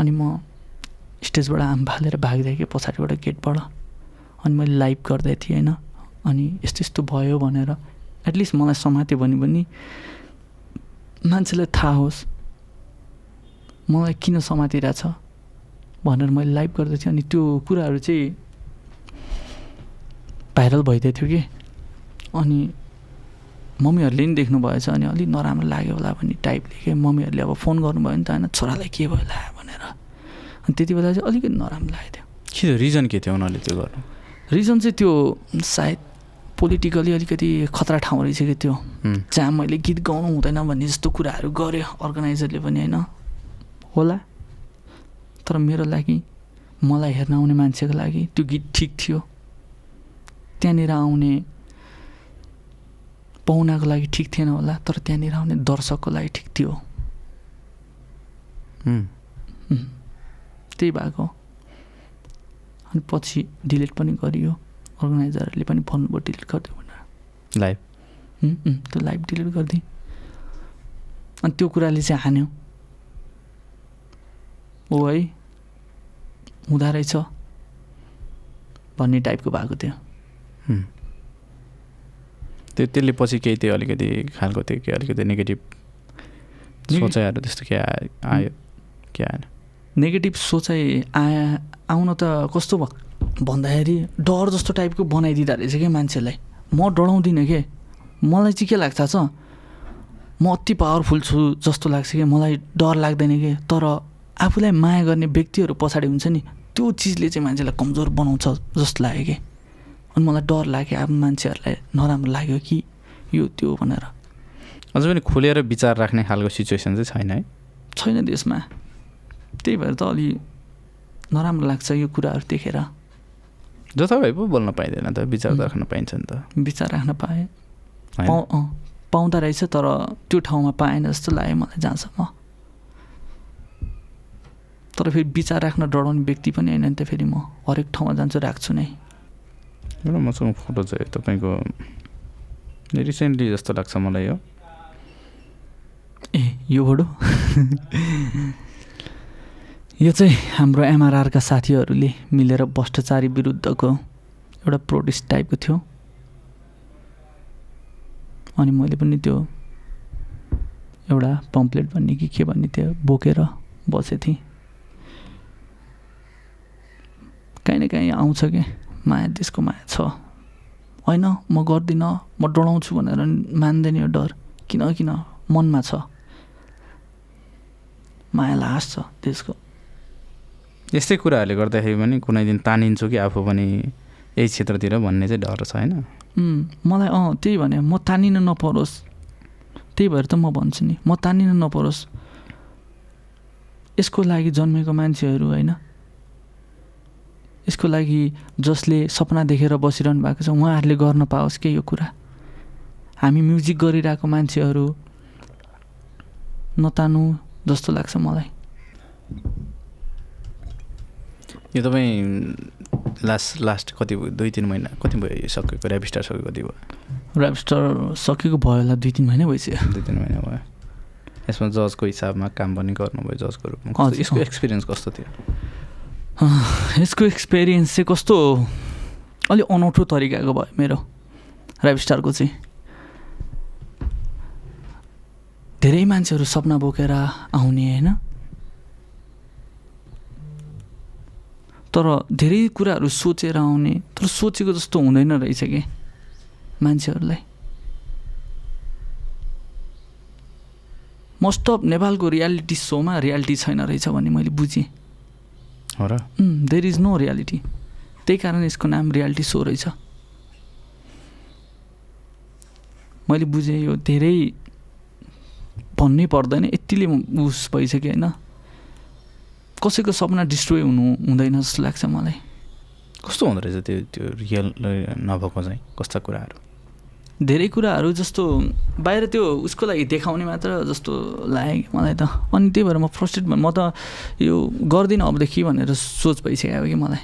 अनि म स्टेजबाट आम फालेर भाग्दै कि पछाडिबाट गेटबाट। अनि मैले लाइभ गर्दै थिएँ होइन। अनि यस्तो यस्तो भयो भनेर। एटलिस्ट मलाई समात्यो भने पनि मान्छेलाई थाहा होस्। मलाई किन समातिरहेछ भनेर मैले लाइभ गर्दै थिएँ अनि त्यो कुराहरू चाहिँ भाइरल भइदिएको थियो कि। अनि मम्मीहरूले नि देख्नु भएछ अनि अलिक नराम्रो लाग्यो होला भन्ने टाइपले के मम्मीहरूले अब फोन गर्नुभयो नि त होइन छोरालाई के भयो ला भनेर। अनि त्यति बेला चाहिँ अलिकति नराम्रो लागेको थियो। के थियो? रिजन के थियो उनीहरूले त्यो गर्नु? रिजन चाहिँ त्यो सायद पोलिटिकली अलिकति खतरा ठाउँ रहेछ कि त्यो जहाँ मैले गीत गाउनु हुँदैन भन्ने जस्तो कुराहरू गर्यो अर्गनाइजरले पनि होइन? होला? तर मेरो लागि मलाई हेर्न आउने मान्छेको लागि त्यो गीत ठिक थियो। त्यहाँनिर आउने पाहुनाको लागि ठिक थिएन होला तर त्यहाँनिर आउने दर्शकको लागि ठिक थियो। त्यही भएको। अनि पछि डिलिट पनि गरियो। अर्गनाइजरहरूले पनि भन्नुभयो डिलिट गरिदियो भनेर। लाइभ त्यो लाइभ डिलिट गरिदिएँ। अनि त्यो कुराले चाहिँ हान्यो। ओ है हुँदो रहेछ भन्ने टाइपको भएको थियो। त्यो त्यसले पछि केही त्यो अलिकति खालको त्यो के अलिकति नेगेटिभ नेगे- सोचाइहरू त्यस्तो के आयो? के आएन? नेगेटिभ सोचाइ आया आउन त कस्तो भयो? भन्दाखेरि डर जस्तो टाइपको बनाइदिँदो रहेछ क्या मान्छेलाई। म डराउँदिनँ के? मलाई चाहिँ के लाग्छ छ? म अति पावरफुल छु जस्तो लाग्छ कि? मलाई डर लाग्दैन कि? तर आफूलाई माया गर्ने व्यक्तिहरू पछाडि हुन्छ नि त्यो चिजले चाहिँ मान्छेलाई कमजोर बनाउँछ जस्तो लाग्यो कि? अनि मलाई डर लाग्यो अब मान्छेहरूलाई नराम्रो लाग्यो कि यो त्यो भनेर। अझ पनि खुलेर विचार राख्ने खालको सिचुएसन चाहिँ छैन है? छैन देशमा त्यही भएर त अलि नराम्रो लाग्छ यो कुराहरू देखेर। जताभाइ पो बोल्न पाइँदैन त विचार। राख्न पाइन्छ नि त। विचार राख्न पाएँ। पाउँदो रहेछ तर त्यो ठाउँमा पाएन जस्तो लाग्यो मलाई जहाँसम्म। तर फेरि विचार राख्न डराउने व्यक्ति पनि होइन नि त फेरि म। हरेक ठाउँमा जान्छु राख्छु नै। एउटा मसँग फोटो यो तपाईँको रिसेन्टली जस्तो लाग्छ मलाई यो ए यो फोटो? यो चाहिँ हाम्रो एमआरआरका साथीहरूले मिलेर भ्रष्टाचारी विरुद्धको एउटा प्रोटेस्ट टाइपको थियो। अनि मैले पनि त्यो एउटा पम्पलेट भन्ने कि के भन्ने त्यो बोकेर बसेको थिएँ काहीँ न काहीँ आउँछ कि माया देशको माया छ होइन म गर्दिनँ म डराउँछु भनेर मान्दैन यो डर किन किन मनमा छ माया लास छ देशको यस्तै कुराहरूले गर्दाखेरि पनि कुनै दिन तानिन्छु कि आफू पनि यही क्षेत्रतिर भन्ने चाहिँ डर छ होइन मलाई अँ त्यही भने म तानिन नपरोस् त्यही भएर त म भन्छु नि म तानिन नपरोस् यसको लागि जन्मेको मान्छेहरू होइन यसको लागि जसले सपना देखेर बसिरहनु भएको छ उहाँहरूले गर्न पाओस् के यो कुरा? हामी म्युजिक गरिरहेको मान्छेहरू नतानु जस्तो लाग्छ मलाई। यो तपाईँ लास्ट लास्ट कति भयो? दुई तिन महिना कति भयो यो सकेको? ऱ्याप स्टार सकेको कति भयो? ऱ्यापस्टर सकेको भयो होला दुई तिन महिना भइसक्यो। दुई तिन महिना भयो। यसमा जजको हिसाबमा काम पनि गर्नुभयो जजको रूपमा। यसको। एक्सपिरियन्स कस्तो थियो? यसको एक्सपिरियन्स चाहिँ कस्तो अलिक अनौठो तरिकाको भयो मेरो ऱ्यापस्टारको चाहिँ। धेरै मान्छेहरू सपना बोकेर आउने होइन? तर धेरै कुराहरू सोचेर आउने तर सोचेको जस्तो हुँदैन रहेछ कि मान्छेहरूलाई? मोस्ट अफ नेपालको रियालिटी सोमा रियालिटी छैन रहेछ भन्ने मैले बुझेँ। हो र? देयर इज नो रियालिटी त्यही कारण यसको नाम रियालिटी सो रहेछ। मैले बुझेँ यो धेरै भन्नै पर्दैन यतिले उस भइसक्यो होइन। कसैको सपना डिस्ट्रोय हुनु हुँदैन जस्तो लाग्छ मलाई। कस्तो हुँदो रहेछ त्यो त्यो रियल नभएको चाहिँ कस्ता कुराहरू? धेरै कुराहरू जस्तो बाहिर त्यो उसको लागि देखाउने मात्र जस्तो लाग्यो मलाई त। अनि त्यही भएर म फ्रस्ट्रेट म त यो गर्दिनँ अबदेखि भनेर सोच भइसक्यो कि मलाई।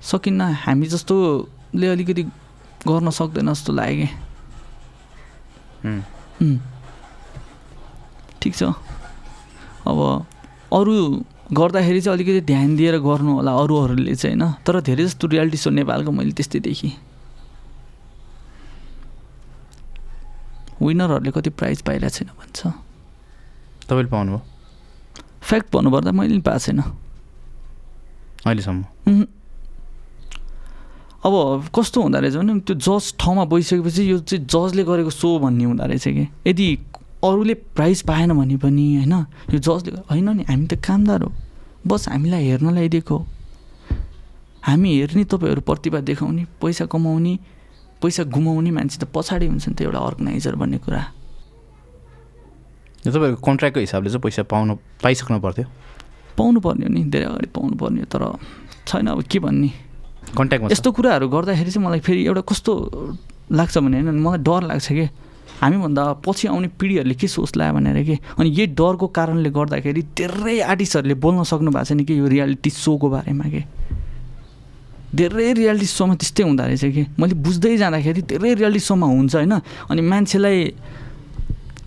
सकिन्न हामी जस्तोले अलिकति गर्न सक्दैन जस्तो लाग्यो उम्. ठिक छ। अब अरू गर्दाखेरि चाहिँ अलिकति ध्यान दिएर गर्नु होला अरूहरूले चाहिँ होइन। तर धेरै जस्तो रियालिटी सो नेपालको मैले त्यस्तै देखेँ। विनरहरूले कति प्राइज पाइरहेको छैन भन्छ। तपाईँले पाउनुभयो? फ्याक्ट भन्नुपर्दा मैले पनि पाएको छैन। अहिलेसम्म। अब कस्तो हुँदो रहेछ भने त्यो जज ठाउँमा बसिसकेपछि यो चाहिँ जजले गरेको सो भन्ने हुँदो रहेछ कि। यदि अरूले प्राइज पाएन भने पनि होइन यो जजले होइन नि हामी त कामदार हो। बस हामीलाई हेर्नलाई दिएको हो। हामी हेर्ने तपाईँहरू प्रतिभा देखाउने पैसा कमाउने पैसा गुमाउने मान्छे त पछाडि हुन्छ नि त एउटा अर्गनाइजर भन्ने कुरा। यो तपाईँहरूको कन्ट्र्याक्टको हिसाबले चाहिँ पैसा पाउनु पाइसक्नु पर्थ्यो? पाउनु पर्ने हो नि धेरै अगाडि पाउनु पर्ने हो तर छैन अब के भन्ने। कन्ट्याक्टमा छ? यस्तो कुराहरू गर्दाखेरि चाहिँ मलाई फेरि एउटा कस्तो लाग्छ भने होइन मलाई डर लाग्छ कि? हामीभन्दा पछि आउने पिँढीहरूले के सोच्ला भनेर कि? अनि यही डरको कारणले गर्दाखेरि धेरै आर्टिस्टहरूले बोल्न सक्नु भएको छैन कि यो रियालिटी सोको बारेमा के? धेरै रियालिटी सोमा त्यस्तै हुँदो रहेछ कि? मैले बुझ्दै जाँदाखेरि धेरै रियालिटी सोमा हुन्छ होइन? अनि मान्छेलाई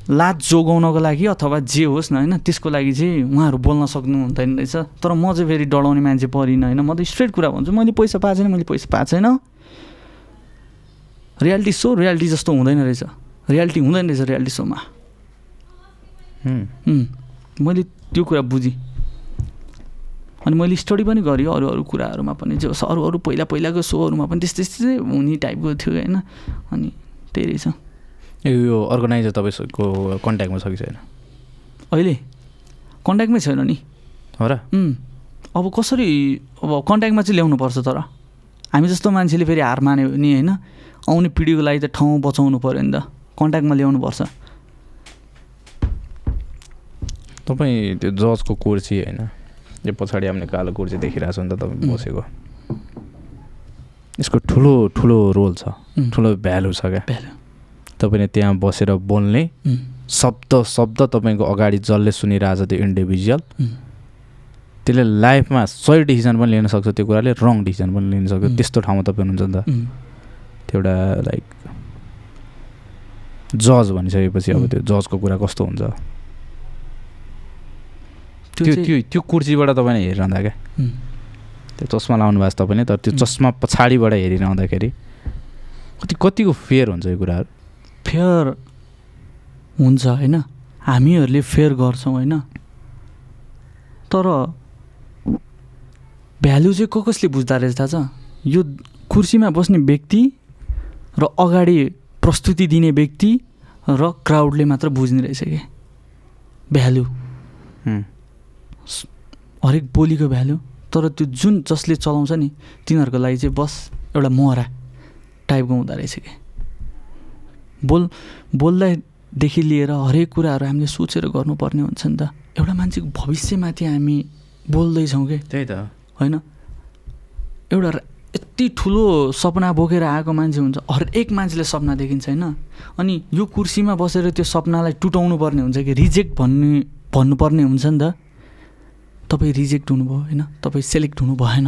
लाज जोगाउनको लागि अथवा जे होस् न होइन? त्यसको लागि चाहिँ उहाँहरू बोल्न सक्नु हुँदैन रहेछ। तर म चाहिँ फेरि डराउने मान्छे परिनँ होइन? म त स्ट्रेट कुरा भन्छु मैले पैसा पाएको छैन मैले पैसा पाएको छैन। रियालिटी सो रियालिटी जस्तो हुँदैन रहेछ। रियालिटी हुँदैन रहेछ रियालिटी सोमा मैले त्यो कुरा बुझेँ। अनि मैले स्टडी पनि गरेँ अरू अरू कुराहरूमा पनि जो अरू अरू पहिला पहिलाको सोहरूमा पनि त्यस्तै त्यस्तै हुने टाइपको थियो होइन। अनि त्यही रहेछ। यो अर्गनाइजर तपाईँको कन्ट्याक्टमा छ कि छैन? अहिले? कन्ट्याक्टमै छैन नि। हो र? अब कसरी अब कन्ट्याक्टमा चाहिँ ल्याउनुपर्छ तर? हामी जस्तो मान्छेले फेरि हार मान्यो भने होइन? आउने पिँढीको लागि त ठाउँ बचाउनु पऱ्यो नि त। कन्ट्याक्टमा ल्याउनुपर्छ। तपाईँ त्यो जजको कुर्सी होइन? यो पछाडि हामीले कालो कुर्सी देखिरहेको छ नि त तपाईँ. बसेको। यसको ठुलो ठुलो रोल छ। ठुलो भ्यालु छ क्या? तपाईँले त्यहाँ बसेर बोल्ने शब्द शब्द तपाईँको अगाडि जसले सुनिरहेछ त्यो इन्डिभिजुअल त्यसले लाइफमा सही डिसिजन पनि लिन सक्छ त्यो कुराले रङ डिसिजन पनि लिन सक्छ. त्यस्तो ठाउँमा तपाईँ हुनुहुन्छ नि त। त्यो एउटा लाइक जज भनिसकेपछि अब. त्यो जजको कुरा कस्तो हुन्छ? त्यो त्यो त्यो कुर्सीबाट तपाईँले हेरिरहँदा क्या त्यो चस्मा लाउनु भएको छ तपाईँले तर त्यो. चस्मा पछाडिबाट हेरिरहँदाखेरि कति कतिको फेयर हुन्छ यो कुराहरू? फेयर हुन्छ होइन? हामीहरूले फेयर गर्छौँ होइन? तर भ्यालु चाहिँ को कसले बुझ्दो रहेछ थाहा छ? यो कुर्सीमा बस्ने व्यक्ति र अगाडि प्रस्तुति दिने व्यक्ति र क्राउडले मात्र बुझ्ने रहेछ कि? भ्यालु हरेक बोलीको भ्यालु तर त्यो जुन जसले चलाउँछ नि तिनीहरूको लागि चाहिँ बस एउटा महरा टाइपको हुँदो रहेछ कि। बोल बोल्दादेखि लिएर हरेक कुराहरू हामीले सोचेर गर्नुपर्ने हुन्छ नि त। एउटा मान्छेको भविष्यमाथि हामी बोल्दैछौँ कि? त्यही त। होइन? एउटा यति ठुलो सपना बोकेर आएको मान्छे हुन्छ हरेक मान्छेले सपना देखिन्छ होइन? अनि यो कुर्सीमा बसेर त्यो सपनालाई टुटाउनु पर्ने हुन्छ कि रिजेक्ट भन्ने भन्नुपर्ने हुन्छ नि त। तपाईँ रिजेक्ट हुनुभयो होइन? तपाईँ सेलेक्ट हुनु भएन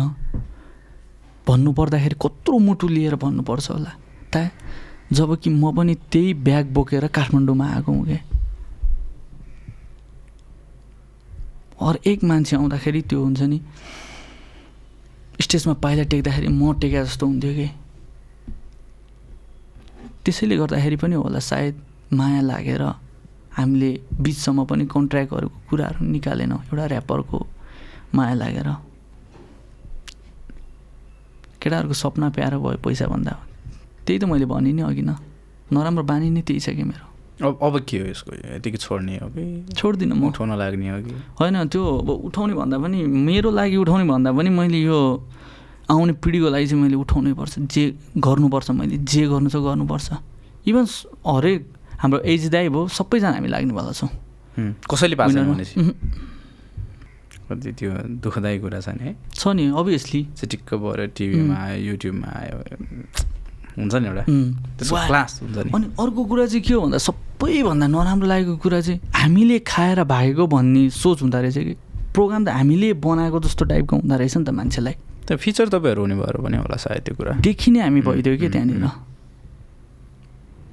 भन्नु पर्दाखेरि कत्रो मुटु लिएर भन्नुपर्छ होला। ता जब कि म पनि त्यही ब्याग बोकेर काठमाडौँमा आएको हुँ क्या हरेक मान्छे आउँदाखेरि त्यो हुन्छ नि स्टेजमा पाइला टेक्दाखेरि म टेके जस्तो हुन्थ्यो कि? त्यसैले गर्दाखेरि पनि होला सायद माया लागेर हामीले बिचसम्म पनि कन्ट्र्याक्टहरूको कुराहरू निकालेनौँ एउटा ऱ्यापरको माया लागेर। केटाहरूको सपना प्यारो भयो पैसा भन्दा त्यही त मैले भने नि अघि न नराम्रो बानी नै त्यही छ कि मेरो? अब अब के हो यसको? यतिकै छोड्ने हो कि? छोड्दिनँ म। उठाउन लाग्ने हो कि? होइन त्यो अब उठाउने भन्दा पनि मेरो लागि उठाउने भन्दा पनि मैले यो आउने पिँढीको लागि चाहिँ मैले उठाउनै पर्छ। जे गर्नुपर्छ मैले जे गर्नु छ गर्नुपर्छ। इभन हरेक हाम्रो एज दाइ भयो सबैजना हामी लाग्नेवाला छौँ। कसैले कति त्यो दुःखदायी कुरा छ नि है? छ नि अभियसली चिटिक्क भएर टिभीमा आयो युट्युबमा आयो हुन्छ नि एउटा। क्लास हुन्छ नि। अनि अर्को कुरा चाहिँ के हो भन्दा सबैभन्दा नराम्रो लागेको कुरा चाहिँ हामीले खाएर भागेको भन्ने सोच हुँदो रहेछ कि। प्रोग्राम त हामीले बनाएको जस्तो टाइपको हुँदो रहेछ नि त मान्छेलाई। त्यो फिचर तपाईँहरू हुने भएर पनि होला सायद त्यो कुरा। देखिने हामी भइदियो कि त्यहाँनिर।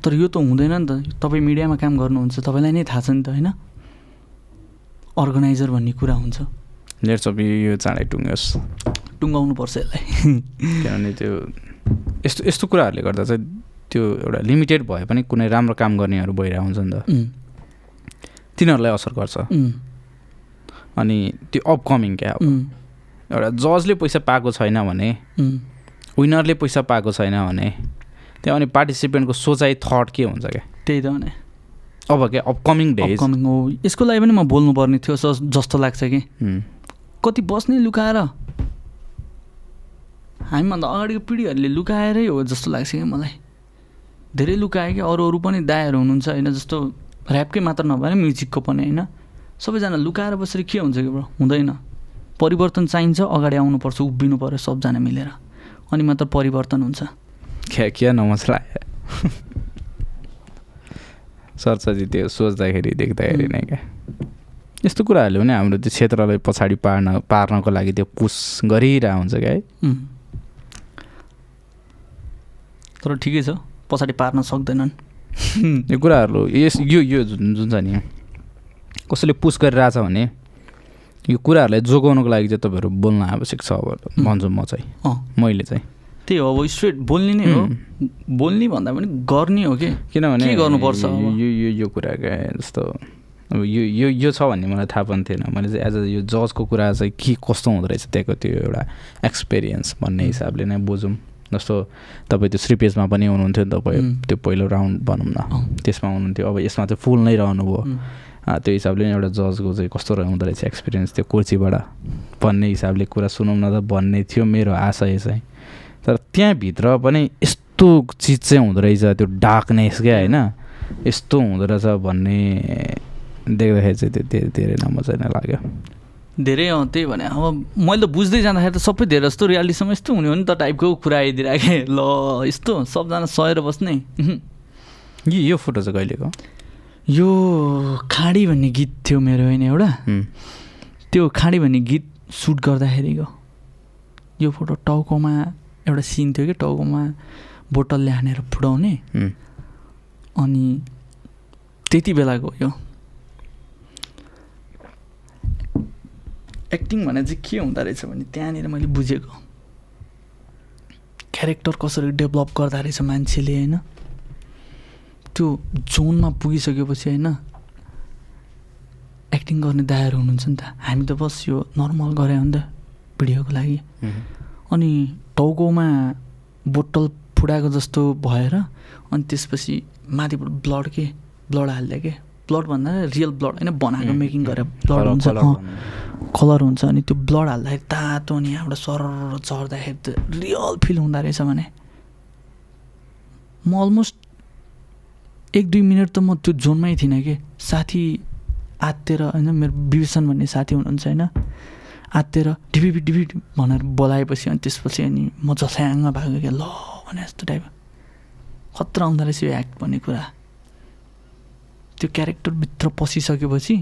तर यो त हुँदैन नि त। तपाईँ मिडियामा काम गर्नुहुन्छ तपाईँलाई नै थाहा छ नि त होइन? अर्गनाइजर भन्ने कुरा हुन्छ। लेट्स अफ यो चाँडै टुङ्गोस् टुङ्गाउनु पर्छ यसलाई। किनभने त्यो यस्तो यस्तो कुराहरूले गर्दा चाहिँ त्यो एउटा लिमिटेड भए पनि कुनै राम्रो काम गर्नेहरू भइरहेको हुन्छ नि त। तिनीहरूलाई असर गर्छ। अनि त्यो अपकमिङ क्या अब। एउटा जजले पैसा पाएको छैन भने विनरले पैसा पाएको छैन भने त्यहाँ अनि पार्टिसिपेन्टको सोचाइ थट के हुन्छ क्या? त्यही त भने। अब क्या अपकमिङ डेज अपकमिङ हो। यसको लागि पनि म बोल्नुपर्ने थियो जस- जस्तो लाग्छ कि। कति बस्ने लुकाएर। हामीभन्दा अगाडिको पिँढीहरूले लुकाएरै हो जस्तो लाग्छ क्या मलाई। धेरै लुकायो कि अरू अरू पनि दायाहरू हुनुहुन्छ होइन जस्तो ऱ्यापकै मात्र नभएर म्युजिकको पनि होइन? सबैजना लुकाएर बसेर के हुन्छ कि ब्रो? हुँदैन। परिवर्तन चाहिन्छ अगाडि आउनुपर्छ उभिनु पऱ्यो सबजना मिलेर। अनि मात्र परिवर्तन हुन्छ। क्या क्या नमस्ला सरसजी त्यो सोच्दाखेरि देख्दाखेरि नै क्या। यस्तो कुराहरूले पनि हाम्रो त्यो क्षेत्रलाई पछाडि पार्न पार्नको लागि त्यो पुस गरिरहेको हुन्छ क्या है। तर ठिकै छ पछाडि पार्न सक्दैनन्। यो कुराहरू यस यो यो जुन जुन छ नि कसैले पुस गरिरहेछ भने यो कुराहरूलाई जोगाउनुको लागि चाहिँ तपाईँहरू बोल्न आवश्यक छ अब भन्छु म चाहिँ। मैले चाहिँ। त्यही हो अब स्ट्रेट बोल्ने नै हो। बोल्ने भन्दा पनि गर्ने हो कि? किनभने के गर्नुपर्छ? यो यो यो कुरा क्या जस्तो अब यो यो यो छ भन्ने मलाई थाहा पनि थिएन। मैले चाहिँ एज अ यो जजको कुरा चाहिँ के कस्तो हुँदो रहेछ त्यहाँको त्यो एउटा एक्सपिरियन्स भन्ने हिसाबले नै बुझौँ। जस्तो तपाईँ त्यो श्री पेजमा पनि हुनुहुन्थ्यो नि तपाईँ. त्यो पहिलो राउन्ड भनौँ न। त्यसमा हुनुहुन्थ्यो। अब यसमा चाहिँ फुल नै रहनुभयो। त्यो हिसाबले नै एउटा जजको चाहिँ कस्तो हुँदो रहेछ एक्सपिरियन्स त्यो कुर्सीबाट भन्ने हिसाबले कुरा सुनौँ न त भन्ने थियो मेरो आशय चाहिँ। तर त्यहाँभित्र पनि यस्तो चिज चाहिँ हुँदो रहेछ त्यो डार्कनेस क्या होइन? यस्तो हुँदो रहेछ भन्ने देख्दाखेरि चाहिँ त्यो धेरै धेरै नमजा नै लाग्यो। धेरै अँ त्यही भने। अब मैले त बुझ्दै जाँदाखेरि त सबै धेरै जस्तो रियालिटीसँग यस्तो हुने हो नि त टाइपको कुरा आइदिरहेको ल यस्तो सबजना सहेर बस्ने। यो यो फोटो चाहिँ कहिलेको? यो खाडी भन्ने गीत थियो मेरो होइन एउटा। त्यो खाडी भन्ने गीत सुट गर्दाखेरिको। यो फोटो टाउकोमा एउटा सिन थियो कि टाउकोमा बोतलले हानेर फुटाउने। अनि त्यति बेलाको यो एक्टिङ भने चाहिँ के हुँदो रहेछ भने त्यहाँनिर मैले बुझेको। क्यारेक्टर कसरी डेभलप गर्दा रहेछ मान्छेले होइन? त्यो जोनमा पुगिसकेपछि होइन? एक्टिङ गर्ने दायाहरू हुनुहुन्छ नि त। हामी त बस यो नर्मल गरे हो नि त भिडियोको लागि। अनि टाउकोमा बोतल फुटाएको जस्तो भएर अनि त्यसपछि माथिबाट ब्लड के? ब्लड हालिदियो के? ब्लड भन्दा रियल ब्लड होइन बनाएको मेकिङ गरेर ब्लड हुन्छ। कलर हुन्छ अनि त्यो ब्लड हाल्दाखेरि तातो अनि यहाँबाट सर चढ्दाखेरि त रियल फिल हुँदो रहेछ भने म अलमोस्ट एक दुई मिनट त म त्यो जोनमै थिइनँ कि? साथी आत्तेर होइन मेरो विभीषण भन्ने साथी हुनुहुन्छ होइन आत्तेर डिबिबी डिबी भनेर बोलाएपछि अनि त्यसपछि अनि म जस्याङ्ग भएको क्या ल भने जस्तो टाइप खतरा हुँदो रहेछ यो एक्ट भन्ने कुरा। त्यो क्यारेक्टरभित्र पसिसकेपछि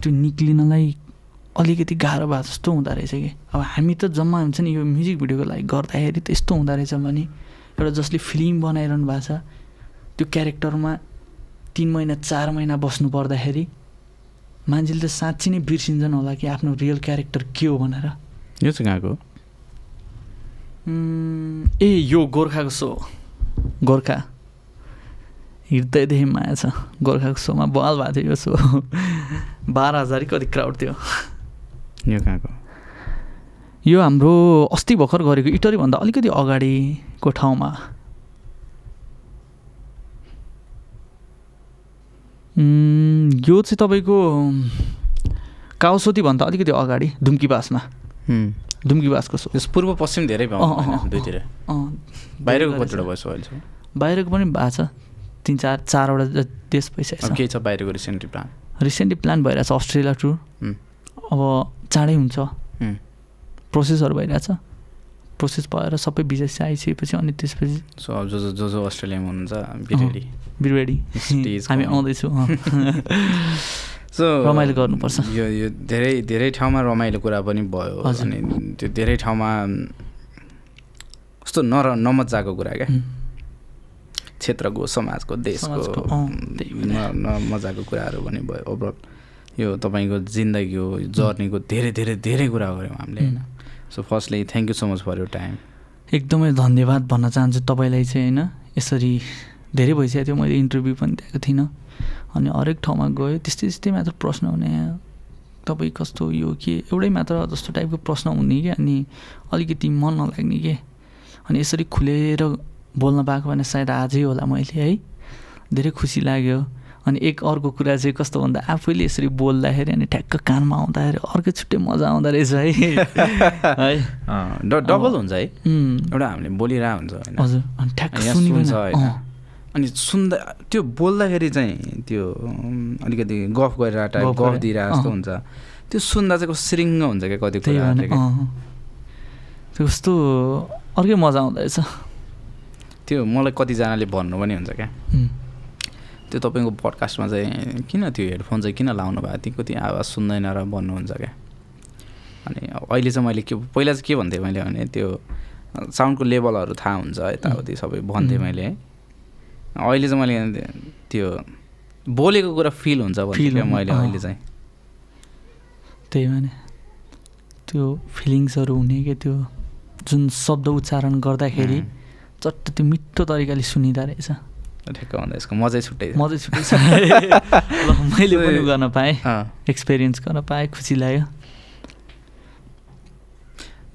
त्यो निक्लिनलाई अलिकति गाह्रो भए जस्तो हुँदो रहेछ कि। अब हामी त जम्मा हुन्छ नि यो म्युजिक भिडियोको लागि गर्दाखेरि त यस्तो हुँदो रहेछ भने एउटा जसले फिल्म बनाइरहनु भएको छ त्यो क्यारेक्टरमा तिन महिना चार महिना बस्नु पर्दाखेरि मान्छेले त साँच्ची नै बिर्सिन्छन् होला कि आफ्नो रियल क्यारेक्टर के हो भनेर। यो चाहिँ कहाँको? ए यो गोर्खाको सो। गोर्खा। हृदयदेखि माया छ। गोर्खाको सोमा बवाल भएको थियो यो सो। बाह्र हजार कति क्राउड थियो। यो कहाँको? यो हाम्रो अस्ति भर्खर गरेको इटरीभन्दा अलिकति अगाडिको ठाउँमा। यो चाहिँ तपाईँको काउसोतीभन्दा अलिकति अगाडि दुम्की बासमा। दुम्की बासको सो। पूर्व पश्चिम धेरै दुईतिर। बाहिरको कतिवटा। भयो अहिलेसम्म बाहिरको पनि भएको छ। तिन चार चारवटा देश भइसकेको केही छ बाहिरको रिसेन्टली प्लान छ रिसेन्टली प्लान भइरहेछ अस्ट्रेलिया टुर अब चाँडै हुन्छ। प्रोसेसहरू भइरहेछ। प्रोसेस भएर सबै भिजा आइसकेपछि अनि त्यसपछि जो जो जो जो अस्ट्रेलियामा हुनुहुन्छ बिरुवेडी हामी। आउँदैछौँ। सो रमाइलो गर्नुपर्छ। यो यो धेरै धेरै ठाउँमा रमाइलो कुरा पनि भयो। अनि त्यो धेरै ठाउँमा कस्तो नर नमजाको कुरा क्या। क्षेत्रको समाजको देशको मजाको कुराहरू पनि भयो। ओभरअल यो तपाईँको जिन्दगीको जर्नीको धेरै धेरै धेरै कुरा गऱ्यौँ हामीले होइन। So firstly thank you so much for your time एकदमै धन्यवाद भन्न चाहन्छु तपाईँलाई चाहिँ होइन। यसरी धेरै भइसकेको थियो मैले इन्टरभ्यू पनि दिएको थिइनँ। अनि हरेक ठाउँमा गयो त्यस्तै त्यस्तै मात्र प्रश्न हुने। तपाईँ कस्तो यो के? एउटै मात्र जस्तो टाइपको प्रश्न हुने कि? अनि अलिकति मन नलाग्ने के? अनि यसरी खुलेर बोल्न पाएको भने सायद आजै होला मैले है? धेरै खुसी लाग्यो। अनि एक अर्को कुरा चाहिँ कस्तो भन्दा आफैले यसरी बोल्दाखेरि अनि ठ्याक्क कानमा आउँदाखेरि अर्कै छुट्टै मजा आउँदो रहेछ है? है? डबल हुन्छ है? एउटा हामीले बोलिरहेको हुन्छ हजुर। अनि ठ्याक्क सुन्छ अँ, अनि सुन्दा त्यो बोल्दाखेरि चाहिँ त्यो अलिकति गफ गरेर टाइप गफ दिइरहेको जस्तो। हुन्छ। त्यो सुन्दा चाहिँ कस्तो सिरिङ्ग हुन्छ क्या कति त्यो कस्तो अर्कै मजा आउँदो रहेछ। त्यो मलाई कतिजनाले भन्नु पनि हुन्छ क्या। त्यो तपाईँको पडकास्टमा चाहिँ किन त्यो हेडफोन चाहिँ किन लाउनु भएको? तिमीको त्यो आवाज सुन्दैन र भन्नुहुन्छ क्या। अनि अहिले चाहिँ मैले के पहिला चाहिँ के भन्थेँ मैले भने त्यो साउन्डको लेभलहरू थाहा हुन्छ यताउति सबै भन्थेँ. मैले। है अहिले चाहिँ मैले त्यो बोलेको कुरा फिल हुन्छ क्या हुनु, मैले। अहिले चाहिँ। त्यही भने त्यो फिलिङ्सहरू हुने के त्यो जुन शब्द उच्चारण गर्दाखेरि चट्ट त्यो मिठो तरिकाले सुनिँदो रहेछ। ठ्याक्क भन्दा यसको मजै छुट्टै। मजै छुट्टै मैले पनि गर्न पाएँ। एक्सपिरियन्स गर्न पाएँ। खुसी लाग्यो।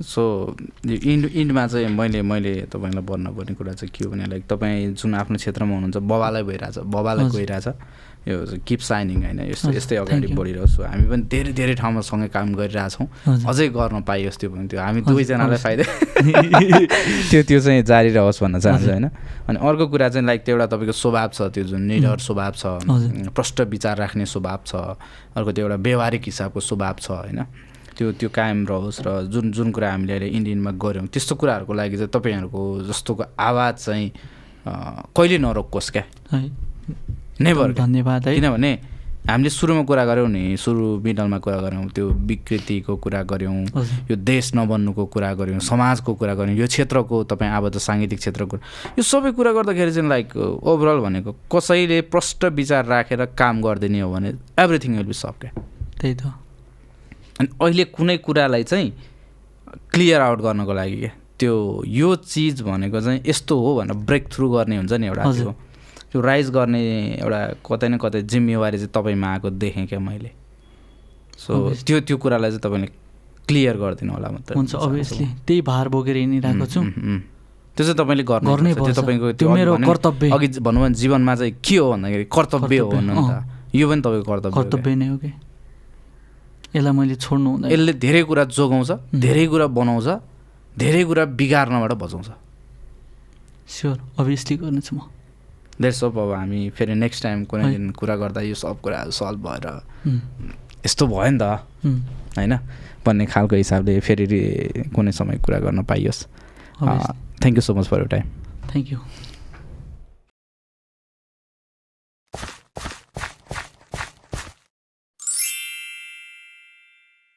सो यो इन्ड इन्डमा चाहिँ मैले मैले तपाईँलाई भन्नुपर्ने कुरा चाहिँ के हो भने लाइक तपाईँ जुन आफ्नो क्षेत्रमा हुनुहुन्छ बबालाई भइरहेछ बबालाई। गइरहेछ यो किप साइनिङ होइन यस्तो यस्तै अगाडि. बढिरहोस् हामी पनि धेरै धेरै ठाउँमा सँगै काम गरिरहेछौँ अझै गर्न पाइयोस् त्यो भने त्यो हामी दुवैजनालाई। फाइदा त्यो त्यो चाहिँ जारी रहोस् भन्न चाहन्छु। होइन अनि अर्को कुरा चाहिँ लाइक त्यो एउटा तपाईँको स्वभाव छ त्यो जुन निडर स्वभाव छ। प्रष्ट विचार राख्ने स्वभाव छ अर्को त्यो एउटा व्यवहारिक हिसाबको स्वभाव छ होइन त्यो त्यो कायम रहोस् र जुन जुन कुरा हामीले अहिले इन्डियनमा गऱ्यौँ त्यस्तो कुराहरूको लागि चाहिँ तपाईँहरूको जस्तोको आवाज चाहिँ कहिले नरोकोस् क्या? नेभर धन्यवाद है। किनभने हामीले सुरुमा कुरा गऱ्यौँ नि सुरु मिडलमा कुरा गऱ्यौँ त्यो विकृतिको कुरा गऱ्यौँ यो देश नबन्नुको कुरा गऱ्यौँ समाजको कुरा गऱ्यौँ यो क्षेत्रको तपाईँ आबद्ध साङ्गीतिक क्षेत्रको यो सबै कुरा गर्दाखेरि चाहिँ लाइक ओभरअल भनेको कसैले प्रष्ट विचार राखेर काम गरिदिने हो भने एभ्रिथिङ विल बी सफ्ट क्या? त्यही त। अनि अहिले कुनै कुरालाई चाहिँ क्लियर आउट गर्नको लागि क्या? त्यो यो चिज भनेको चाहिँ यस्तो हो भनेर ब्रेक थ्रु गर्ने हुन्छ नि एउटा। त्यो त्यो राइज गर्ने एउटा कतै न कतै जिम्मेवारी चाहिँ तपाईँमा आएको देखेँ क्या मैले। सो. त्यो त्यो कुरालाई चाहिँ तपाईँले क्लियर गरिदिनु होला मात्र। हुन्छ अभियसली त्यही भार बोकेर हिँडिरहेको छु। त्यो चाहिँ तपाईँले गर्नै गर्नै पर्छ। तपाईँको त्यो मेरो कर्तव्य। अघि भनौँ भने जीवनमा चाहिँ के हो भन्दाखेरि कर्तव्य हो भन्नु यो पनि तपाईँको कर्तव्य। कर्तव्य नै हो कि? यसलाई मैले छोड्नु हुँदैन। यसले धेरै कुरा जोगाउँछ धेरै कुरा बनाउँछ धेरै कुरा बिगार्नबाट बचाउँछ। स्योर अभियसली गर्नेछु म। द्याट्स अप अब हामी फेरि नेक्स्ट टाइम कुनै। दिन कुरा गर्दा यो सब कुराहरू सल्भ भएर यस्तो भयो नि त। होइन? भन्ने खालको हिसाबले फेरि कुनै समय कुरा गर्न पाइयोस्. Thank you so much for your time thank you